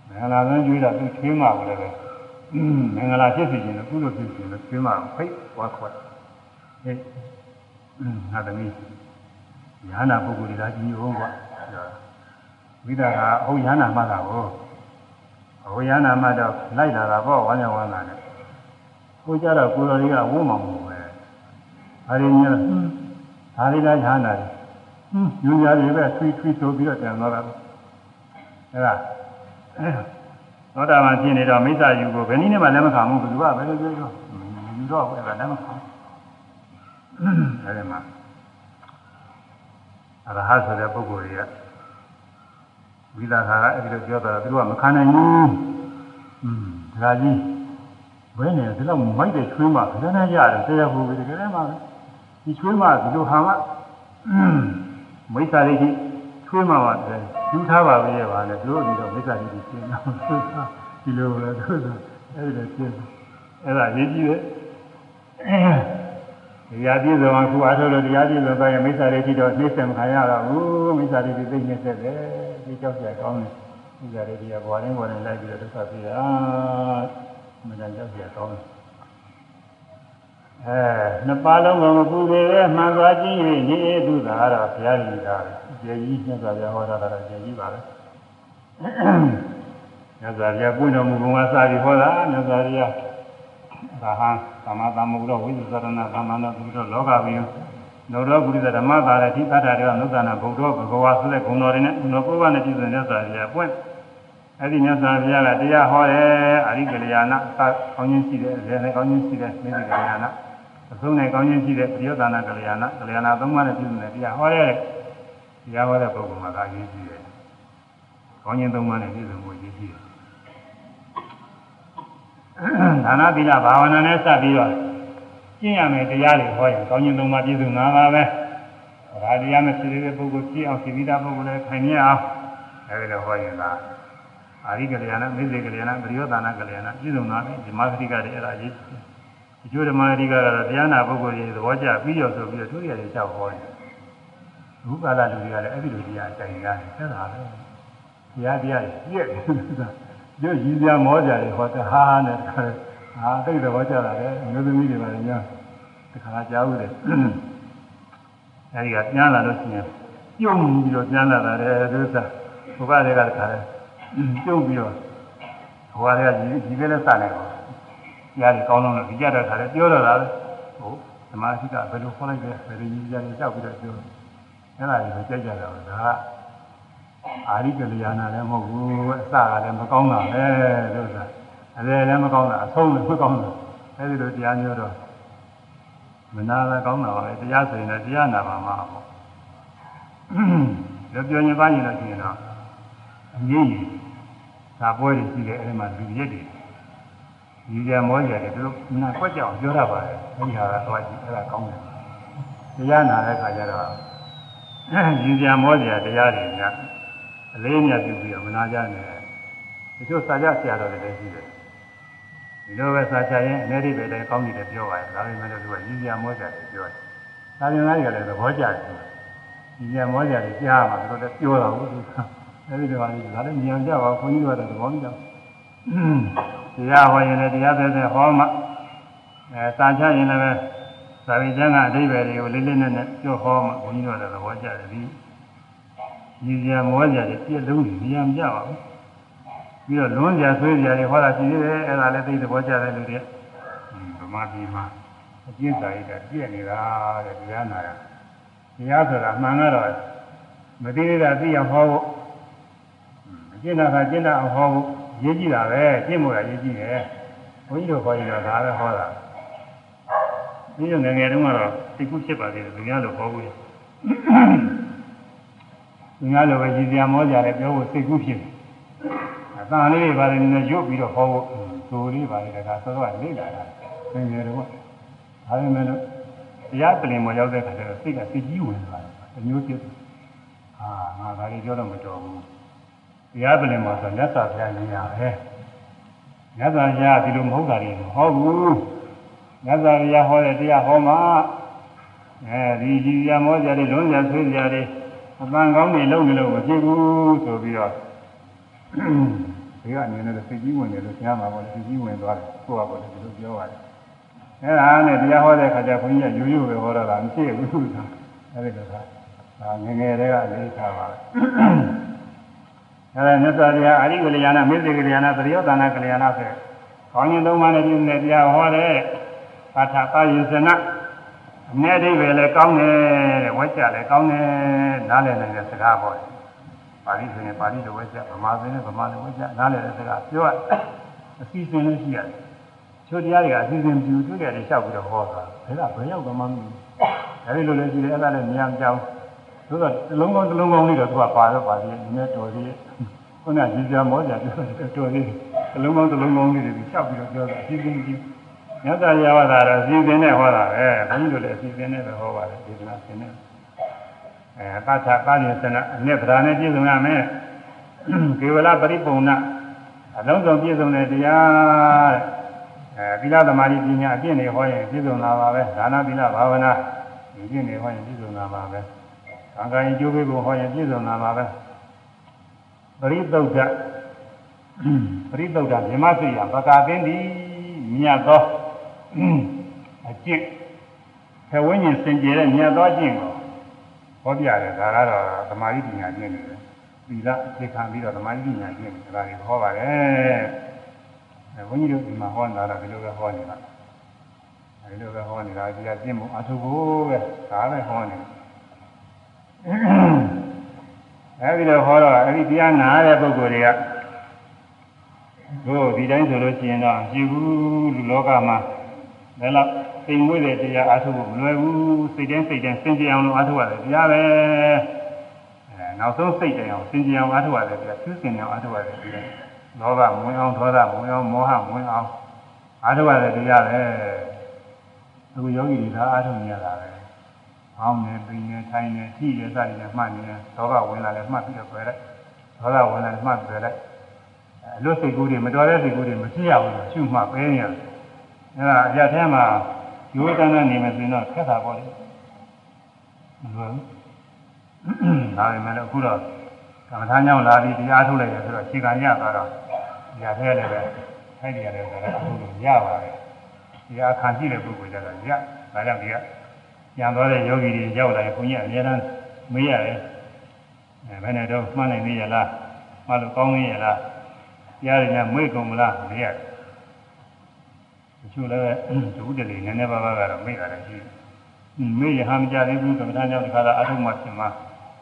မင်္ဂလာဆုံးကျွေးတာသူချွေးမှာကိုလည်းပဲမင်္ဂလာဖြစ်စီခြင်းလို့ကုသိုလ်ဖြစ်စီခြင်းလို့ချွေးမှာဖိတ်ဝါခွတ်ဟဲ့ငါသမီးညာနာပုဂ္ဂိုလ်တွေကကြီးဟုတ်ကွာဝိဒါကအဟုတ်ညာနာမှတ်တာကိုအဟုတ်ညာနာမှတ်တော့လိုက်လာတာပေါ့ဝမ်းမြောက်ဝမ်းသာနဲ့ကိုကြတော့ကိုတော်တွေကဝုန်းမှာမဟုတ်ပဲအရင်ကဒါလေးလားညာနာတယ် ညဉ့်ညာတွေပဲဆွီးဆွီးဆိုပြီးတော့တန်သွားတာအဲ့ဒါသောတာပန်ဖြစ်နေတော့မိစ္ဆာယူကိုဘယ်နည်းနဲ့မှလက်မခံဘူးဘယ်သူကဘယ်လိုပြောတော့ယူတော့ဘယ်ကလက်မခံအဲ့ဒီမှာအရဟတ်ဆိုတဲ့ပုဂ္ဂိုလ်တွေကဝိသခါကအဲ့ဒီလိုပြောတာသူတို့ကမခံနိုင်ဘူးอืมဒါကြီးဘယ်နဲ့ဒီလောက်မိုက်တဲ့ချွေးမှဘယ်နဲ့ရတယ်တရားဖို့ပဲတကယ်မှဒီချွေးမှဒီလိုဟာမှ မိစ္ဆာရိကြီးချွေးမှပါတယ်ယူထားပါပဲရဲ့ပါလေသူတို့ဒီတော့မိစ္ဆာရိကြီးရှင်းတော့ဒီလိုလေသူတို့အဲ့ဒီလိုရှင်းအဲ့ဒါရေးကြည့်ရဲ့တရားပြည့်စုံအခုအားထုတ်လို့တရားပြည့်စုံသွားရင်မိစ္ဆာရိကြီးတော့နှိမ့်ဆက်မခံရတော့ဘူးမိစ္ဆာရိကြီးသိနှိမ့်ဆက်တယ်ဒီကြောက်ကြကောင်းတယ်မိစ္ဆာရိကြီးကဘဝရင်းဘဝရင်းလိုက်ပြီးတော့ဒုက္ခပြေတာမတန်ကြောက်ကြကောင်းတယ် အဲနှစ်ပါးလုံးကမပူသေးပဲမှန်သွားခြင်း၍နေသူသာတော့ဘုရားကြီးတာကျေကြီးမြတ်စွာဘုရားဟောတာတော့ကျေကြီးပါပဲမြတ်စွာဘုရားပွင့်တော်မူပုံကစပြီးဟောတာမြတ်စွာဘုရားဒါဟံသမ္မာသမ္ဗုဒ္ဓဝိသုသရဏသမ္မာနာဘုဒ္ဓလောကဘိယနောရောပုရိသဓမ္မသာရတိသတ္တတွေကနုဿနာဘုဒ္ဓဘဂဝါဆိုတဲ့ဂုဏ်တော်တွေနဲ့ဂုဏ်တော်ပုဗ္ဗနဲ့ပြည့်စုံမြတ်စွာဘုရားပွင့်အဲ့ဒီမြတ်စွာဘုရားကတရားဟောတယ်အရိကလျာဏအကောင်းချင်းရှိတယ်အလယ်နဲ့ကောင်းချင်းရှိတယ်မေဇိကလျာဏ အဆုံးနဲ့ကောင်းချင်းရှိတဲ့ပရိယသနာကလျာဏကလျာဏသုံးပါးနဲ့ပြည့်စုံတဲ့တရားဟောတဲ့တရားဟောတဲ့ပုဂ္ဂိုလ်မှာသာရေးကြည့်တယ်။ကောင်းခြင်းသုံးပါးနဲ့ပြည့်စုံဖို့ရေးကြည့်တယ်။ဒါနသီလဘာဝနာနဲ့စပ်ပြီးတော့ကျင့်ရမယ်တရားတွေဟောရင်ကောင်းခြင်းသုံးပါးပြည့်စုံမှာပါပဲ။ဒါတရားနဲ့ဖြစ်တဲ့ပုဂ္ဂိုလ်ကြည့်အောင်သိပြီးသားပုဂ္ဂိုလ်လည်းခိုင်မြဲအောင်အဲဒီလိုဟောရင်ကအာရိကလျာဏမေဇေကလျာဏပရိယောသနာကလျာဏပြည့်စုံတာပဲဒီမာသတိကတွေအဲ့ဒါရေး ဒီကျိုးဓမ္မအဓိကကတော့တရားနာပုဂ္ဂိုလ်ကြီးသဘောကျပြီးရောဆိုပြီးတော့သူရည်တွေကြောက်ဟောတယ်ဘုကာလလူတွေကလည်းအဲ့ဒီလိုတရားတိုင်ရတယ်ဆက်တာပဲတရားတရားပြည့်တယ်ဆိုတာရုပ်ရည်စရာမောကြတယ်ဟောတဟားနဲ့တခါဟာတိတ်သဘောကျတာလေအမျိုးသမီးတွေပါလေညာတခါကြားဦးတယ်အဲဒီကပြန်လာလို့ရှိရင်ပြုံးပြီးတော့ပြန်လာတာလေသူစားဘုရားတွေကတခါလေပြုံးပြီးတော့ဘဝတွေကဒီဒီကလေးစနေ တော့ရားကြီးကောင်းလုံးလို့ဒီကြတဲ့ခါလေပြောတော့တာလေဟုတ်ဓမ္မရှိကဘယ်လိုခေါ်လိုက်လဲဘယ်လိုကြီးကြလဲကြောက်ပြီးတော့ပြောအဲ့ဒါကြီးကိုကြိုက်ကြတာကဒါကအာရိကလျာဏလည်းမဟုတ်ဘူးအစကလည်းမကောင်းတာပဲလို့ဆိုတာအလဲလည်းမကောင်းတာအဆုံးလည်းမကောင်းတာအဲဒီလိုတရားမျိုးတော့မနာလည်းကောင်းတာပါပဲတရားဆိုရင်လည်းတရားနာပါမှာပေါ့ဒါပြောရင်ပါရင်တော့ရှင်တော့အငြိမ့်ကြီးသာပွဲတွေရှိတယ်အဲဒီမှာလူရက်တွေ ဒီကြမောကြတယ်သူတို့နာကွက်ကြောင်ပြောရပါတယ်အဲဒီဟာကတော့ကြည့်အဲ့ဒါကောင်းတယ်တရားနာတဲ့ခါကျတော့ဒီကြမောကြတရားတွေများအလေးအမြတ်ပြုပြီးတော့မနာကြနဲ့တချို့စာကြဆရာတော်တွေလည်းရှိတယ်ဒီလိုပဲစာချရင်အနေဒီပဲတည်းကောင်းနေတယ်ပြောပါတယ်ဒါပေမဲ့လို့သူကရည်ကြမောကြတယ်ပြောတယ်ဒါပြင်သားတွေကလည်းသဘောကျတယ်ရည်ကြမောကြတယ်ကြားမှာသူတို့လည်းပြောတာဟုတ်သူအဲဒီလိုပါလေဒါလည်းဉာဏ်ကြပါဘုန်းကြီးတို့ကသဘောမကျဘူး တရားဟောရင်လည်းတရားသက်သက်ဟောမှအဲစာချရင်လည်းသာဝိကျမ်းကအဓိပ္ပာယ်တွေကိုလေးလေးနက်နက်ပြောဟောမှဘုန်းကြီးတို့ကသဘောကျတယ်ဒီရည်ကြမောကြတယ်ပြည့်လုံးဉာဏ်ကြပါဘူးပြီးတော့လွန်ကြဆွေးကြတွေဟောတာရှိသေးတယ်အဲ့ဒါလည်းသိသဘောကျတဲ့လူတွေဗမာပြည်မှာအကျဉ်းစာရိတ်ကပြည့်နေတာတဲ့တရားနာရတရားဆိုတာမှန်ကတော့မသိသေးတာသိအောင်ဟောဖို့အကျဉ်းနာကကျင့်တတ်အောင်ဟောဖို့ ရေးကြည့်တာပဲကျင့်ဖို့ကရေးကြည့်တယ်ဘုန်းကြီးတို့ခေါ်ရင်တော့ဒါပဲဟောတာဒီလိုငယ်ငယ်တုန်းကတော့သိကုဖြစ်ပါသေးတယ်သူများလိုဟောဖို့သူများလိုပဲရည်စရာမောကြတယ်ပြောဖို့သိကုဖြစ်တယ်အတန်လေးတွေပါတယ်နည်းနည်းရုပ်ပြီးတော့ဟောဖို့သူလေးပါတယ်တခါစောစောကလေ့လာတာသင်ကြတော့ဒါပေမဲ့လို့တရားပြင်ပေါ်ရောက်တဲ့ခါကျတော့စိတ်ကစိတ်ကြီးဝင်သွားတယ်အမျိုးဖြစ်ဟာငါဒါလေးပြောတော့မတော်ဘူး တရားပြင်ပေါ်ဆိုလက်စာဖျားနေရပဲလက်စာဖျားဒီလိုမဟုတ်တာတွေမဟုတ်ဘူးလက်စာဖျားဟောတဲ့တရားဟောမှာအဲဒီကြီးရမောကြတယ်လုံးရဆွေးကြတယ်အပန်းကောင်းနေလုံးနေလို့မဖြစ်ဘူးဆိုပြီးတော့ဒီကအနေနဲ့စိတ်ကြီးဝင်တယ်လို့ကြားမှာပေါ့စိတ်ကြီးဝင်သွားတယ်ကိုယ့်ကပေါ့ဒီလိုပြောရတယ်အဲဒါနဲ့တရားဟောတဲ့ခါကျဘုန်းကြီးကရိုးရိုးပဲဟောတော့တာမရှိဘူးဆိုတာအဲဒီလိုကဒါငငယ်တည်းကအလေးထားပါ အဲဒါမြတ်စွာဘုရားအာရိကလျာဏမေဇေကလျာဏသရိယောသနာကလျာဏဆိုခေါင်းရင်သုံးပါးနဲ့ပြည့်တဲ့တရားဟောတဲ့ပါဠာပါယဇနအမြဲတည်းပဲလေကောင်းတယ်တဲ့ဝက်ကြလည်းကောင်းတယ်နားလည်နိုင်တဲ့စကားပေါ့ပါဠိဆိုရင်ပါဠိလိုဝဲကြဗမာဆိုရင်ဗမာလိုဝဲကြနားလည်တဲ့စကားပြောရအစီအစဉ်လေးရှိရတယ်ချိုးတရားတွေကအစီအစဉ်ပြူတွေ့တယ်လျှောက်ပြီးတော့ဟောတာဒါကဘယ်ရောက်တော့မှမသိဘူးအဲဒီလိုလည်းရှိတယ်အဲ့ဒါလည်းမြင်ကြောင်း သို့တော့တလုံးကောင်းတလုံးကောင်းလေးတော့သူကပါတော့ပါသေးတယ်ဒီနေ့တော်သေးခုနကကြီးကြမောကြပြောတော်သေးတလုံးကောင်းတလုံးကောင်းလေးတွေလျှောက်ပြီးတော့ပြောတာအစီအစဉ်ပြူမြတ်စွာဘုရားဟောတာတော့အစီအစဉ်နဲ့ဟောတာပဲဘုန်းကြီးတို့လည်းအစီအစဉ်နဲ့ပဲဟောပါတယ်ဒေသနာရှင်နဲ့အဲပါဋ္ဌပါဠိစနအနှစ်ဗราနဲ့ပြည့်စုံရမယ်ကေဝလပရိပုံနာအလုံးစုံပြည့်စုံတဲ့တရားအဲသီလသမာဓိပညာအပြည့်နေဟောရင်ပြည့်စုံလာပါပဲဒါနသီလဘာဝနာဒီပြည့်နေဟောရင်ပြည့်စုံလာပါပဲ သံဃာရင်ကျိုးပေးဖို့ဟောရင်ပြည့်စုံလာပါပဲပရိသုဒ္ဓပရိသုဒ္ဓမြမစိယပကာသင်သည်မြတ်သောအကျင့်ခဝိညာဉ်စင်ကြယ်တဲ့မြတ်သောအကျင့်ကိုဟောပြတယ်ဒါကတော့သမာဓိပညာကျင့်နေတယ်သီလသိခံပြီးတော့သမာဓိပညာကျင့်တယ်ဒါတွေဟောပါတယ်အဲဘုန်းကြီးတို့ဒီမှာဟောနေတာတော့ဒီလိုပဲဟောနေတာအဲဒီလိုပဲဟောနေတာဒီကကျင့်မှုအထုဖို့ပဲဒါပဲဟောနေ အဲဒီလိုဟောတော့အဲဒီတရားနားတဲ့ပုဂ္ဂိုလ်တွေကတို့ဒီတိုင်းဆိုလို့ရှိရင်တော့ရှိဘူးလူလောကမှာဒါတော့စိတ်မွေးတဲ့တရားအားထုတ်ဖို့မလွယ်ဘူးစိတ်တိုင်းစိတ်တိုင်းစင်ကြယ်အောင်လို့အားထုတ်ရတယ်တရားပဲအဲနောက်ဆုံးစိတ်တိုင်းအောင်စင်ကြယ်အောင်အားထုတ်ရတယ်တရားသူစင်အောင်အားထုတ်ရတယ်ဒီလောဘမဝင်အောင်ဒေါသမဝင်အောင်မောဟမဝင်အောင်အားထုတ်ရတယ်တရားပဲသူယောဂီတွေဒါအားထုတ်နေရတာပဲ ဟောင်းနေပင်နေထိုင်နေထိရစတယ်မှတ်နေဒေါဘဝင်လာတယ်မှတ်ပြီးတော့ပြလိုက်ဒေါသဝင်လာတယ်မှတ်ပြလိုက်အလွတ်စိတ်ကူးတွေမတော်တဲ့စိတ်ကူးတွေမဖြစ်ရဘူးလို့ရှုမှတ်ပဲနေရတယ်အဲဒါအရာထဲမှာရိုးတန်းတန်းနေမယ်ဆိုရင်တော့ခက်တာပေါ့လေမလွယ်ဘူးဒါပေမဲ့လည်းအခုတော့ကမ္မထာကြောင့်လာပြီးတရားထုတ်လိုက်တယ်ဆိုတော့ခြေခံရသွားတော့အရာထဲလည်းပဲထိုက်တယ်လည်းဆိုတော့အခုလိုရပါတယ်တရားခံရှိတဲ့ပုဂ္ဂိုလ်ကြတော့ရဒါကြောင့်ဒီက ညံသွားတဲ့ယောဂီတွေရောက်လာရင်ဘုန်းကြီးအများအားမေးရတယ်အဲဘယ်နဲ့တော့မှန်းနိုင်သေးရလားမှလို့ကောင်းနေရလားတရားတွေနဲ့မွေးကုန်မလားမေးရတယ်တချို့လည်းဒုတလေနည်းနည်းပါးပါးကတော့မေ့တာလည်းရှိတယ်။မေ့ရဟမကြသေးဘူးကမ္ဘာကြောင့်တခါတော့အထုမှဖြစ်မှာ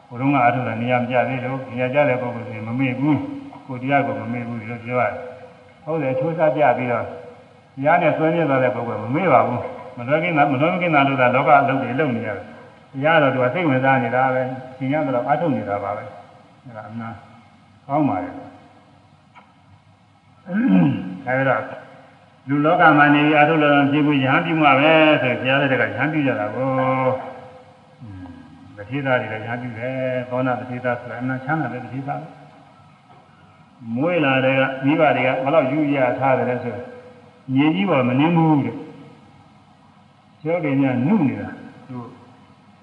ဘုရုံးကအထုလည်းနေရာမကြသေးလို့နေရာကြတဲ့ပုဂ္ဂိုလ်တွေမမေ့ဘူးကိုတရားကိုမမေ့ဘူးလို့ပြောရတယ်။ဟုတ်တယ်ချိုးစားပြပြီးတော့တရားနဲ့ဆွဲမြဲသွားတဲ့ပုဂ္ဂိုလ်မမေ့ပါဘူး မလွယ်ကင်းတာမလွယ်ကင်းတာလို့သာလောကအလုပ်တွေလုပ်နေရတယ်တရားတော့သူကစိတ်ဝင်စားနေတာပဲသင်ရတော့အထုတ်နေတာပါပဲအဲဒါအမှန်ကောင်းပါရဲ့အဲဒီတော့လူလောကမှာနေပြီးအထုတ်လို့ပြည့်ပြီးရဟန်းပြုမှာပဲဆိုဘုရားတဲ့ကရဟန်းပြုကြတာကိုတတိသားတွေလည်းရဟန်းပြုတယ်သောနာတတိသားဆိုတာအမှန်ချမ်းသာတဲ့တတိသားမွေးလာတဲ့ကမိဘတွေကဘယ်တော့ယူရထားတယ်လဲဆိုမြေကြီးပေါ်မနှင်းဘူးတဲ့ ကျောင်းတွေညနုနေတာသူ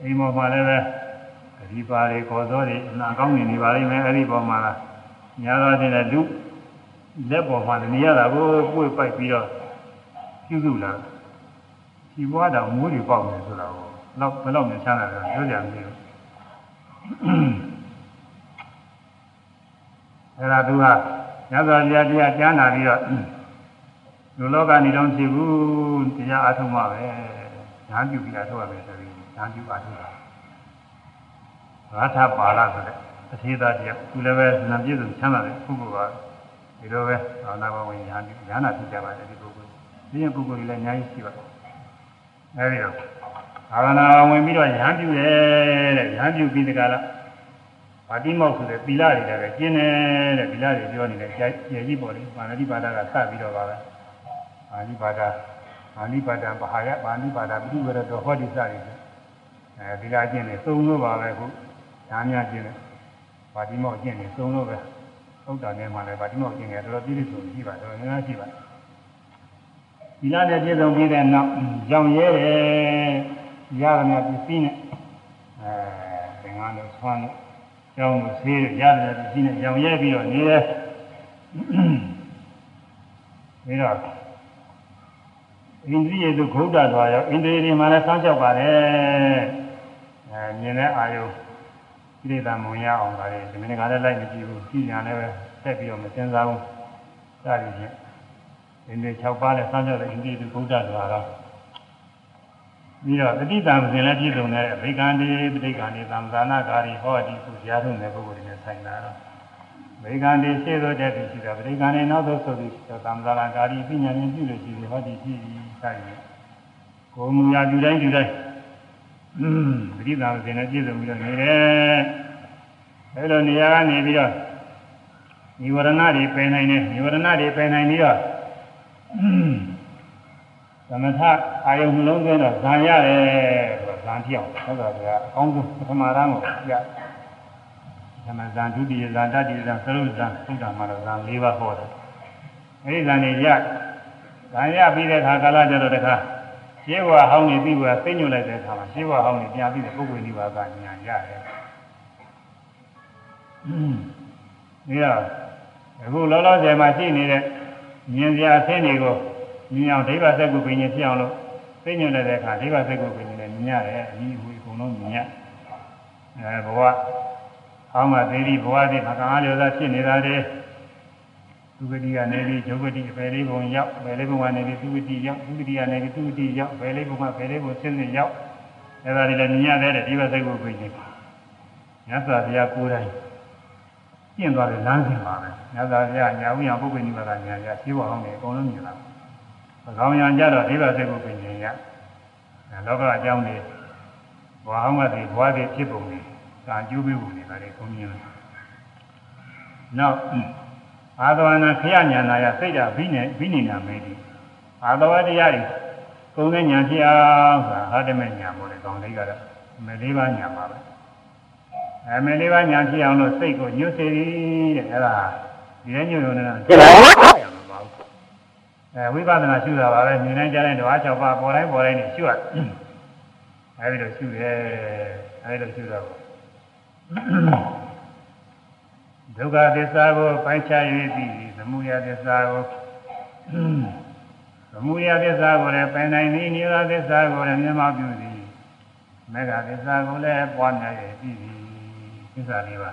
အိမ်ပေါ်မှာလည်းပဲဒီပါတွေခေါ်စောတွေအနာကောင်းနေနေပါလိမ့်မယ်အဲ့ဒီပေါ်မှာညာတော့တဲ့လူလက်ပေါ်မှာနေရတာကိုပွေပိုက်ပြီးတော့ပြုစုလာဒီဘွားတော်မိုးတွေပေါက်နေဆိုတာကိုတော့ဘယ်တော့မှချမ်းသာတယ်ပြောကြမလို့အဲ့ဒါသူကညဇောတရားတရားကြားနာပြီးတော့လူလောကနေတော့ဖြစ်ဘူးတရားအထုံးမှပဲ ညာပြုပြီးအထုံးရမယ်ဆိုပြီးညာပြုအထုံးတာရာထပါဠဆိုတဲ့တထေသားတရားသူလည်းပဲနာပြည့်စုံချမ်းသာတဲ့ပုဂ္ဂိုလ်ပါဒီလိုပဲဘာနာဘဝင်ညာပြုညာနာဖြစ်ကြပါတယ်ဒီပုဂ္ဂိုလ်ဒီရင်ပုဂ္ဂိုလ်တွေလည်းအများကြီးရှိပါတယ်အဲဒီတော့ဘာဝနာဝင်ပြီးတော့ရဟန်းပြုတယ်တဲ့ရဟန်းပြုပြီးတကလားဗာတိမောက်ဆိုတဲ့သီလတွေလည်းကျင်းတယ်တဲ့သီလတွေပြောနေတယ်ကျေကြီးပေါ်လေပါဠိပါဒကစပြီးတော့ပါပဲပါဠိပါဒ ပါဠိပါဒဘာဟာယပါဠိပါဒပြုရတော့ဟောဒီစတွေအဲသီလကျင့်တယ်သုံးလို့ပါပဲခုဓာများကျင့်တယ်ဗာတိမောက်ကျင့်တယ်သုံးလို့ပဲဟုတ်တာနဲ့မှလည်းဗာတိမောက်ကျင့်တယ်တော်တော်ပြည့်စုံရှိပါတော်တော်များများရှိပါသီလနဲ့ပြည့်စုံပြီးတဲ့နောက်ကြောင်ရဲတယ်ရရမယ့်ပစ္စည်းနဲ့အဲသင်္ကန်းတို့ဆွမ်းတို့ကျောင်းတို့ဆေးတို့ရရမယ့်ပစ္စည်းနဲ့ကြောင်ရဲပြီးတော့နေတယ်ပြီးတော့ ဣန္ဒြိယတို့ခௌဒ္ဒသွားရောဣန္ဒြေတွေမှလည်းစောင့်ရှောက်ပါတယ်အဲမြင်တဲ့အာယုကိလေသာမုံရအောင်ပါလေဒီမင်းကလည်းလိုက်မကြည့်ဘူးကြည့်ညာလည်းပဲတက်ပြီးတော့မစင်စားဘူးစသည်ဖြင့်ဣန္ဒြေ6ပါးနဲ့စောင့်ရှောက်တဲ့ဣန္ဒြေတို့ခௌဒ္ဒသွားတော့ပြီးတော့တတိတံစဉ်လည်းပြည့်စုံတဲ့ဗိက္ခန္တိပဋိက္ခန္တိသံသာနာကာရီဟောဒီသူကြားထုံးတဲ့ပုဂ္ဂိုလ်တွေနဲ့ဆိုင်တာတော့ဗိက္ခန္တိရှေ့သောတည်းရှိတာပဋိက္ခန္တိနောက်သောဆိုပြီးသံသာနာကာရီပညာဉာဏ်ပြုလို့ရှိပြီးဟောဒီရှိပြီး ဆိုင်တယ်ကိုယ်မူရာပြုတိုင်းပြုတိုင်းอืมပဋိသံစဉ်နဲ့ပြည့်စုံပြီးတော့နေတယ်အဲလိုနေရာကနေပြီးတော့និဝရဏတွေပယ်နိုင်တယ်និဝရဏတွေပယ်နိုင်ပြီးတော့သမထအာယုံနှလုံးသွင်းတော့ဇံရတယ်ဆိုတော့ဇံပြောင်းဟုတ်တာကအကောင်းဆုံးပထမရန်ကိုရသမဇံဒုတိယဇံတတိယဇံသရုပ်ဇံသုဒ္ဓမှာတော့ဇံ၄ပါးဟောတယ်အဲဒီဇံတွေရ ဇံရပြီးတဲ့အခါကာလကျတော့တခါရှင်းဘဝဟောင်းနေပြီးဘဝသိညွတ်လိုက်တဲ့အခါမှာရှင်းဘဝဟောင်းနေပြန်ပြီးတဲ့ပုဂ္ဂိုလ်ဒီပါကညာရတယ်อืมဒီတော့အခုလောလောဆယ်မှာရှိနေတဲ့ဉာဏ်စရာအသင်းတွေကိုမြင်အောင်ဒိဗ္ဗစက်ကိုပင်ရင်ဖြစ်အောင်လို့သိညွတ်လိုက်တဲ့အခါဒိဗ္ဗစက်ကိုပင်ရင်လည်းမြင်ရတယ်အကြီးအဝေးအကုန်လုံးမြင်ရအဲဘဝဟောင်းမှာသေဒီဘဝတည်းမကံအားလျော်သာဖြစ်နေတာတည်း သူဂတိကနေပြီးဂျုဂတိအပယ်လေးပုံရောက်အပယ်လေးပုံကနေပြီးသူဂတိရောက်သူဂတိကနေပြီးသူဂတိရောက်အပယ်လေးပုံကပယ်လေးပုံဆင်းဆင်းရောက်အဲဒါတွေလည်းမြင်ရတယ်ဒိဗ္ဗစက်ကိုပင်ရင်မြတ်စွာဘုရားကိုယ်တိုင်ကျင့်သွားတဲ့လမ်းစဉ်ပါပဲမြတ်စွာဘုရားညာဝိယပုဂ္ဂိုလ်နိဗ္ဗာန်ညာရရှိဖို့အောင်တယ်အကုန်လုံးမြင်လာတယ်။ကောင်းရံကြတော့ဒိဗ္ဗစိတ်ကိုပြင်ရင်ရ။လောကအကြောင်းတွေဘဝအောင်ကတည်းဘဝတည်းဖြစ်ပုံတွေကံကျိုးပေးပုံတွေဒါတွေကိုမြင်တယ်။နောက် အာသဝနာခရညာနာယစိတ်ဓာဘိနေဘိနေနာမေတိအာသဝတရားတွေကုံတဲ့ညာဖြစ်အောင်ဆိုတာဟာတမေညာမို့လေကောင်းလေးကတော့မေလေးပါညာပါပဲ။အဲမေလေးပါညာဖြစ်အောင်လို့စိတ်ကိုညှို့စေသည်တဲ့အဲဒါဒီလည်းညှို့ရုံနဲ့ရမှာပါဘူး။အဲဝိပဿနာရှုတာပါပဲမြင်တိုင်းကြားတိုင်းဓဝါ၆ပါးပေါ်တိုင်းပေါ်တိုင်းနေရှုရအဲဒီလိုရှုရဲအဲဒီလိုရှုတော့ ဒုက္ခသစ္စာကိုပိုင်းခြား၍ပြီးသမုဒယသစ္စာကိုသမုဒယသစ္စာကိုလည်းပင်နိုင်သည်နိရောဓသစ္စာကိုလည်းမြတ်မပြုသည်မေဃသစ္စာကိုလည်းပွားများ၍ပြီးသည်သစ္စာလေးပါ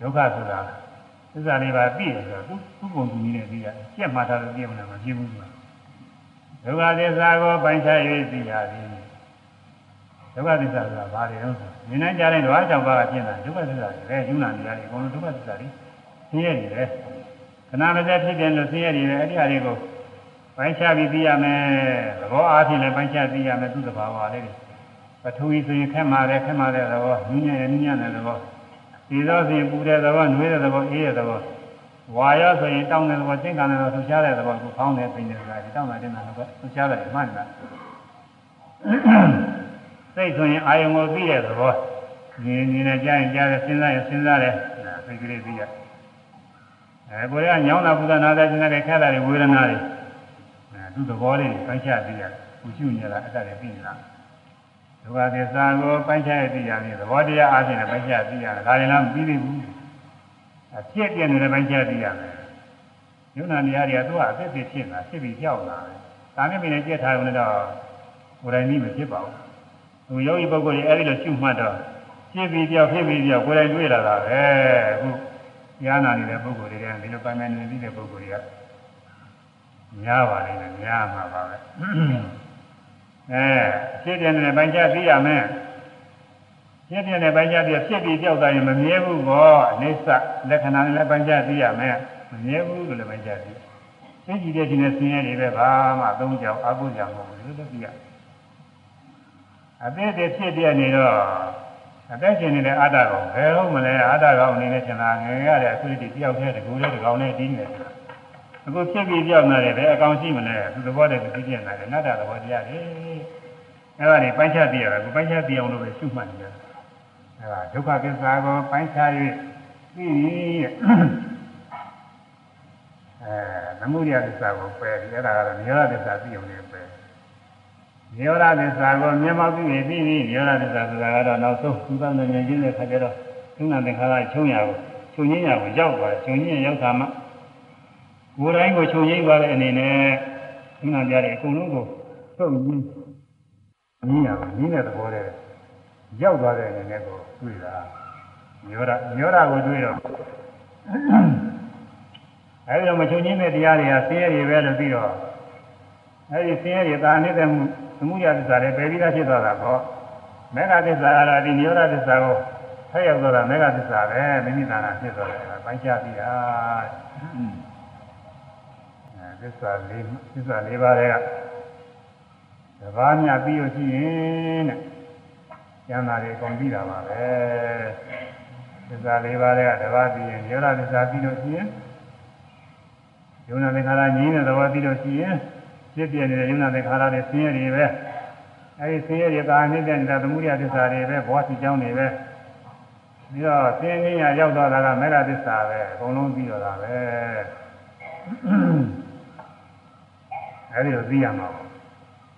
ဒုက္ခဆိုတာသစ္စာလေးပါပြီးရဆိုတော့သူ့ပုံသူနည်းနဲ့ပြီးရတယ်ကြက်မှထားလို့ပြည့်မလားမပြည့်ဘူးကွာဒုက္ခသစ္စာကိုပိုင်းခြား၍ပြီးရသည် ဒုက္ခသစ္စာဆိုတာဘာတွေလဲဆိုမြင်နိုင်ကြတဲ့ဓဝါကြောင့်ပါကဖြစ်တာဒုက္ခသစ္စာတွေပဲယူနာနေရတယ်အကုန်လုံးဒုက္ခသစ္စာတွေဆင်းရဲနေတယ်ခဏမစက်ဖြစ်တယ်လို့ဆင်းရဲနေတယ်အဲ့ဒီဟာတွေကိုပိုင်းခြားပြီးသိရမယ်သဘောအားဖြင့်လည်းပိုင်းခြားသိရမယ်သူ့သဘာဝလေးတွေပထဝီဆိုရင်ခက်မှလည်းခက်မှတဲ့သဘောညဉ့်ညံ့ညဉ့်ညံ့တဲ့သဘောဒီသောဆိုရင်ပူတဲ့သဘောနှွေးတဲ့သဘောအေးတဲ့သဘောဝါရဆိုရင်တောင်းတဲ့သဘောသင်္ကန်းတဲ့သဘောလှူရှားတဲ့သဘောကိုဖောင်းတဲ့ပိန်တဲ့သဘောဒီတောင်းတာတင်တာတော့လှူရှားတယ်မှန်တယ် စိတ်ဆိုရင်အာယုံကိုသိတဲ့သဘောမြင်မြင်နဲ့ကြားရင်ကြားတယ်စဉ်းစားရင်စဉ်းစားတယ်စိတ်ကလေးသိရအဲကိုယ်ကညောင်းတာပူတာနာတာကျင်တဲ့ခက်တာတွေဝေဒနာတွေအဲသူ့သဘောလေးကိုပိုင်းခြားသိရတယ်။ကိုရှုနေလားအဲ့ဒါတွေသိနေတာ။ဒုက္ခသစ္စာကိုပိုင်းခြားရသိရတယ်သဘောတရားအားဖြင့်လည်းပိုင်းခြားသိရတယ်။ဒါရင်လည်းမပြီးသေးဘူး။အဖြစ်ပြနေတဲ့ပိုင်းခြားသိရမယ်။ယုံနာတရားတွေကသူကအသက်သက်ဖြစ်လာဖြစ်ပြီးကြောက်လာတယ်။ဒါနဲ့ပြင်လည်းကြက်ထားရုံနဲ့တော့ကိုယ်တိုင်ကြီးမဖြစ်ပါဘူး။ သူယောဂီပုဂ္ဂိုလ်ကြီးအဲ့ဒီလိုရှုမှတ်တော့ဖြစ်ပြီးကြောက်ဖြစ်ပြီးကြောက်ကိုယ်တိုင်တွေ့လာတာပဲ။အခုညာနာနေတဲ့ပုဂ္ဂိုလ်တွေကဒီလိုပိုင်ပိုင်နေပြီးတဲ့ပုဂ္ဂိုလ်တွေကများပါလိမ့်မယ်များမှာပါပဲအဲဖြစ်ပြနေတဲ့ပိုင်းခြားသိရမယ်ဖြစ်ပြနေတဲ့ပိုင်းခြားသိဖြစ်ပြီးကြောက်သွားရင်မမြဲဘူးကောအိဋ္ဌလက္ခဏာနဲ့လည်းပိုင်းခြားသိရမယ်မမြဲဘူးလို့လည်းပိုင်းခြားသိသိကြည့်တဲ့ဒီနဲ့ဆင်းရဲတွေပဲဘာမှအသုံးကြောင်အကုကြောင်မဟုတ်ဘူးလို့သိရ အသေးသေးဖြစ်ပြနေတော့အသက်ရှင်နေတဲ့အတ္တကောင်ဘယ်ဟုတ်မလဲအတ္တကောင်အနေနဲ့ထင်တာငယ်ရတဲ့အခုတည်းတယောက်တည်းတကူတည်းတကောင်နဲ့တီးနေတယ်အခုဖြစ်ပြီးပြောင်းလာတယ်ပဲအကောင်ရှိမလဲသူသဘောတည်းသိပြနေတယ်နတ္တသဘောတရားတွေအဲ့ဒါနေပိုင်းခြားသိရတာကိုပိုင်းခြားသိအောင်လို့ပဲရှုမှတ်နေတယ်အဲ့ဒါဒုက္ခသစ္စာကိုပိုင်းခြား၍သိရဲ့အဲသမုဒယသစ္စာကိုပယ်ပြီးအဲ့ဒါကတော့နိရောဓသစ္စာသိအောင်လည်းပယ် နိရောဓသစ္စာကိုမျက်မှောက်ပြီးပြီးပြီးနိရောဓသစ္စာဆိုတာကတော့နောက်ဆုံးသုသနာဉာဏ်ချင်းတဲ့ခါကျတော့သုဏသင်္ခါရချုံရကိုချုံရင်းရကိုရောက်သွားတယ်ချုံရင်းရောက်တာမှကိုယ်တိုင်းကိုချုပ်ငိမ့်သွားတဲ့အနေနဲ့ခုနပြတဲ့အကုန်လုံးကိုသုတ်ရင်းနည်းရပါနည်းတဲ့သဘောတည်းရောက်သွားတဲ့အနေနဲ့ကိုတွေ့တာမျိုးရမျိုးရကိုတွေ့တော့အဲဒီတော့မချုပ်ငိမ့်တဲ့တရားတွေကဆင်းရဲတွေပဲလို့ပြီးတော့အဲဒီဆင်းရဲတွေတာနေတဲ့မှု သမှုရသစ္စာတွေပယ်ပြီးသားဖြစ်သွားတာပေါ့မေဃသစ္စာကတော့ဒီမျိုးရသစ္စာကိုဖက်ရောက်သွားတာမေဃသစ္စာပဲမိမိသာနာဖြစ်သွားတယ်ပိုင်းခြားပြီးတာသစ္စာလေးသစ္စာလေးပါးတွေကတဘာမြပြီးလို့ရှိရင်တဲ့ကျမ်းသာတွေအကုန်ပြီးတာပါပဲသစ္စာလေးပါးတွေကတဘာပြီးရင်ရောဓသစ္စာပြီးလို့ရှိရင်ယုံနာသင်္ခါရငြင်းတဲ့သဘောပြီးလို့ရှိရင် ဖြစ်ပြနေတဲ့ယုံနာသင်္ခါရတွေဆင်းရဲတွေပဲအဲဒီဆင်းရဲတွေကာနေတဲ့နေတာသမှုရသစ္စာတွေပဲဘောစီကြောင်းတွေပဲပြီးတော့ဆင်းရဲရရောက်သွားတာကမေဃသစ္စာပဲအကုန်လုံးပြီးတော့တာပဲအဲဒီလိုသိရမှာပေါ့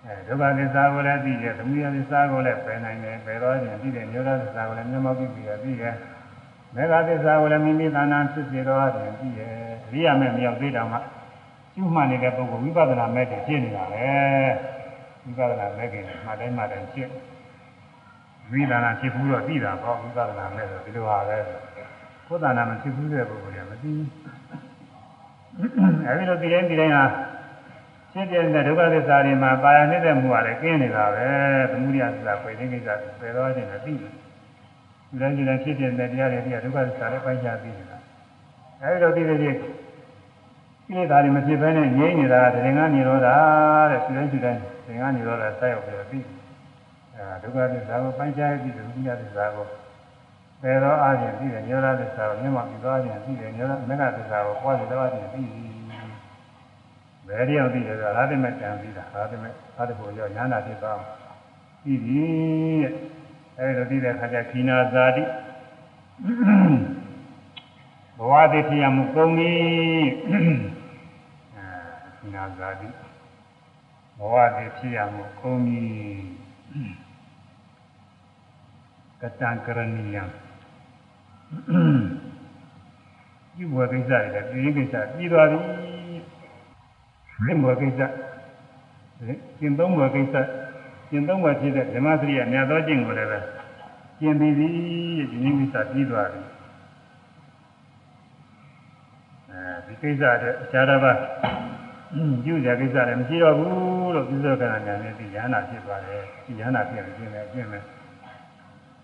အဲဒုက္ခသစ္စာကိုလည်းသိတယ်သမုဒယသစ္စာကိုလည်းပယ်နိုင်တယ်ပယ်တော့ရင်သိတယ်ညောဒသစ္စာကိုလည်းမျက်မှောက်ပြီးပြီးသိတယ်မေဃသစ္စာကိုလည်းမိမိသဏ္ဍာန်ဖြစ်စေတော့ရင်သိတယ်အရိယာမဲ့မရောက်သေးတော့မှ ကျူးမှန်နေတဲ့ပုဂ္ဂိုလ်ဝိပဿနာမဲ့ဖြစ်နေတာပဲဝိပဿနာမဲ့ကမှတ်တိုင်းမှတ်တိုင်းဖြစ်ဝိသနာဖြစ်ဘူးတော့သိတာပေါ့ဝိပဿနာမဲ့ဆိုဒီလိုပါပဲကိုယ်တဏ္ဍာမဖြစ်ဘူးတဲ့ပုဂ္ဂိုလ်ကမသိဘူးအဲဒီလိုသိတိုင်းသိတိုင်းဟာဖြစ်ပြတဲ့ဒုက္ခသစ္စာတွေမှာပါရနေတဲ့မှုကလည်းကျင်းနေတာပဲသမုဒိယသစ္စာပယ်ခြင်းကိစ္စပယ်တော့ခြင်းလည်းသိတယ်ဒီတိုင်းဒီတိုင်းဖြစ်ပြတဲ့တရားတွေဒီကဒုက္ခသစ္စာလည်းပိုင်းခြားသိနေတာအဲဒီလိုသိတဲ့ဖြစ် ကိလေသာတွေမဖြစ်ဘဲနဲ့ငြိမ့်နေတာကတရင်ကနေရောတာတဲ့ဒီတိုင်းဒီတိုင်းတရင်ကနေရောတာဆက်ရောက်ပြီးတော့သိအဲဒုက္ခသစ္စာကိုပိုင်းခြားပြီးဒုက္ခသစ္စာကိုပယ်တော့အားဖြင့်သိတယ်ညောရသစ္စာကိုမြတ်မှပြီးသွားခြင်းသိတယ်ညောရမေဃသစ္စာကိုပွားပြီးတော့ခြင်းသိတယ်ဘယ်တရားသိလဲဆိုရာသမေတံသိတာရာသမေသာတဖို့ရောညာနာဖြစ်သွားပြီပြီတဲ့အဲဒီလိုသိတဲ့အခါကျခိနာဇာတိဘဝတည်းဖြစ်ရမှုကုန်ပြီ အဲခိနာဇာတိဘဝတည်းဖြစ်ရမှုကုန်ပြီကတံကရဏီယံဒီဘဝကိစ္စတွေလည်းပြည်ကိစ္စပြီးသွားပြီမြင့်ဘွယ်ကိစ္စကျင့်သုံးဘွယ်ကိစ္စကျင့်သုံးဘွယ်ဖြစ်တဲ့ဓမ္မစရိယမြတ်သောကျင့်ကိုလည်းပဲကျင့်ပြီးပြီဒီနည်းကိစ္စပြီးသွားပြီအဲဒီကိစ္စတဲ့အခြားတစ်ပါး ပြုကြကိစ္စလည်းမရှိတော့ဘူးလို့ပြုသောကနာညာနဲ့ဒီယန္နာဖြစ်သွားတယ်ဒီယန္နာဖြစ်ရင်ကျင့်တယ်ကျင့်မယ်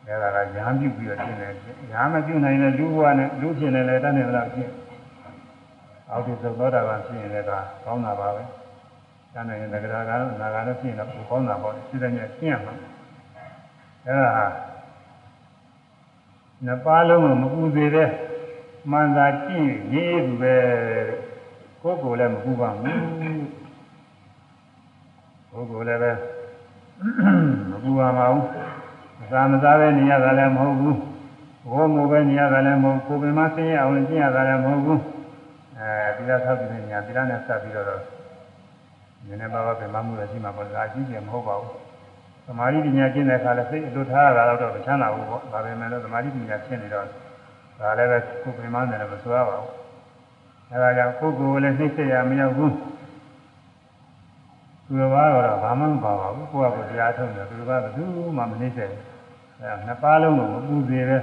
အဲဒါကယဟန်ပြုပြီးတော့ကျင့်တယ်ယဟန်မပြုနိုင်တဲ့လူဘဝနဲ့လူဖြစ်နေလည်းတတ်နေတော့ကျင့်အောက်ဒီသုသောတာပန်ဖြစ်ရင်လည်းဒါကောင်းတာပါပဲကျန်တဲ့ငကရာကတော့နာဂါတော့ဖြစ်ရင်တော့ကောင်းတာပေါ့စိတ်နဲ့ရှင်းရမှာအဲ့ဒါနှစ်ပါးလုံးကိုမပူသေးတဲ့မှန်သာကြည့်ရေးသူပဲ ကိုယ်ကိုယ်လည်းမပူပါဘူးကိုယ်ကိုယ်လည်းပဲမပူပါပါဘူးအစာမစားပဲနေရတာလည်းမဟုတ်ဘူးဘောမိုးပဲနေရတာလည်းမဟုတ်ကိုယ်ပင်မဆင်းရအောင်ကျင့်ရတာလည်းမဟုတ်ဘူးအဲဒီလားဆောက်ပြီးနေညာဒီလားနဲ့ဆက်ပြီးတော့နည်းနည်းပါးပါးပင်မမှုလည်းရှိမှာပေါ့ဒါအကြီးကြီးမဟုတ်ပါဘူးသမာဓိပညာကျင့်တဲ့အခါလည်းစိတ်အလွတ်ထားရတာတော့မချမ်းသာဘူးပေါ့ဒါပေမဲ့လည်းသမာဓိပညာရှင်းနေတော့ဒါလည်းပဲကိုယ်ပင်မနဲ့လည်းမဆိုရပါဘူး အဲဒါကြောင့်ကိုယ်ကိုယ်လည်းနှိမ့်ဆက်ရမရောက်ဘူးသူတော်ဘာတော့ဘာမှမပါပါဘူးကိုယ့်ကကိုယ်တရားထုတ်တယ်သူတော်ဘာဘယ်သူမှမနှိမ့်ဆက်ဘူးအဲနှစ်ပါးလုံးကိုမပူသေးပဲ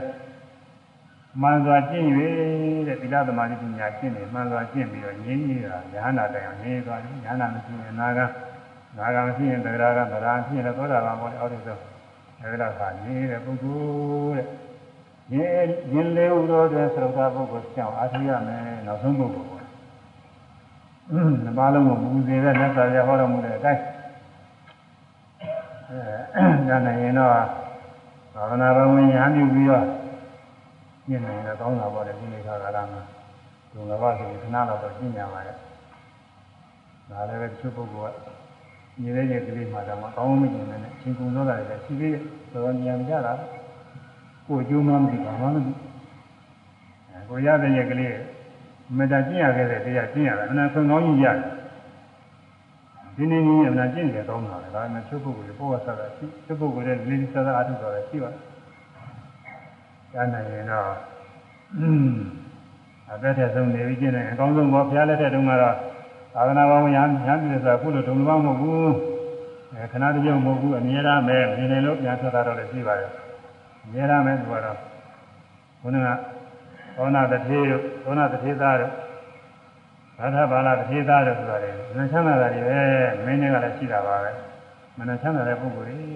မှန်စွာကျင့်၍တဲ့သီလသမာဓိပညာကျင့်နေမှန်စွာကျင့်ပြီးတော့ငြင်းကြီးတာဉာဏ်နာတိုင်အောင်ငြင်းသွားတယ်ဉာဏ်နာမရှိရင်နာကနာကမရှိရင်တရားကတရားဖြစ်ရင်သောတာပန်ပေါ်အောက်ဆုံးအဲဒီတော့ကငြင်းတဲ့ပုဂ္ဂိုလ်တဲ့ ဉာဏ်ဉာဏ်လေးဥတော်တွင်သရုပ်သာပုဂ္ဂိုလ်ကြောင့်အားထုတ်ရမယ်နောက်ဆုံးပုဂ္ဂိုလ်ပေါ့နှစ်ပါးလုံးကိုမူသေးတဲ့လက်သာရဟောတော်မူတဲ့အတိုင်းအဲဉာဏ်နဲ့ရင်တော့သာသနာ့ဘဝင်ညာပြုပြီးတော့ညင်နေတော့ကောင်းတာပေါ့လေဒီနေ့ခါကာလမှာဒုံကဘာဆိုရင်ခဏတော့တော့ညင်ညာပါရဲ့ဒါလည်းပဲတချို့ပုဂ္ဂိုလ်ကညီတဲ့ရဲ့ကလေးမှတော့မကောင်းမကျင်နဲ့ချင်းကုန်တော့တာလည်းရှိသေးတယ်ဆိုတော့ညံကြတာ ကိုအကျိုးမှမသိပါဘူးမသိအဲကိုရတဲ့ရဲ့ကလေးမေတ္တာကျင့်ရခဲ့တဲ့တရားကျင့်ရတယ်အနာဆုံးကောင်းကြီးရတယ်ဒီနေ့နေ့အနာကျင့်ကြကောင်းတာလေဒါပေမဲ့ချုပ်ပုဂ္ဂိုလ်ပို့ဝဆတာရှိချုပ်ပုဂ္ဂိုလ်ရဲ့လေးစသအားထုတ်တာလည်းရှိပါတယ်။ကျမ်းနိုင်ရင်တော့အင်းအသက်ထက်ဆုံးနေပြီးကျင့်တယ်အကောင်းဆုံးပေါ့ဘုရားလက်ထက်တုန်းကတော့သာသနာ့ဘောင်ညာညာပြည်ဆိုတာခုလိုဒုံလမမဟုတ်ဘူး။အဲခဏတည်းမဟုတ်ဘူးအမြဲတမ်းပဲမြင်နေလို့ပြန်ထွက်တာတော့လည်းရှိပါတယ်။အ မြဲတမ်းပဲသူကတော့ခုနကသောနာတထေတို့သောနာတထေသားတို့ဘာသာဘာလာတထေသားတို့ဆိုတာလေမနှချမ်းသာတာတွေပဲမင်းတွေကလည်းရှိတာပါပဲမနှချမ်းသာတဲ့ပုဂ္ဂိုလ်တွေ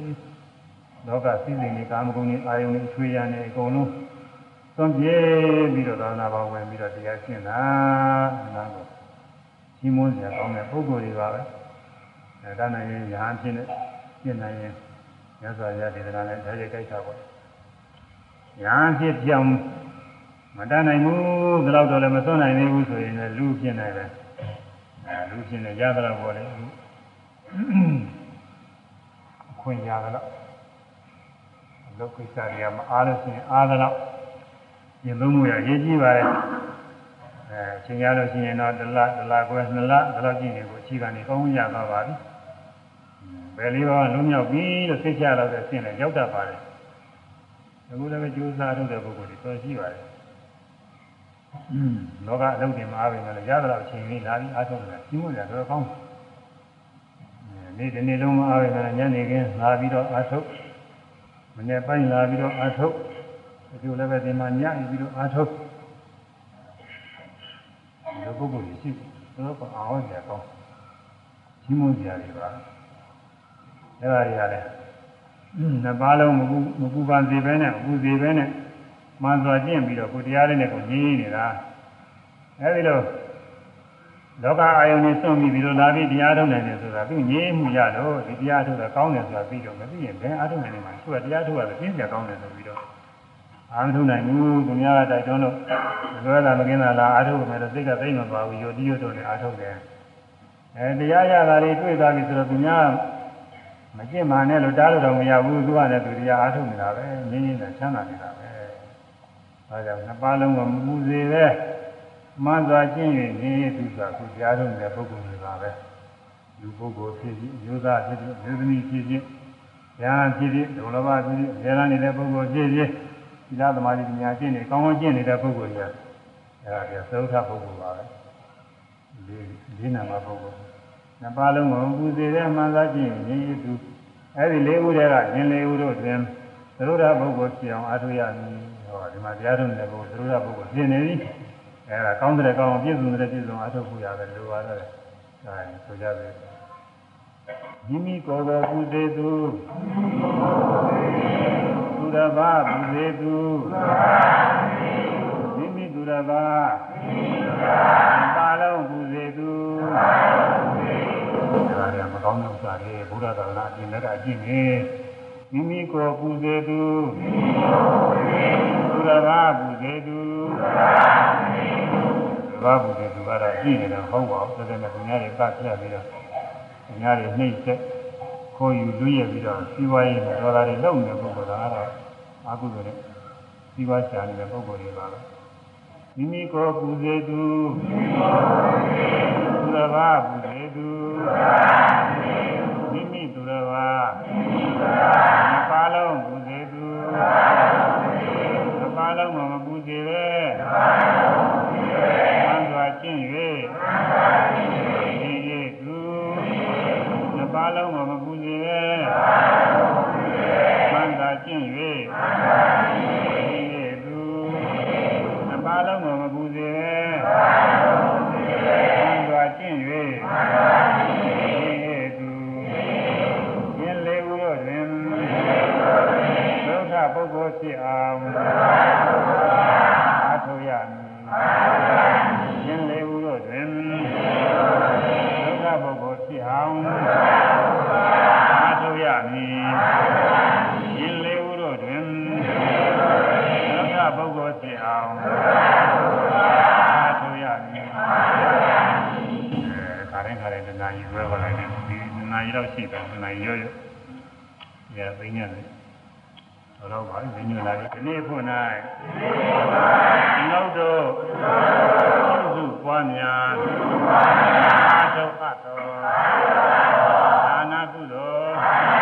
လောကစည်းစိမ်တွေကာမဂုဏ်တွေအာယုန်တွေချွေရနေအကုန်လုံးသွန်ပြေးပြီးတော့သာနာပေါင်းဝင်ပြီးတော့တရားရှင်းတာနာကိုကြီးမွန်းစရာကောင်းတဲ့ပုဂ္ဂိုလ်တွေပါပဲအဲဒါနိုင်ရင်ရဟန်းဖြစ်နေပြည့်နိုင်ရင်မြတ်စွာဘုရားဒေသနာနဲ့ဓာတ်ရိုက်ကြိုက်တာပေါ့ ရဟန်းဖြစ်ပြောင်းမတတ်နိုင်ဘူးဒါတော့လည်းမစွန့်နိုင်သေးဘူးဆိုရင်လည်းလူဖြစ်နေတယ်အဲလူဖြစ်နေရတာပေါ့လေခွင့်ရတာတော့လောကိစ္စတွေကမအားလို့ရှိရင်အားတော့ရင်သုံးမှုရရေးကြည့်ပါလေအဲချိန်ရလို့ရှိရင်တော့တစ်လတစ်လခွဲနှစ်လဒါတော့ကြည့်နေကိုအချိန်ကနေကောင်းရသွားပါပြီဘယ်လေးပါးလုံးမြောက်ပြီလို့သိချတော့တဲ့အဆင့်နဲ့ရောက်တတ်ပါတယ် အခုလည်းပဲကြိုးစားထုတ်တဲ့ပုဂ္ဂိုလ်တွေတော်ရှိပါတယ်อืมလောကအလုပ်တွေမအားပဲလည်းရတော့အချိန်လေးလာပြီးအားထုတ်တယ်ကြီးမွန်တယ်တော့ကောင်းတယ်နေ့ဒီနေ့လုံးမအားပဲလည်းညနေခင်းလာပြီးတော့အားထုတ်မနေ့ပိုင်းလာပြီးတော့အားထုတ်အကျိုးလည်းပဲဒီမှာညပြီးတော့အားထုတ်ဒီပုဂ္ဂိုလ်ကြီးရှိတော့ကအားဝတ်တယ်ကောင်းကြီးမွန်ကြရတယ်ပါအဲ့ဒါတွေရတယ် နှစ်ပါးလုံးမကူမကူပန်စေပဲနဲ့မကူစေပဲနဲ့မှန်စွာကျင့်ပြီးတော့ကိုတရားလေးနဲ့ကိုညီးနေတာအဲဒီလိုလောကအာယုန်နဲ့စွန့်ပြီးပြီးတော့လာပြီးတရားထုတ်နိုင်တယ်ဆိုတာသူညီးမှုရတော့ဒီတရားထုတ်တာကောင်းတယ်ဆိုတာပြီးတော့မသိရင်ဘယ်အားထုတ်နိုင်နေမှာသူကတရားထုတ်ရတယ်ပြင်းပြကောင်းတယ်ဆိုပြီးတော့အားမထုတ်နိုင်ဘူးသူများကတိုက်တွန်းလို့လွယ်တာမကင်းတာလားအားထုတ်မယ်တော့စိတ်ကသိမ့်မပါဘူးယိုတိယိုတော့လည်းအားထုတ်တယ်အဲတရားရတာလေးတွေ့သွားပြီဆိုတော့သူများ မကျင့်မှနဲ့လို့တားလို့တော့မရဘူးသူကလည်းသူတရားအားထုတ်နေတာပဲငင်းငင်းနဲ့ချမ်းသာနေတာပဲဒါကြောင့်နှစ်ပါးလုံးကမူစေပဲမှန်စွာကျင့်ရင်နေသူစွာသူကြားထုတ်နေတဲ့ပုဂ္ဂိုလ်တွေပါပဲလူပုဂ္ဂိုလ်ဖြစ်ဖြစ်ယောသားဖြစ်ဖြစ်မျိုးသမီးဖြစ်ဖြစ်ညာဖြစ်ဖြစ်ဒုလဘဖြစ်ဖြစ်ဇေရနေတဲ့ပုဂ္ဂိုလ်ဖြစ်ဖြစ်သီလသမာဓိပညာကျင့်နေကောင်းကောင်းကျင့်နေတဲ့ပုဂ္ဂိုလ်တွေအဲဒါပြသုထပုဂ္ဂိုလ်ပါပဲဒီဒီနာမပုဂ္ဂိုလ် နှစ်ပါးလုံးကိုပူစေတဲ့မှန်စွာကျင့်ရင်နေသူအဲဒီလေးဦးတည်းကရှင်လေးဦးတို့တွင်သရုဒ္ဓပုဂ္ဂိုလ်ဖြစ်အောင်အားထုတ်ရမည်ဟောဒီမှာတရားထုတ်နေတဲ့ပုဂ္ဂိုလ်သရုဒ္ဓပုဂ္ဂိုလ်ဖြစ်နေပြီအဲဒါကောင်းတဲ့ကောင်းအောင်ပြည့်စုံတဲ့ပြည့်စုံအားထုတ်ဖို့ရတယ်လိုပါတယ်အဲဆိုကြပြီမိမိကိုယ်ကိုပူစေသူသူရဘာပူစေသူမိမိသူရဘာပါလုံးပူစေသူဒါ ကောင်းတဲ့ဥစ္စာတွေဘုရားသာသနာအကျင့်နဲ့အကျင့်တွေမိမိကိုပူဇေသူသူတော်ဘာပူဇေသူဘာပူဇေသူကတော့ကြည့်နေတော့ဟုတ်ပါဘူးတဲ့နဲ့ခင်ဗျားတွေပတ်ပြပြီးတော့ခင်ဗျားတွေနှိမ့်ဆက်ခိုးယူလူရပြီးတော့စီးပွားရေးနဲ့ဒေါ်လာတွေလုံနေတဲ့ပုဂ္ဂိုလ်ကတော့အကုသိုလ်နဲ့စီးပွားရှာနေတဲ့ပုဂ္ဂိုလ်တွေပါပဲမိမိကိုပူဇေသူသူတော်ဘာပူဇေသူမိမိသူတော်ဘာ နှစ်ပါးလုံးပူဇေသူနှစ်ပါးလုံးမပူဇေပဲသံစွာကျင့်၍ဒီရဲ့သူနှစ်ပါးလုံးမပူဇေပဲသံသာကျင့်၍ဒီရဲ့သူနှစ်ပါးလုံးမပူဇေပဲသံစွာကျင့်၍ဒီရဲ့သူယင်းလေးဦးတို့တွင်ဒုက္ခပုဂ္ဂိုလ်ဖြစ်အောင်အာထုရမည်ယင်းလေးဦးတို့တွင်ဒုက္ခပုဂ္ဂိုလ်ဖြစ်အောင်အာထုရမည်ယင်းလေးဦးတို့တွင်ဒုက္ခပုဂ္ဂိုလ်ဖြစ်အောင်အာထုရမည်အဲခါရင်ခါရင်တနာကြီးရွယ်ပါလိုက်တယ်ဒီနာကြီးတော့ရှိတယ်နာကြီးရောရော ရသိနေတယ်တော့ပါပြီညလာပြီဒီနေ့ဖို့၌ဒီလောက်တော့ပြုစုပွားများအာထုအပ်တော်ဒါနာကုသိုလ်